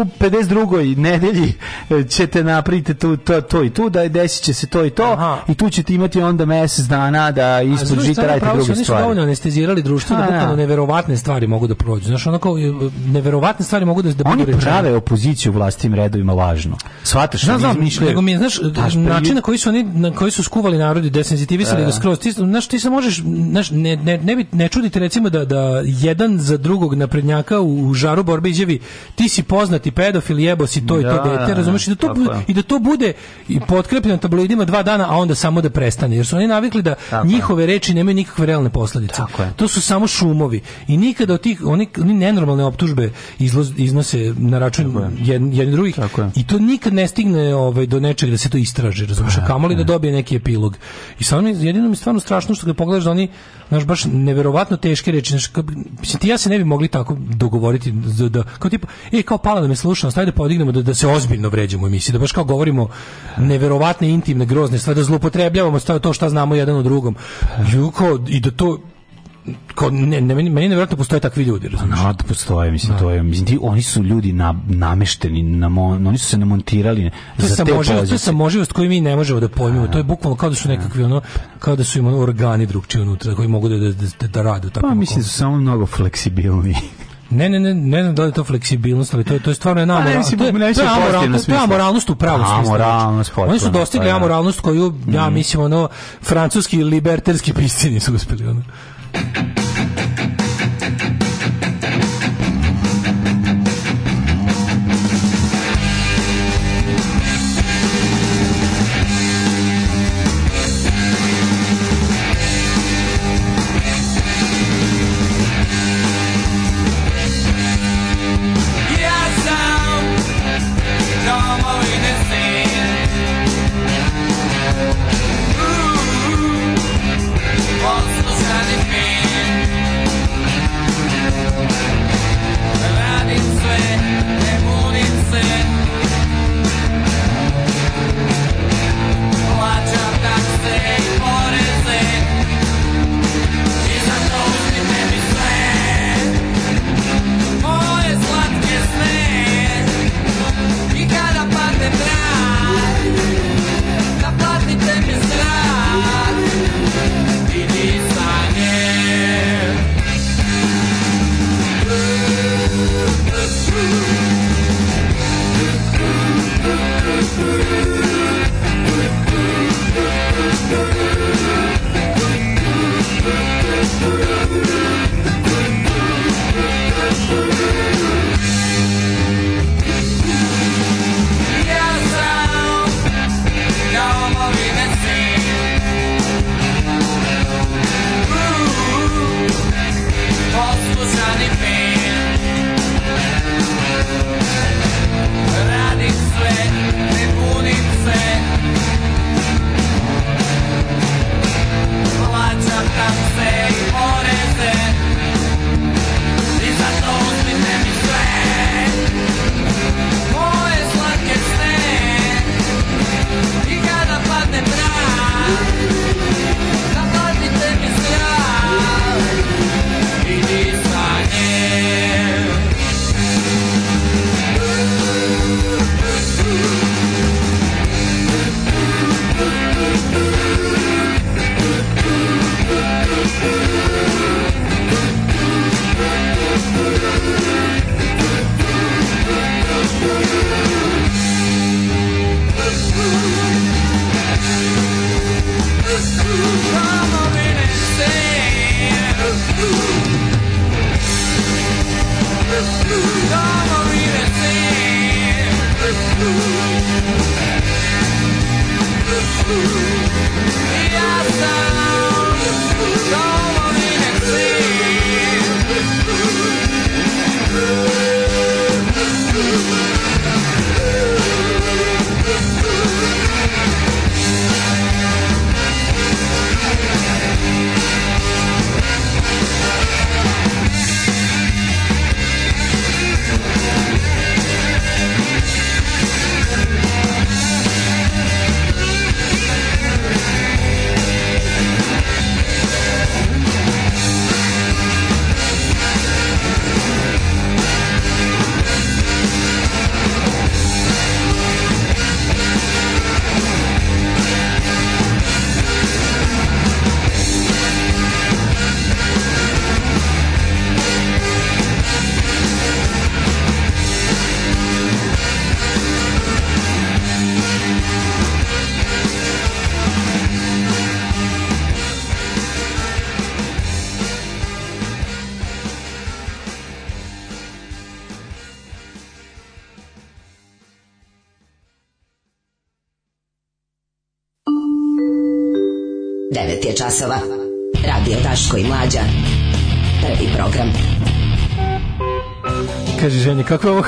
u 52. nedelji e, ćete napraviti to, to, to i tu, da desit će se to i to Aha. i tu ćete imati onda mesec dana da ispod žita radite druge stvari. Oni su dovoljno anestezirali društvo da bukvalno da. neverovatne stvari mogu da prođu. Znaš, onako e, neverovatne stvari mogu da, da Oni prave opoziciju vlastim redovima lažno. Shvataš, znam, znam, nego mi je, znaš, Daš, e, pa način na koji su oni, na koji su skuvali narodi, desenzitivisali da skroz, ti, znaš, ti se možeš, znaš, ne, ne, ne, ne čudi vidite recimo da, da jedan za drugog naprednjaka u, u žaru borbe izjavi ti si poznati pedofil, jebo si to i to dete, razumeš? I da to, bude, i da to bude i potkrepljeno tabloidima dva dana, a onda samo da prestane. Jer su oni navikli da tako njihove reči nemaju nikakve realne posljedice. To su samo šumovi. I nikada od tih, oni, oni nenormalne optužbe izloz, iznose na račun jedni jedn drugih. I to nikad ne stigne ovaj, do nečeg da se to istraži, razumiješ? Kamoli da dobije neki epilog. I samo jedino mi stvarno strašno što ga pogledaš da oni, znaš, baš neverovatno teške reči, znači, mislim, ti ja se ne bi mogli tako dogovoriti, da, da kao tipa, e, kao pala da me slušam, staj da podignemo, da, da se ozbiljno vređamo u emisiji, da baš kao govorimo neverovatne, intimne, grozne stvari, da zloupotrebljavamo to što znamo jedan o drugom. Juko, i da to, ko, ne, ne, meni, ne nevjerojatno postoje takvi ljudi, razumiješ? Pa, da postoje, mislim, no. Da. to je, mislim, ti, oni su ljudi na, namešteni, na mon, oni su se namontirali to za te pozicije. To je samoživost koju mi ne možemo da pojmimo, to je da. bukvalno kao da su da. nekakvi, ono, kao da su im ono organi drugčiji unutra, koji mogu da, da, da, da rade u takvom Pa, mislim, su samo mnogo fleksibilni. Ne, ne, ne, ne znam da li je to fleksibilnost, ali to je to je stvarno je namora. Pa, to je, to je amoralnost, to je amoralnost u pravom smislu. Pa, znači. Amoralnost, potpuno. Oni su dostigli pa amoralnost koju ja mm. mislim ono francuski liberterski pisci nisu uspeli ono. thank you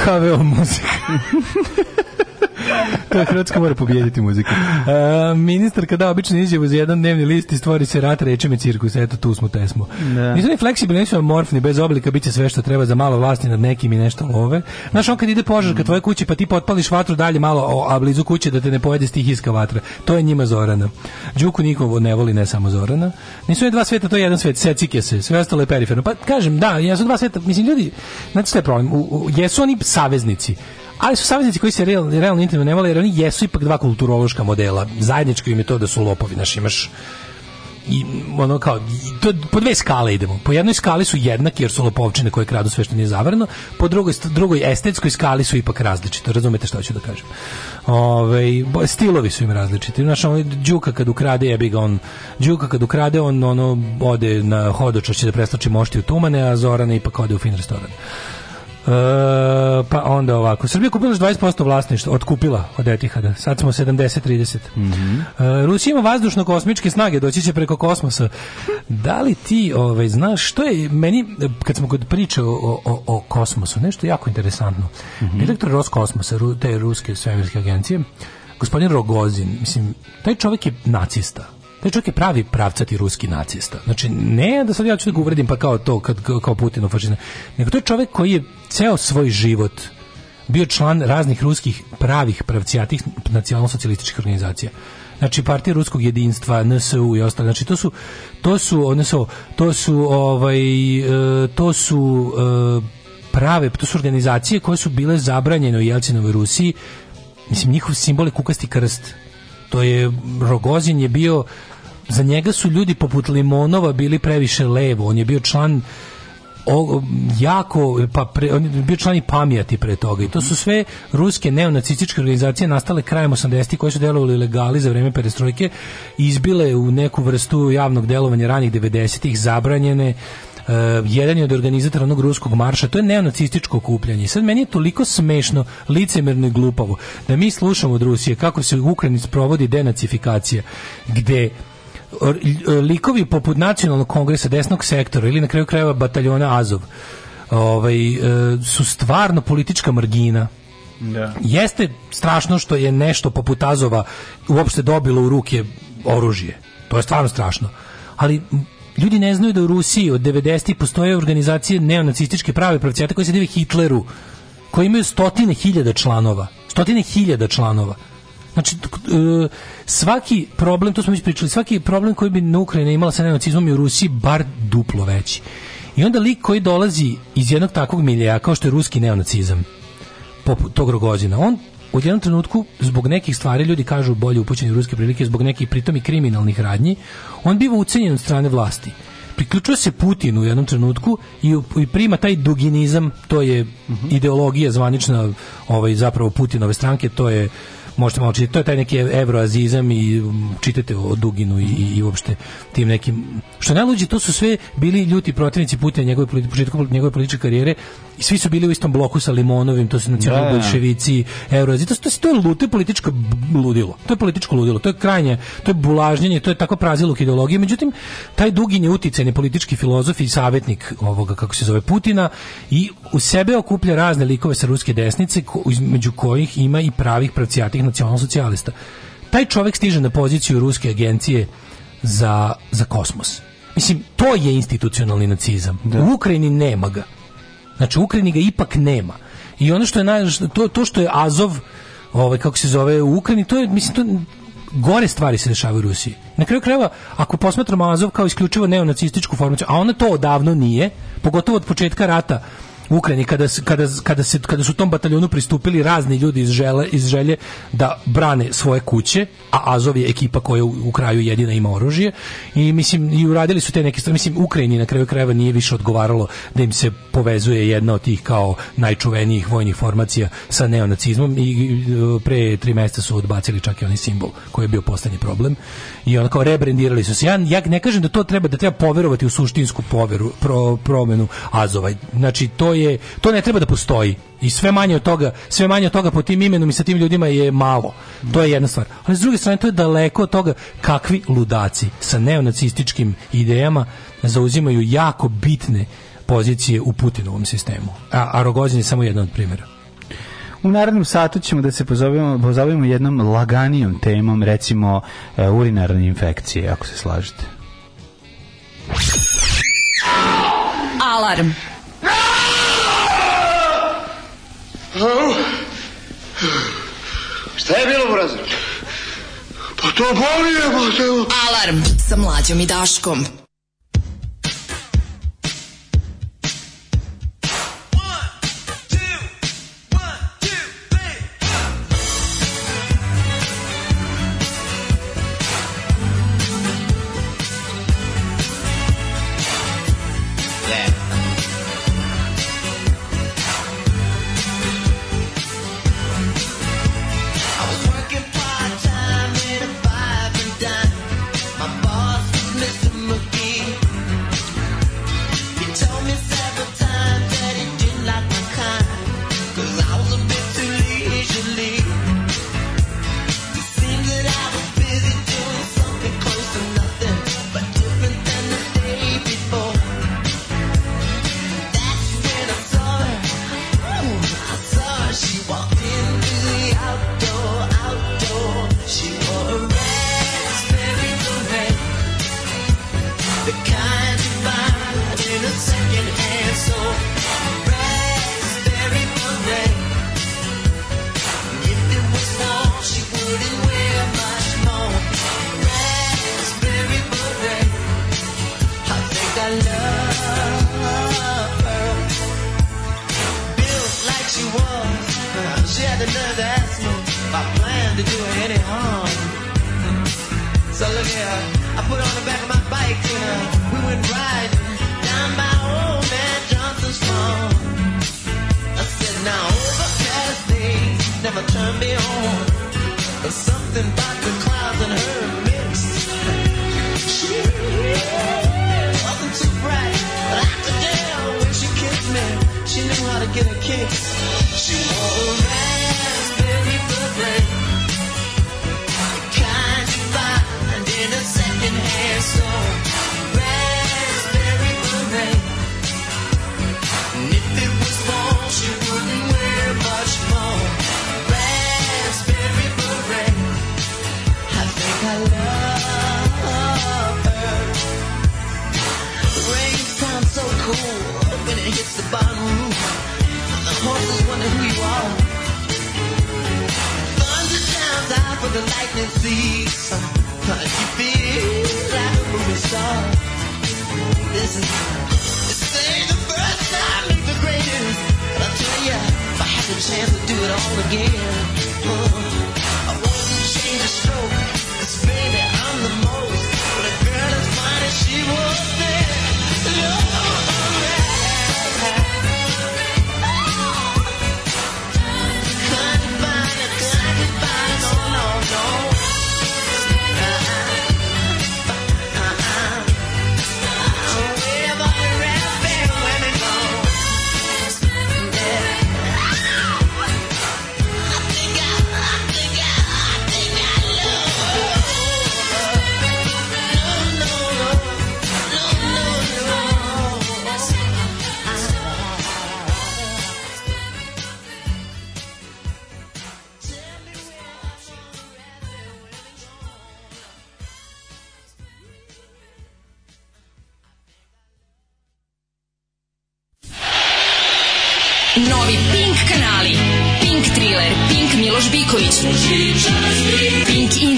KVO muzika. Hrvatska mora pobijediti muziku. Uh, (laughs) e, ministar kada obično izjavu za jedan dnevni list i stvori se rat rečima i cirkus. Eto, tu smo, te smo. Da. Nisu ni fleksibilni, nisu amorfni, bez oblika, bit će sve što treba za malo vlasti nad nekim i nešto love. Znaš, on kad ide požar ka tvoje kući, pa ti potpališ vatru dalje malo, a blizu kuće da te ne pojede stihijska vatra. To je njima Zorana. Đuku nikovo ne voli, ne samo Zorana. Nisu je dva sveta, to je jedan svet, secike se, sve ostalo je periferno. Pa kažem, da, jesu dva sveta, mislim, ljudi, znači što je problem, u, u, jesu oni saveznici, Ali su savjetnici koji se realno, realno intimno ne vole, jer oni jesu ipak dva kulturološka modela. Zajedničko im je to da su lopovi, znaš, imaš i ono kao to, po dve skale idemo. Po jednoj skali su jednaki jer su lopovčine koje kradu sve što nije zavrano, po drugoj drugoj estetskoj skali su ipak različiti. Razumete šta hoću da kažem. Ovaj stilovi su im različiti. Znaš, on Đuka kad ukrade jebi ga on Đuka kad ukrade on ono ode na hodočašće da preslači mošti u tumane, a Zorana ipak ode u fin restoran. E, pa onda ovako. Srbija kupila 20% vlasništva, otkupila od Etihada. Sad smo 70-30. Mm -hmm. Rusija ima vazdušno-kosmičke snage, doći će preko kosmosa. Da li ti ovaj, znaš što je meni, kad smo kod priče o, o, o kosmosu, nešto jako interesantno. Mm -hmm. Direktor Roskosmosa, te ruske svemirske agencije, gospodin Rogozin, mislim, taj čovjek je nacista. Taj čovjek je pravi pravcati ruski nacista. Znači, ne da sad ja ću da ga uvredim pa kao to, kad, kao Putinov fašizam, nego to je čovjek koji je ceo svoj život bio član raznih ruskih pravih pravcijatih nacionalno-socijalističkih organizacija znači partije ruskog jedinstva, NSU i ostalo. Znači to su to su odnosno to su ovaj e, to su e, prave, to su organizacije koje su bile zabranjene u Jelcinovoj Rusiji. Mislim njihov simbol je kukasti krst. To je Rogozin je bio za njega su ljudi poput Limonova bili previše levo. On je bio član o, um, jako, pa pre, on je bio član i pamijati pre toga i to su sve ruske neonacističke organizacije nastale krajem 80-ih koje su delovali legali za vreme perestrojke izbile u neku vrstu javnog delovanja ranih 90-ih zabranjene Uh, jedan je od organizatora onog ruskog marša, to je neonacističko okupljanje. sad meni je toliko smešno, licemerno i glupavo da mi slušamo od Rusije kako se u Ukrajini sprovodi denacifikacija, gde likovi poput nacionalnog kongresa desnog sektora ili na kraju krajeva bataljona Azov ovaj, e, su stvarno politička margina da. Jeste strašno što je nešto poput Azova uopšte dobilo u ruke oružje. To je stvarno strašno. Ali ljudi ne znaju da u Rusiji od 90. postoje organizacije neonacističke prave pravcijate koje se dive Hitleru, koji imaju stotine hiljada članova. Stotine hiljada članova. Znači, e, svaki problem, to smo već pričali, svaki problem koji bi na Ukrajini imala sa nenacizmom i u Rusiji bar duplo veći. I onda lik koji dolazi iz jednog takvog milija, kao što je ruski neonacizam, poput tog Rogozina, on u jednom trenutku zbog nekih stvari ljudi kažu bolje upućeni ruske prilike zbog nekih pritom i kriminalnih radnji on biva ucenjen od strane vlasti priključuje se Putinu u jednom trenutku i, i prima taj duginizam to je uh mhm. -huh. ideologija zvanična ovaj, zapravo Putinove stranke to je možete malo čitati, to je taj neki evroazizam i um, čitate o Duginu i, i uopšte tim nekim, što najluđe, to su sve bili ljuti protivnici Putina njegove, početku njegove političke karijere, i svi su bili u istom bloku sa Limonovim, to su nacionalni da, da. bolševici, eurozi, to, to, to, je lute političko ludilo. To je političko ludilo, to je krajnje, to je bulažnjenje, to je tako praziluk ideologije. Međutim, taj Dugin je uticajni politički filozof i savjetnik ovoga, kako se zove, Putina i u sebe okuplja razne likove sa ruske desnice, između kojih ima i pravih pravcijatih nacionalsocijalista. Taj čovjek stiže na poziciju ruske agencije za, za kosmos. Mislim, to je institucionalni nacizam. Da. U Ukrajini nema ga. Znači, Ukrajini ga ipak nema. I ono što je naj, to, to što je Azov, ovaj kako se zove u Ukrajini, to je mislim to gore stvari se dešavaju u Rusiji. Na kraju krajeva, ako posmatramo Azov kao isključivo neonacističku formaciju, a ona to odavno nije, pogotovo od početka rata, Ukrajini kada, kada, kada, se, kada su tom bataljonu pristupili razni ljudi iz, žele, iz želje da brane svoje kuće, a Azov je ekipa koja u, u kraju jedina ima oružje i mislim i uradili su te neke stvari mislim Ukrajini na kraju krajeva nije više odgovaralo da im se povezuje jedna od tih kao najčuvenijih vojnih formacija sa neonacizmom i pre tri mjeseca su odbacili čak i onaj simbol koji je bio poslednji problem i onda kao rebrendirali su se ja, ja ne kažem da to treba da treba poverovati u suštinsku poveru pro, promenu Azova znači to je to ne treba da postoji i sve manje od toga sve manje od toga po tim imenom i sa tim ljudima je malo to je jedna stvar ali s druge strane to je daleko od toga kakvi ludaci sa neonacističkim idejama zauzimaju jako bitne pozicije u Putinovom sistemu a, a Rogozin je samo jedan od primjera u narednom satu ćemo da se pozovemo, pozovemo jednom laganijom temom, recimo e, urinarne infekcije, ako se slažete. Alarm! Šta je bilo, brazer? Pa to boli je, pa Alarm sa mlađom i Daškom.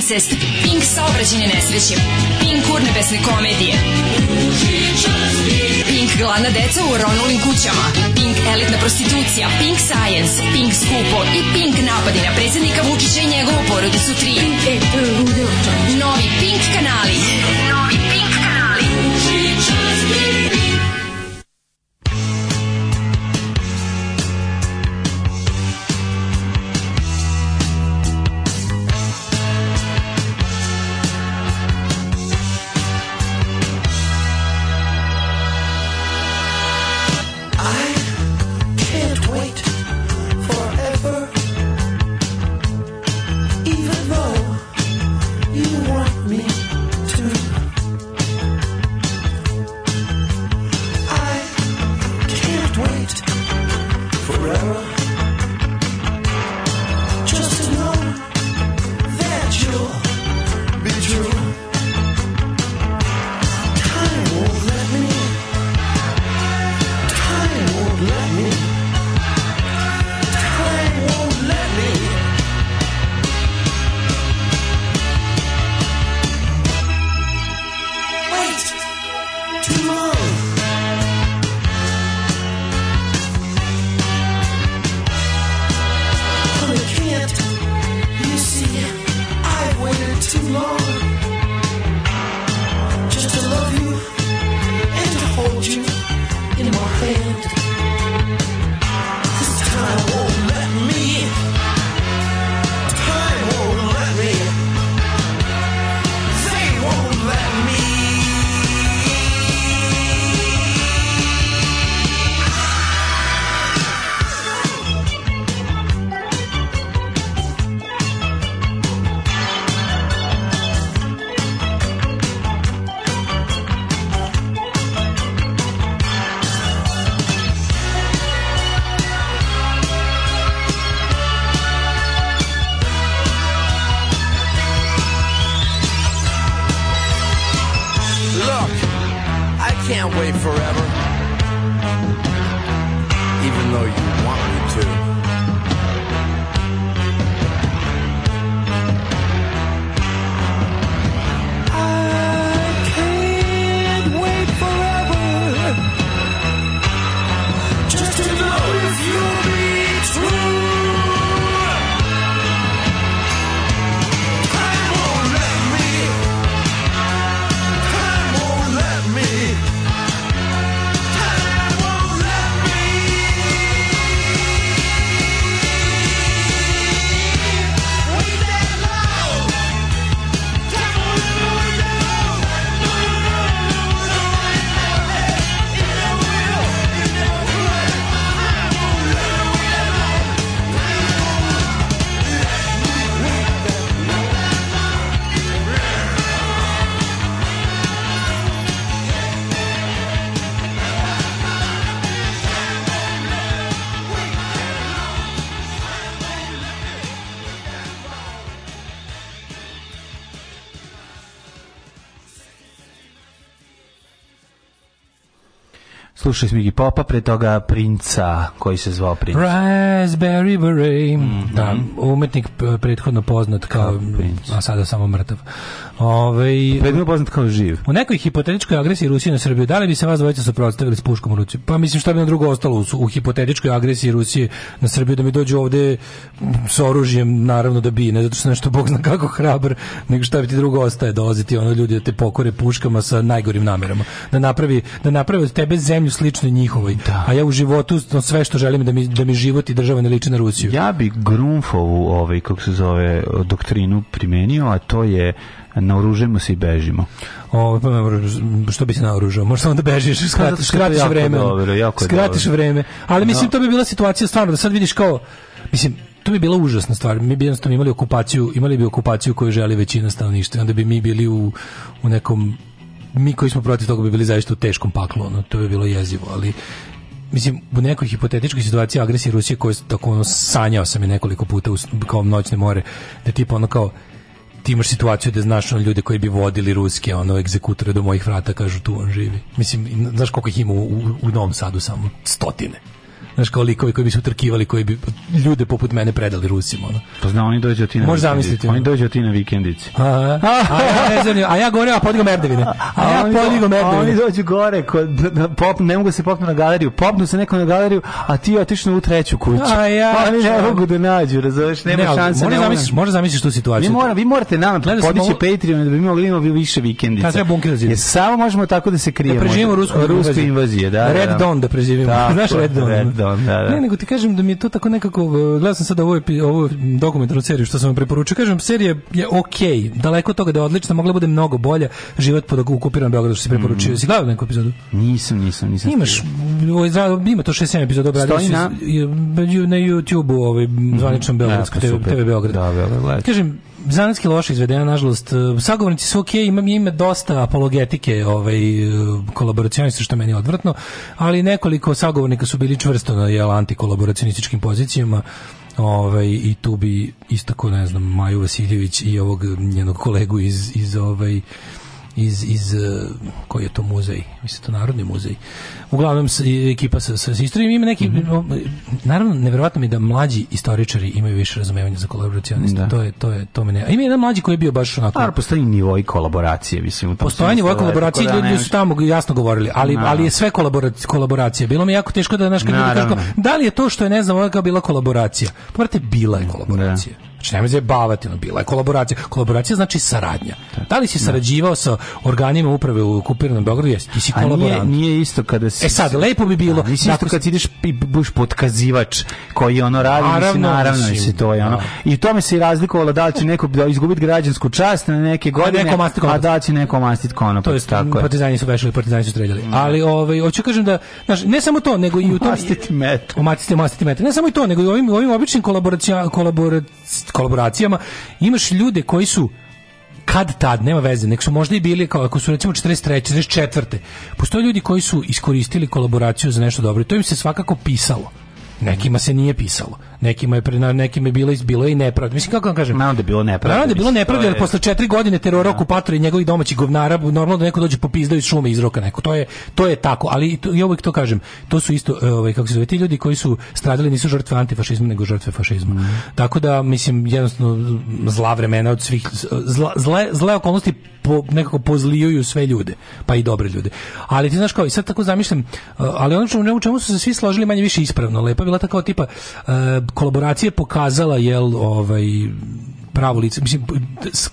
Incest, Pink saobraćene nesreće, Pink kurne pesne komedije, Pink gladna deca u ronulim kućama, Pink elitna prostitucija, Pink science, Pink skupo i Pink napadi na predsednika Vučića i njegovu porodicu 3. Novi Pink kanali. slušali smo Iggy Popa, pre toga Princa, koji se zvao Princ. Raspberry Beret, mm -hmm. da, mhm. umetnik prethodno poznat kao, kao princ. a sada samo mrtav. Ovaj Predmet pa poznat kao živ. U nekoj hipotetičkoj agresiji Rusije na Srbiju, da li bi se vas dvojica suprotstavili s puškom u ruci? Pa mislim šta bi na drugo ostalo u, u hipotetičkoj agresiji Rusije na Srbiju da mi dođu ovde s oružjem naravno da bi, ne zato što nešto bog zna kako hrabar, nego šta bi ti drugo ostaje dolaziti ono ljudi da te pokore puškama sa najgorim namerama, da napravi da napravi od tebe zemlju sličnu njihovoj. Da. A ja u životu no, sve što želim da mi da mi život i država ne liči na Rusiju. Ja bi Grunfovu ovaj kako se zove doktrinu primenio, a to je naoružujemo se i bežimo. O, pa što bi se naoružao? Možda onda bežiš, pa, skratiš, skratiš vreme. Dobro, jako skratiš dobro. vreme. Ali mislim, no. to bi bila situacija stvarno, da sad vidiš kao, mislim, to bi bila užasna stvar. Mi bi jednostavno imali okupaciju, imali bi okupaciju koju želi većina stanovništva. Onda bi mi bili u, u nekom mi koji smo protiv toga bi bili zaista u teškom paklu, ono, to bi bilo jezivo, ali mislim, u nekoj hipotetičkoj situaciji agresije Rusije koju tako ono, sanjao sam je nekoliko puta u, kao noćne more, da tipa ono kao ti imaš situaciju da znaš ono, ljude koji bi vodili ruske ono egzekutore do mojih vrata kažu tu on živi. Mislim, znaš koliko ih ima u, u, u Novom Sadu samo? Stotine znaš kao likovi koji bi se utrkivali, koji bi ljude poput mene predali Rusima. Ono. Pa zna, oni dođu ti na Možeš zamisliti. Oni dođu ti na vikendici. A, a, a, ja, ne znam, a ja govorim, a podigam Erdevine. A, a ja podigam Erdevine. Oni dođu gore, kod, na, pop, ne mogu da se popnu na galeriju, popnu se neko na galeriju, a ti otišnu u treću kuću. A ja, oni ne mogu da nađu, razumeš, nema ne, šanse. Možda zamisliš, možda zamisliš tu situaciju. Vi, mora, vi morate nama podići Patreon da bi mogli imati više vikendica. Da, treba bunker zid. samo možemo tako da se krijemo. Da preživimo rusku, rusku invaziju. Da, da, Red da. Dawn da preživimo. Znaš Red Dawn? Red Dawn da, da. Ne, nego ti kažem da mi je to tako nekako, e, gledam sam sada ovu, ovu dokumentarnu seriju što sam vam preporučio, kažem, serija je okej, okay, daleko od toga da je odlična, mogla bude mnogo bolja, život pod okupiranom Beogradu što si preporučio. Mm. Si gledao neku epizodu? Nisam, nisam, nisam. Imaš, ima to 6-7 epizoda, obradio na... na YouTube-u, ovaj, mhm. zvaničnom mm. Beogradsku, ja, pa TV, TV Beograd. Da, Beograd, da, da, Kažem, zanatski loše izvedena, nažalost. Sagovornici su okay, imam ime dosta apologetike ovaj, kolaboracionisti, što meni je odvrtno, ali nekoliko sagovornika su bili čvrsto na jel, antikolaboracionističkim pozicijama ovaj, i tu bi istako, ne znam, Maju Vasiljević i ovog njenog kolegu iz, iz ovaj, iz, iz eh, koji je to muzej, mislim to Narodni muzej. Uglavnom ekipa sa, sa istorijom ima neki, mm -hmm. naravno, neverovatno mi da mlađi istoričari imaju više razumevanja za kolaboracioniste. Da. To je, to je, to mene. A ima jedan mlađi koji je bio baš onako... Ar, postoji nivo i kolaboracije, mislim. Postoji nivo da, kolaboracije, da, ljudi su tamo jasno govorili, ali, naravno. Da. ali je sve kolaboracija, kolaboracija. Bilo mi jako teško da, znaš, kad da li je to što je, ne znam, ovo kao bila kolaboracija? Povrte, pa, bila je da. kolaboracija. Da. Znači, nemoj zajebavati, ono, bila je kolaboracija. Kolaboracija znači saradnja. Da li si da. sarađivao sa organima uprave u okupiranom Beogradu? Jesi, ti si A nije, nije isto kada e si... E sad, lepo bi da, bilo... Da, nisi isto nakon- kad si ideš i buš potkazivač koji ono radi, naravno, Naravno, mislim, naravno mislim, si to je ono. Da. I to tome se i razlikovalo da li će neko izgubiti građansku čast na neke godine, neko a konopac. da li će neko mastit konop. To je tako je. partizani su vešali, partizani su streljali. Ali ovaj hoću kažem da znaš, ne samo to, nego i u tom Mastiti metu. Omacite, omacite metre. Ne samo i to, nego i ovim, ovim običnim kolaboracija- kolaborac- kolaboracijama, imaš ljude koji su kad tad, nema veze, nek su možda i bili kao ako su recimo 43, 44. Postoje ljudi koji su iskoristili kolaboraciju za nešto dobro i to im se svakako pisalo. Nekima se nije pisalo nekima je pre, nekima je bilo izbilo i nepravda. Mislim kako vam kažem? Naravno da bilo nepravda. Naravno da je bilo nepravda jer posle 4 godine terora da. okupatora i njegovih domaćih govnara normalno da neko dođe popizdaju iz šume iz roka neko. To je to je tako, ali to, i uvek to kažem. To su isto e, ovaj kako se zove ti ljudi koji su stradali nisu žrtve antifašizma nego žrtve fašizma. Mm. Tako da mislim jednostavno zla vremena od svih zla, zle, zle okolnosti po, nekako pozlijuju sve ljude, pa i dobre ljude. Ali ti znaš kao i sad tako zamišljam, e, ali ono čemu, čemu su se svi složili manje više ispravno, lepa bila tako tipa e, kolaboracija pokazala jel ovaj pravo lice, mislim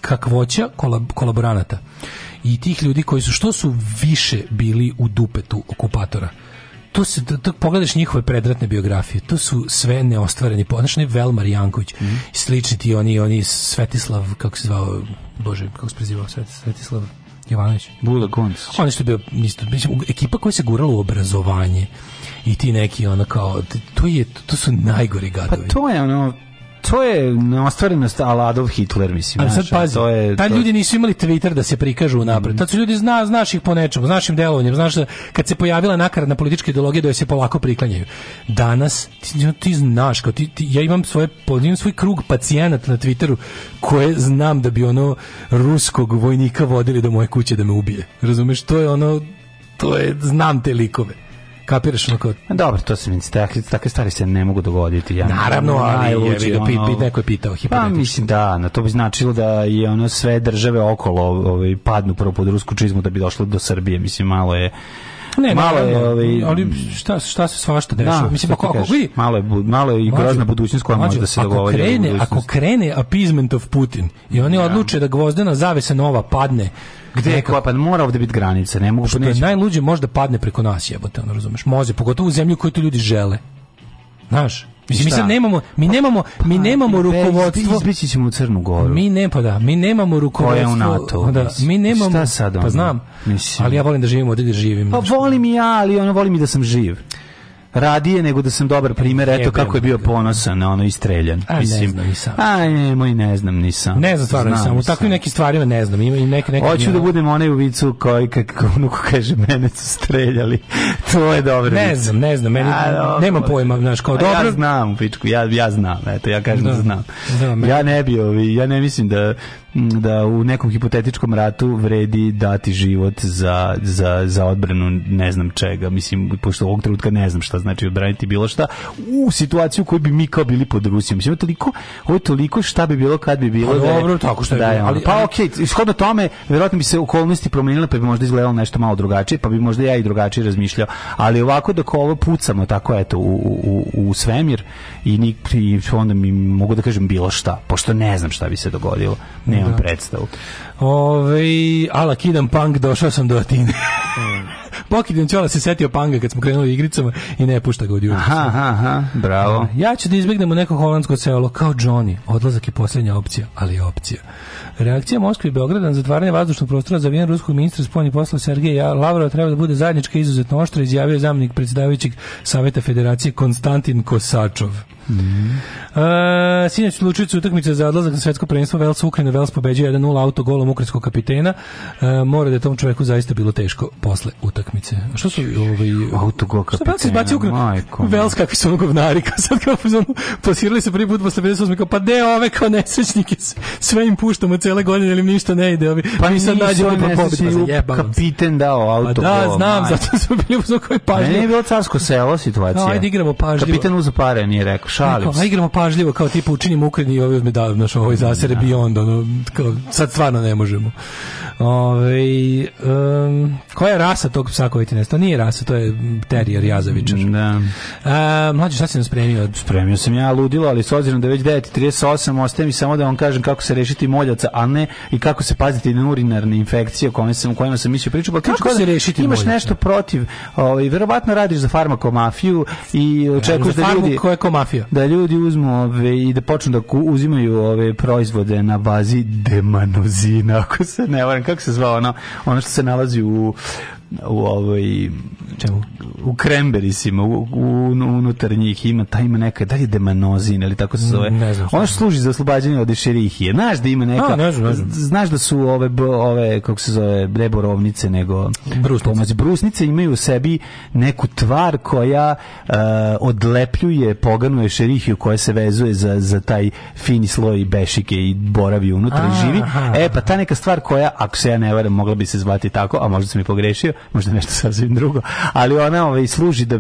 kakvoća kolaboranata i tih ljudi koji su što su više bili u dupetu okupatora to se to, pogledaš njihove predratne biografije, to su sve neostvareni. Znaš, Velmar Janković, mm -hmm. slični ti oni, oni Svetislav, kako se zvao, bože, kako se prezivao Svetislav? Jovanović. Bule Gonc. On je što bio, isto, mislim, ekipa koja se gurala u obrazovanje i ti neki ono kao, to, je, to su najgori pa gadovi. Pa to je ono, to je neostvarenost Aladov Hitler, mislim. Ali sad pazi, to je, tad ljudi nisu imali Twitter da se prikažu napred. Mm. Tad su ljudi zna, znaš ih po nečemu, znaš im delovanjem, znaš da kad se pojavila nakaradna politička ideologije da joj se polako priklanjaju. Danas, ti, ti znaš, kao ti, ti, ja imam svoje, imam svoj krug pacijenata na Twitteru koje znam da bi ono ruskog vojnika vodili do moje kuće da me ubije. Razumeš, to je ono, to je, znam te likove. Kapiraš ono kao... Dobro, to se mi takve, takve stvari se ne mogu dogoditi. Ja Naravno, ne, ali je, luđi, je, ono, pit, neko je pitao Pa mislim da, na to bi značilo da je ono sve države okolo ovaj, padnu prvo pod rusku čizmu da bi došlo do Srbije. Mislim, malo je... Ne, malo je, ovaj, ali, ali šta, šta se svašta da, dešava? Da, Mislim, ako, ako vidi, malo je, malo je i grozna budućnost koja može da se dogovori. Ako krene, ako krene appeasement of Putin i oni odluče da gvozdena zavesa nova padne Gde je koja? Pa mora ovde biti granica, ne mogu... Što pa je najluđe možda padne preko nas, jebote, on razumeš. Može, pogotovo u zemlju koju tu ljudi žele. Znaš, Mislim, mi sad nemamo, mi nemamo, pa, mi nemamo pa, rukovodstvo. Izbići ćemo u Crnu Goru. Mi ne, pa da, mi nemamo rukovodstvo. Koja je u NATO? Da, mi nemamo, šta sad Pa znam, mislim. ali ja volim da živimo, ovdje gdje da živim. Pa volim ja, ali ono, volim i da sam živ radije nego da sam dobar primer, eto kako je bio ponosan, ono istreljan. A, Mislim, ne znam ni A, ne, moj ne znam ni sam. Ne znam stvarno ni U takvim nekim stvarima ne znam. Ima i neke neke. Hoću da budem onaj u vicu koji kako unuku kaže mene su streljali. (laughs) to je dobro. Ne znam, ne znam, meni a, nema pojma, znaš, kao dobro. Ja znam, pičku, ja ja znam, eto ja kažem da, da znam. Da, ja ne bio, ja ne mislim da da u nekom hipotetičkom ratu vredi dati život za, za, za odbranu ne znam čega, mislim, pošto ovog trenutka ne znam šta znači odbraniti bilo šta, u situaciju u kojoj bi mi kao bili pod Rusijom. Mislim, toliko, ovo je toliko šta bi bilo kad bi bilo. Pa, da dobro, tako što da bilo. Ali, pa okej, okay, ishodno tome, verovatno bi se okolnosti promenile pa bi možda izgledalo nešto malo drugačije, pa bi možda ja i drugačije razmišljao. Ali ovako dok ovo pucamo, tako eto, u, u, u svemir i, i onda mi mogu da kažem bilo šta, pošto ne znam šta bi se dogodilo. Ne, nemam da. predstavu. Ove, ala kidam punk, došao sam do Atine. Mm. (laughs) Pokidin Ćola se setio panga kad smo krenuli igricama i ne pušta ga od Jurića. Aha, aha, bravo. Da. Ja ću da izbjegnem u neko holandsko selo kao Johnny. Odlazak je poslednja opcija, ali je opcija. Reakcija Moskve i Beograda na zatvaranje vazdušnog prostora za vijen ruskog ministra spoljnih posla Sergeja Lavrova treba da bude zajednička izuzetno oštra, izjavio zamenik predsedavajućeg Saveta Federacije Konstantin Kosačov. Mm. Uh, sinoć odlučuje se utakmica za odlazak na svetsko prvenstvo Velsa Ukrajina. Vels pobeđuje 1:0 autogolom ukrajinskog kapitena. Uh, mora da je tom čoveku zaista bilo teško posle utakmice. A što su ovaj autogol kapitena? Šta izbacio Ukrajinu? Vels kakvi su govnari, kao sad kao fazonu plasirali se prvi put posle 58 kao pa de ove kao nesrećnike sve im puštamo cele godine ili ništa ne ide ovi. Pa mi sad nađemo da pa pobedimo. Pa kapiten dao autogol. Pa da, znam, majko. zato su bili u svakoj pažnji. Ne, ne je pa bilo carsko selo situacija. No, ajde igramo pažnjivo. Kapitan uzapare, nije rekao šalim se. A igramo pažljivo kao tipa učinimo Ukrajini i ovaj uzme da naš ovaj za da. Beyond, ono kao sad stvarno ne možemo. Ovaj um, koja je rasa tog psa koji ti nestao? Nije rasa, to je terijer jazavičar. Da. A, e, mlađi, šta si nam spremio? Spremio sam ja ludilo, ali s obzirom da već 9.38, ostaje mi samo da vam kažem kako se rešiti moljaca, a ne i kako se paziti na urinarne infekcije o kojima sam, kojima sam mislio priču. Pa kako, kako se rešiti Imaš moljaca? nešto protiv, ovaj, verovatno radiš za farmakomafiju i e, očekuješ da ljudi... Koja je Da, da ljudi uzmu ove i da počnu da uzimaju ove proizvode na bazi demanozina, ako se ne varam, kako se zvao ono, ono što se nalazi u u ovaj čemu u kremberisima u, u, unutar njih ima taj ima neka da li demanozin ili tako se zove mm, ne služi za oslobađanje od šerihije znaš da ima neka A, ne znam, ne znam. znaš da su ove ove kako se zove breborovnice nego brusnice. Pomoć, brusnice imaju u sebi neku tvar koja uh, odlepljuje poganu ešerihiju koja se vezuje za, za taj fini sloj bešike i boravi unutra A, i živi aha. e pa ta neka stvar koja ako se ja ne varam mogla bi se zvati tako a možda sam i pogrešio možda nešto sasvim drugo, ali ona ovaj, služi da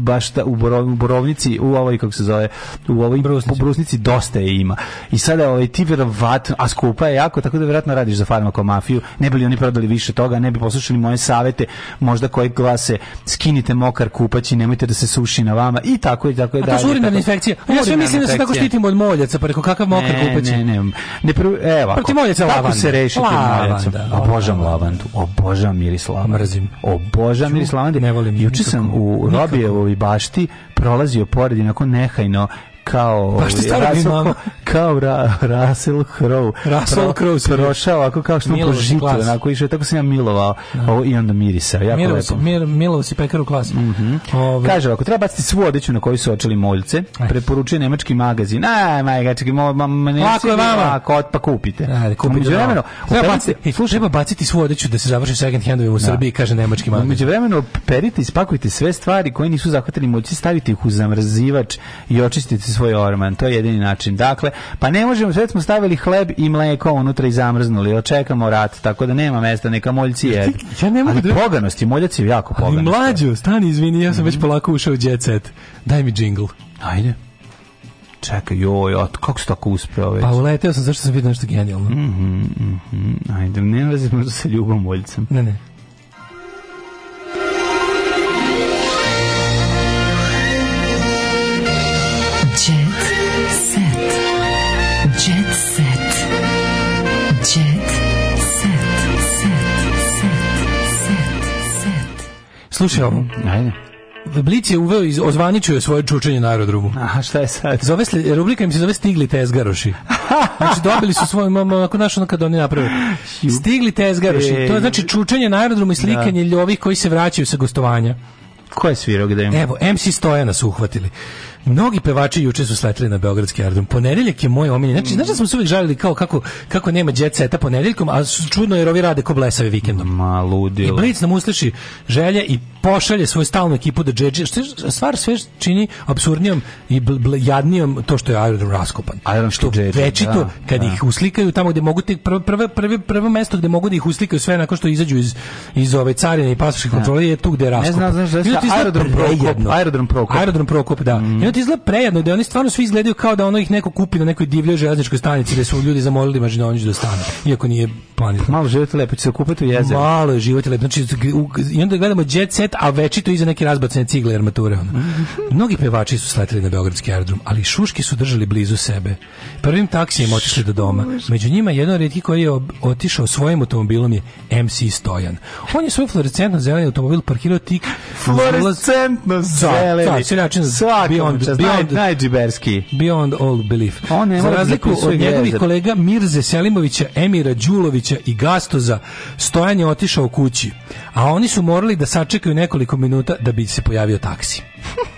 baš ta, u, borov, u borovnici, u ovoj, kako se zove, u ovoj brusnici, brusnici dosta je ima. I sada ovaj, ti verovatno, a skupa je jako, tako da verovatno radiš za mafiju, ne bi li oni prodali više toga, ne bi poslušali moje savete, možda koji glase, skinite mokar kupać i nemojte da se suši na vama, i tako i tako je dalje. A to su urinarne da- infekcije. A ja sve mislim da se tako štitimo od moljaca, preko pa kakav mokar kupać. Ne, ne, ne. ne evo, kako moljaca, tako lavanda. se rešiti moljacom. Obožam lavandu, obožam miris lavanda mrzim. Obožavam miris lavande. Ne volim. Juče sam u Robijevoj bašti prolazio pored i nakon nehajno kao pa što ovaj, stara Russell, mama kao ra, Russell Crowe Russell Crowe prošao ako kao što po žitu onako išao tako se ja milovao ja. Da. ovo i onda mirisao jako milovo lepo mir, milovo se pekaru klasa klasi mm -hmm. Ovaj. kaže ako treba baciti svu odeću na koju su očeli moljce preporučuje nemački magazin a majgački mo, ma, ma, ne ako je vama ako pa kupite ajde kupite vremeno treba baciti e, slušaj treba baciti svu odeću da se završi second hand u da. Srbiji kaže nemački magazin među vremenu perite ispakujte sve stvari koje nisu zahvatili moljci stavite ih u zamrzivač i očistite svoj orman, to je jedini način. Dakle, pa ne možemo, sve smo stavili hleb i mleko unutra i zamrznuli, očekamo rat, tako da nema mesta, neka moljci jedu. Ja ne mogu da... poganosti, moljac je jako poganost. Ali mlađo, stani, izvini, ja sam mm -hmm. već polako ušao u jet set. Daj mi jingle. Ajde čekaj, joj, a kako si tako uspeo već? Pa uleteo sam zašto sam vidio nešto genijalno. Mm -hmm, mm -hmm. Ajde, ne nalazimo se sa ljubom voljicom. Ne, ne. Slušaj ovo. Ajde. Blic je uveo i ozvaničuje svoje čučenje narodrubu. Aha, šta je sad? Zove se, rubrika im se zove Stigli tezgaroši. Znači dobili su svoj mama, ako našo kad oni naprave. Stigli tezgaroši. To je znači čučenje na aerodromu i da. slikanje da. ljovih koji se vraćaju sa gostovanja. Ko je svirao gde? Evo, MC Stojana su uhvatili. Mnogi pevači juče su sleteli na beogradski aerodrom. Ponedeljak je moj omiljen. Znači, znači da smo se uvek žalili kao kako kako nema jet seta ponedeljkom, a čudno jer ovi rade ko blesavi vikendom. Ma ludilo. I Blic nam usliši želje i pošalje svoju stalnu ekipu da džedži. Stvar sve čini absurdnijom i bl jadnijom to što je aerodrom raskopan. Aerodrom što večito da, kad da. ih uslikaju tamo gde mogu te prvo prve, prvo prvo mesto gde mogu da ih uslikaju sve nakon što izađu iz iz ove carine i pasoške da. kontrole je tu gde je raskopan. Ne znam, znaš, da je aerodrom Prokop. Aerodrom Prokop. Aerodrom Prokop, da. Mm to izgleda prejedno, da oni stvarno svi izgledaju kao da ono ih neko kupi na nekoj divljoj železničkoj stanici, gde da su ljudi zamolili Mažinonić da stane, iako nije planet. Malo život lepo, će se okupati u jezeru. Malo je život lepo, znači, u, i onda gledamo jet set, a večito iza neke razbacane cigle i armature. Ono. Mnogi pevači su sletili na Beogradski aerodrom, ali šuški su držali blizu sebe. Prvim taksijem otišli do doma. Među njima jedan redki koji je otišao svojim automobilom je MC Stojan. On je svoj fluorescentno zeleni automobil parkirao tik fluorescentno da, zeleni. Sa, da, sa, Beyond, beyond, najđiberski. Beyond all belief. On Za da razliku od njegovih kolega Mirze Selimovića, Emira Đulovića i Gastoza, Stojan je otišao u kući, a oni su morali da sačekaju nekoliko minuta da bi se pojavio taksi.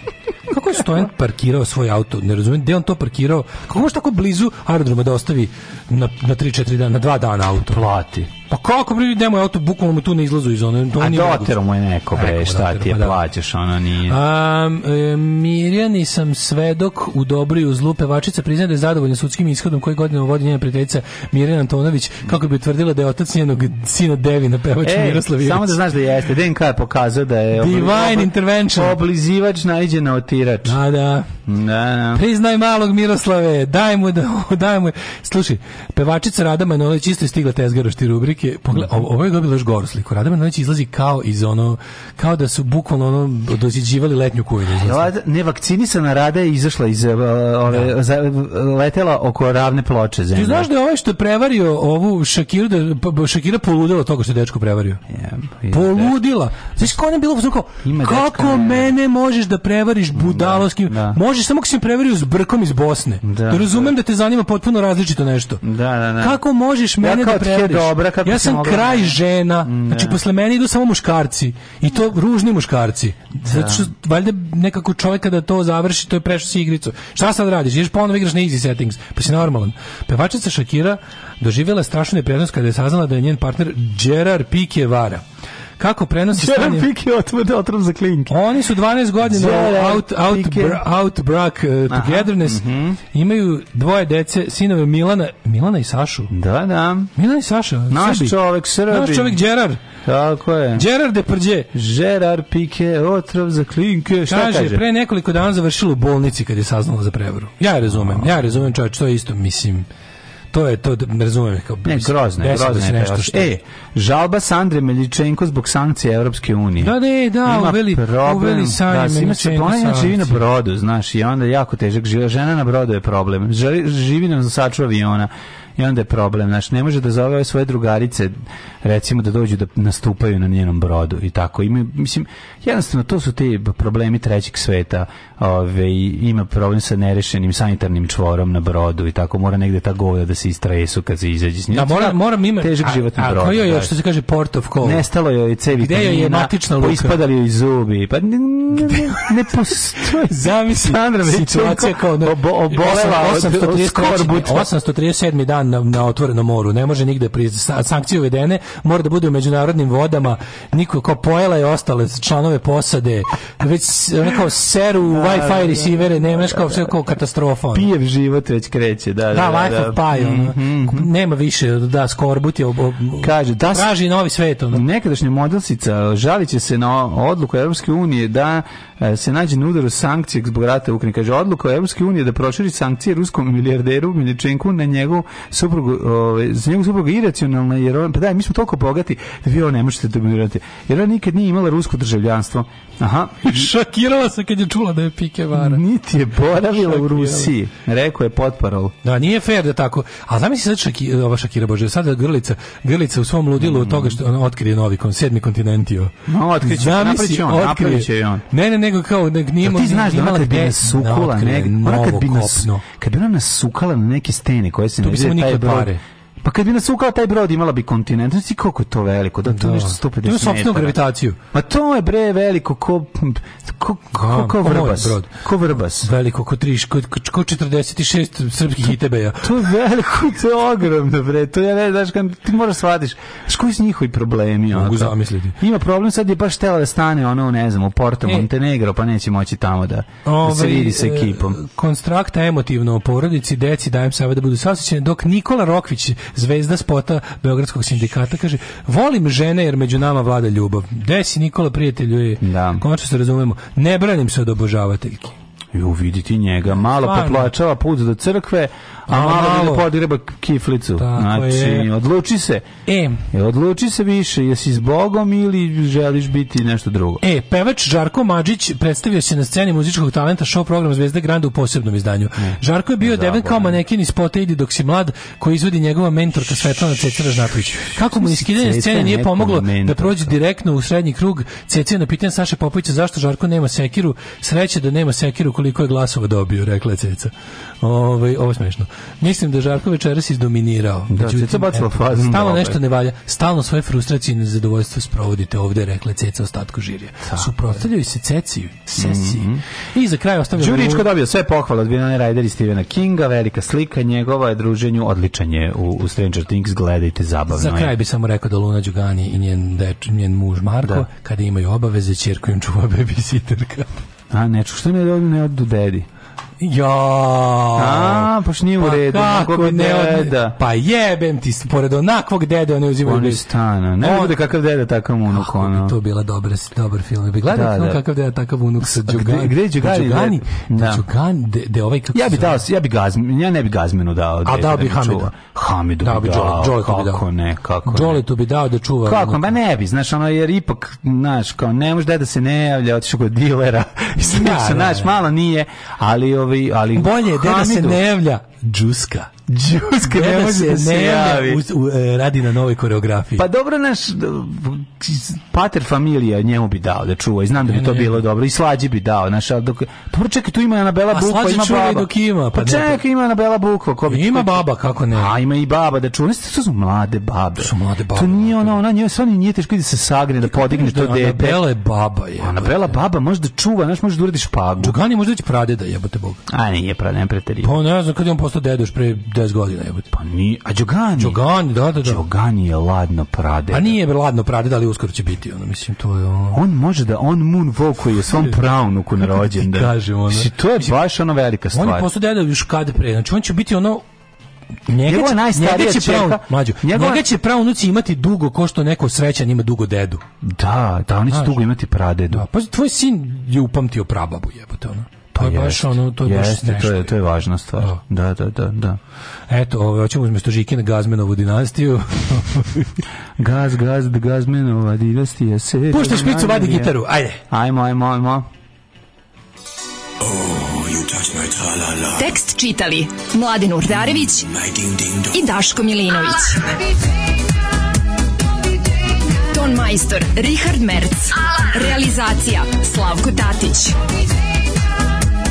(laughs) Kako je Stojan parkirao svoj auto? Ne razumijem, gde on to parkirao? Kako može tako blizu aerodroma da ostavi na, na 3-4 dana, na 2 dana auto? Plati. Pa kako bre idemo auto bukvalno mu tu na izlazu iz one. To A dotero mu je neko bre, neko šta ti je da. plaćaš, ono nije. Um, e, Mirjani sam svedok u dobro u zlu pevačica priznaje da je zadovoljna sudskim ishodom koji godinu vodi njena prijateljica Mirjana Antonović kako bi tvrdila da je otac njenog sina Devina pevač e, Miroslav Samo da znaš da jeste, DNK je pokazao da je Divine obli, intervention. Oblizivač naiđe na otirač. A da, da. Da, da. Priznaj malog Miroslave, daj mu da (laughs) daj mu. Slušaj, pevačica Rada Manolić isto je stigla tezgarošti rubrike prilike pogled, ovo je dobilo još goru sliku. Radovan Novać izlazi kao iz ono kao da su bukvalno ono doziđivali letnju kuju. Da ne vakcinisana Rada je izašla iz e, ove da. za, letela oko ravne ploče zemlje. Ti znaš da je ovaj što je prevario ovu Šakiru da Šakira pa, pa, poludela toga što je dečko prevario. Yeah, da. poludila. Znaš kao ona bilo kao, kako dečka, mene možeš da prevariš budalovskim? Da, da. Možeš samo ko si prevario s brkom iz Bosne. Da, da razumem da. da. te zanima potpuno različito nešto. Da, da, da. Kako možeš mene ja, da prevariš? Dobra, kako ja sam mogla... kraj žena. Mm, znači da. posle mene idu samo muškarci i to ružni muškarci. Da. Zato što valjda nekako čovjek kada to završi, to je prešao si igricu. Šta sad radiš? Ideš ponovo igraš na easy settings, pa si normalan. Pevačica Shakira doživjela strašnu neprijatnost kada je saznala da je njen partner Gerard Pique Vara. Kako prenosi stanje? Jedan pik otvode otrov za klinke. Oni su 12 godina out, out, br, out brak uh, togetherness. Mm -hmm. Imaju dvoje dece, sinove Milana, Milana i Sašu. Da, da. Milana i Saša. Naš Srbi. čovjek Srbi. Naš čovjek Gerard. Tako je. Gerard Depardieu. Gerard Pike, otrov za klinke. Šta kaže? kaže? Pre nekoliko dana završilo u bolnici kad je saznalo za prevaru. Ja je razumem, ja je razumem čovječ, to je isto, mislim to je to, ne razumijem. Kao, ne, grozno je, grozno je. Nešto što... E, žalba Sandre Miličenko zbog sankcija Evropske unije. Da, ne, da, ima uveli, problem, uveli da, ima ona inače živi na brodu, znaš, i onda jako težak živa. Žena na brodu je problem. Živi nam za saču aviona i onda je problem. Znaš, ne može da zove svoje drugarice, recimo da dođu da nastupaju na njenom brodu i tako. Ima, mislim, jednostavno, to su te problemi trećeg sveta. Ove, ima problem sa nerešenim sanitarnim čvorom na brodu i tako. Mora negde ta govda da se istresu kad se izađe s njim. Da, mora, znači, moram ima... Težak život na brodu. A joj je, što se kaže, port of call? Nestalo joj je cevi Gde joj luka? Ispadali joj zubi. Pa ne, ne ne postoji. (laughs) Zamisli situacija kao... Da- obolela od skorbut. 837. dan dan na, na otvorenom moru. Ne može nigde pri sankcije uvedene, mora da bude u međunarodnim vodama. Niko kao pojela i ostale članove posade. Već kao seru da, Wi-Fi da, da, receivere, nemaš kao sve kao katastrofa. Ono. Pijev život već kreće, da. Da, da life da. of pie, mm -hmm. Nema više da skorbut je ob, ob, kaže da traži novi svet, ono. Nekadašnja modelsica žaliće se na odluku Evropske unije da e, se nađe na udaru sankcije zbog rata Ukrajine. Kaže, odluka Evropske unije da proširi sankcije ruskom milijarderu Miličenku na njegov suprugu, ovaj za njegovu suprugu iracionalna jer on pa daj mi smo toliko bogati da vi ovo ne možete da dominirati. Jer ona nikad nije imala rusko državljanstvo. Aha. (laughs) Šokirala se kad je čula da je Pikevara. Niti je boravila u Rusiji. Rekao je potparol. Da, nije fer da tako. A zamisli sad šaki, ova Šakira Bože, sada Grlica, Grlica u svom ludilu mm. od toga što ona otkrije novi kon, sedmi kontinentio. Ma otkriće, napraviće on, napraviće on. Ne, ne, nego kao, da nije, ti znaš da ona kad bi nasukala, da ne, ona kad bi nas, kad bi ona nasukala na neke stene koje se ne vide, niko pare. Pa kad bi nas ukao taj brod imala bi kontinent. Znači koliko je to veliko, da to da. nešto 150 metara. sopstvenu gravitaciju. Ma to je bre veliko ko ko, ko, ko vrbas. Brod. Ko vrbas. Veliko ko triš, ko, ko 46 srpskih itebeja. To je veliko, to je ogromno bre. To je, ne znaš kad ti moraš shvatiš. Znaš koji su njihovi problemi? Mogu zamisliti. Ima problem sad je baš tela da stane ono ne znam u Porto e. Montenegro pa neće moći tamo da, Ove, da ovaj, se vidi sa e, ekipom. E, konstrakta emotivno o porodici, deci dajem savjet da budu sasvećeni dok Nikola Rokvić zvezda spota Beogradskog sindikata, kaže, volim žene jer među nama vlada ljubav. Desi Nikola, prijatelju, je, da. konačno se razumemo, ne branim se od obožavateljki ju viditi njega malo Svarno. poplačava put do crkve a, a pa, malo, malo da podireba kiflicu Tako znači je. odluči se e. e odluči se više jesi s bogom ili želiš biti nešto drugo e pevač Žarko Mađić predstavio se na sceni muzičkog talenta show program Zvezde Granda u posebnom izdanju ne. Žarko je bio Zabavno. deven kao manekin iz Pota idi dok si mlad koji izvodi njegova mentorka Svetlana Cecera Žnatović kako mu iskidanje scene nije pomoglo da prođe direktno u srednji krug Cecera na pitanje Saše Popovića zašto Žarko nema sekiru sreće da nema sekiru koliko je glasova dobio, rekla je Ceca. Ove, ovaj, ovo je smešno. Mislim da Žarko večeras izdominirao. Da, Međutim, Ceca bacila fazom. Stalno da, nešto ovaj. ne valja. Stalno svoje frustracije i nezadovoljstvo sprovodite ovde, rekla je Ceca ostatku žirija. Suprotstavljaju se Ceciju, Sesiji. Mm -hmm. I za kraj ostavljaju... Đuričko dobio sve pohvale od Vinona Rajdera i Stevena Kinga, velika slika, njegova je druženju odličanje u, u Stranger Things, gledajte, zabavno Za kraj bi samo rekao da Luna Đugani i njen, deč, njen muž Marko, da. kada imaju obaveze, čerku im čuva babysitterka. A ne, što ne, ne odu dedi? Ja. A, pa nije u pa redu. Kako ne od... Pa jebem ti, pored onakvog dede ne uzimaju Oni stana. Ne bude da kakav dede, takav unuk ono. To bila dobra, dobar film. Bi gledao da, da. kakav deda takav unuk sa Đugani. Gde je Đugani? Da. da. Đugani, de, de ovaj kako Ja bi dao, ja bi Gazmen, ja ne bi Gazmenu dao. A da dao bi Hamidu. Hamidu bi dao. Džole bi dao. Kako ne, kako ne. Džole bi dao da čuva. Kako, ba ne bi, znaš, ono jer ipak, znaš, kao ne može da se ne javlja, otišao kod dilera. (laughs) I znaš, malo nije, ali ovaj, ovaj, ali... Bolje, deda se ne javlja. Džuska. Džuska, ne, može da se javi. U, u, e, radi na novoj koreografiji. Pa dobro, naš pater familija njemu bi dao da čuva i znam da bi ne, to ne, bilo dobro i slađi bi dao. Naš, dok, dobro, čekaj, tu ima Anabela Bukva, ima baba. Dok ima, pa, pa čekaj, pa- ima Anabela Bukva. Ko bi e, ima baba, kako ne? A, ima i baba da čuva. Ne, to su mlade babe. su mlade babe. To nije da. ona, ona, nije, stvarno nije teško da se sagne, da podigne da, to da, dete. Anabela je baba. Je, Anabela baba, da čuva, znaš, može možda uradiš pagu. Džugani možda će da jebote Bog. A nije prade, ne preterije. Pa ne znam, kad je on postao deda još pre 10 godina. Jebote. Pa ni, a Đogani? Đogani, da, da, da. Đogani je ladno prade. A nije ladno prade, ali uskoro će biti, ono, mislim, to je ono... On može da, on Moon Vogue je svom (laughs) pravnuku rođen Da. Kažem, ono. Mislim, to je mislim, baš ona velika stvar. On je postao deda još kad pre, znači on će biti ono Njega, njega će, njega će pravo, mlađu, njega... njega će pravunuci imati dugo ko što neko srećan ima dugo dedu. Da, da, oni će dugo imati pradedu. Da, pa tvoj sin je upamtio prababu, jebote, ono to pa je pa baš ono, to je baš nešto. To je, to je važna stvar. Da, da, da, da. da. Eto, ovaj, hoćemo umjesto Žikina Gazmenovu dinastiju. (laughs) gaz, gaz, Gazmenova dinastija se... Pušta špicu, vadi gitaru, ajde. Ajmo, ajmo, ajmo. Tekst čitali Mladin Urdarević i Daško Milinović. Ton majstor Richard Merc. Realizacija Slavko Tatić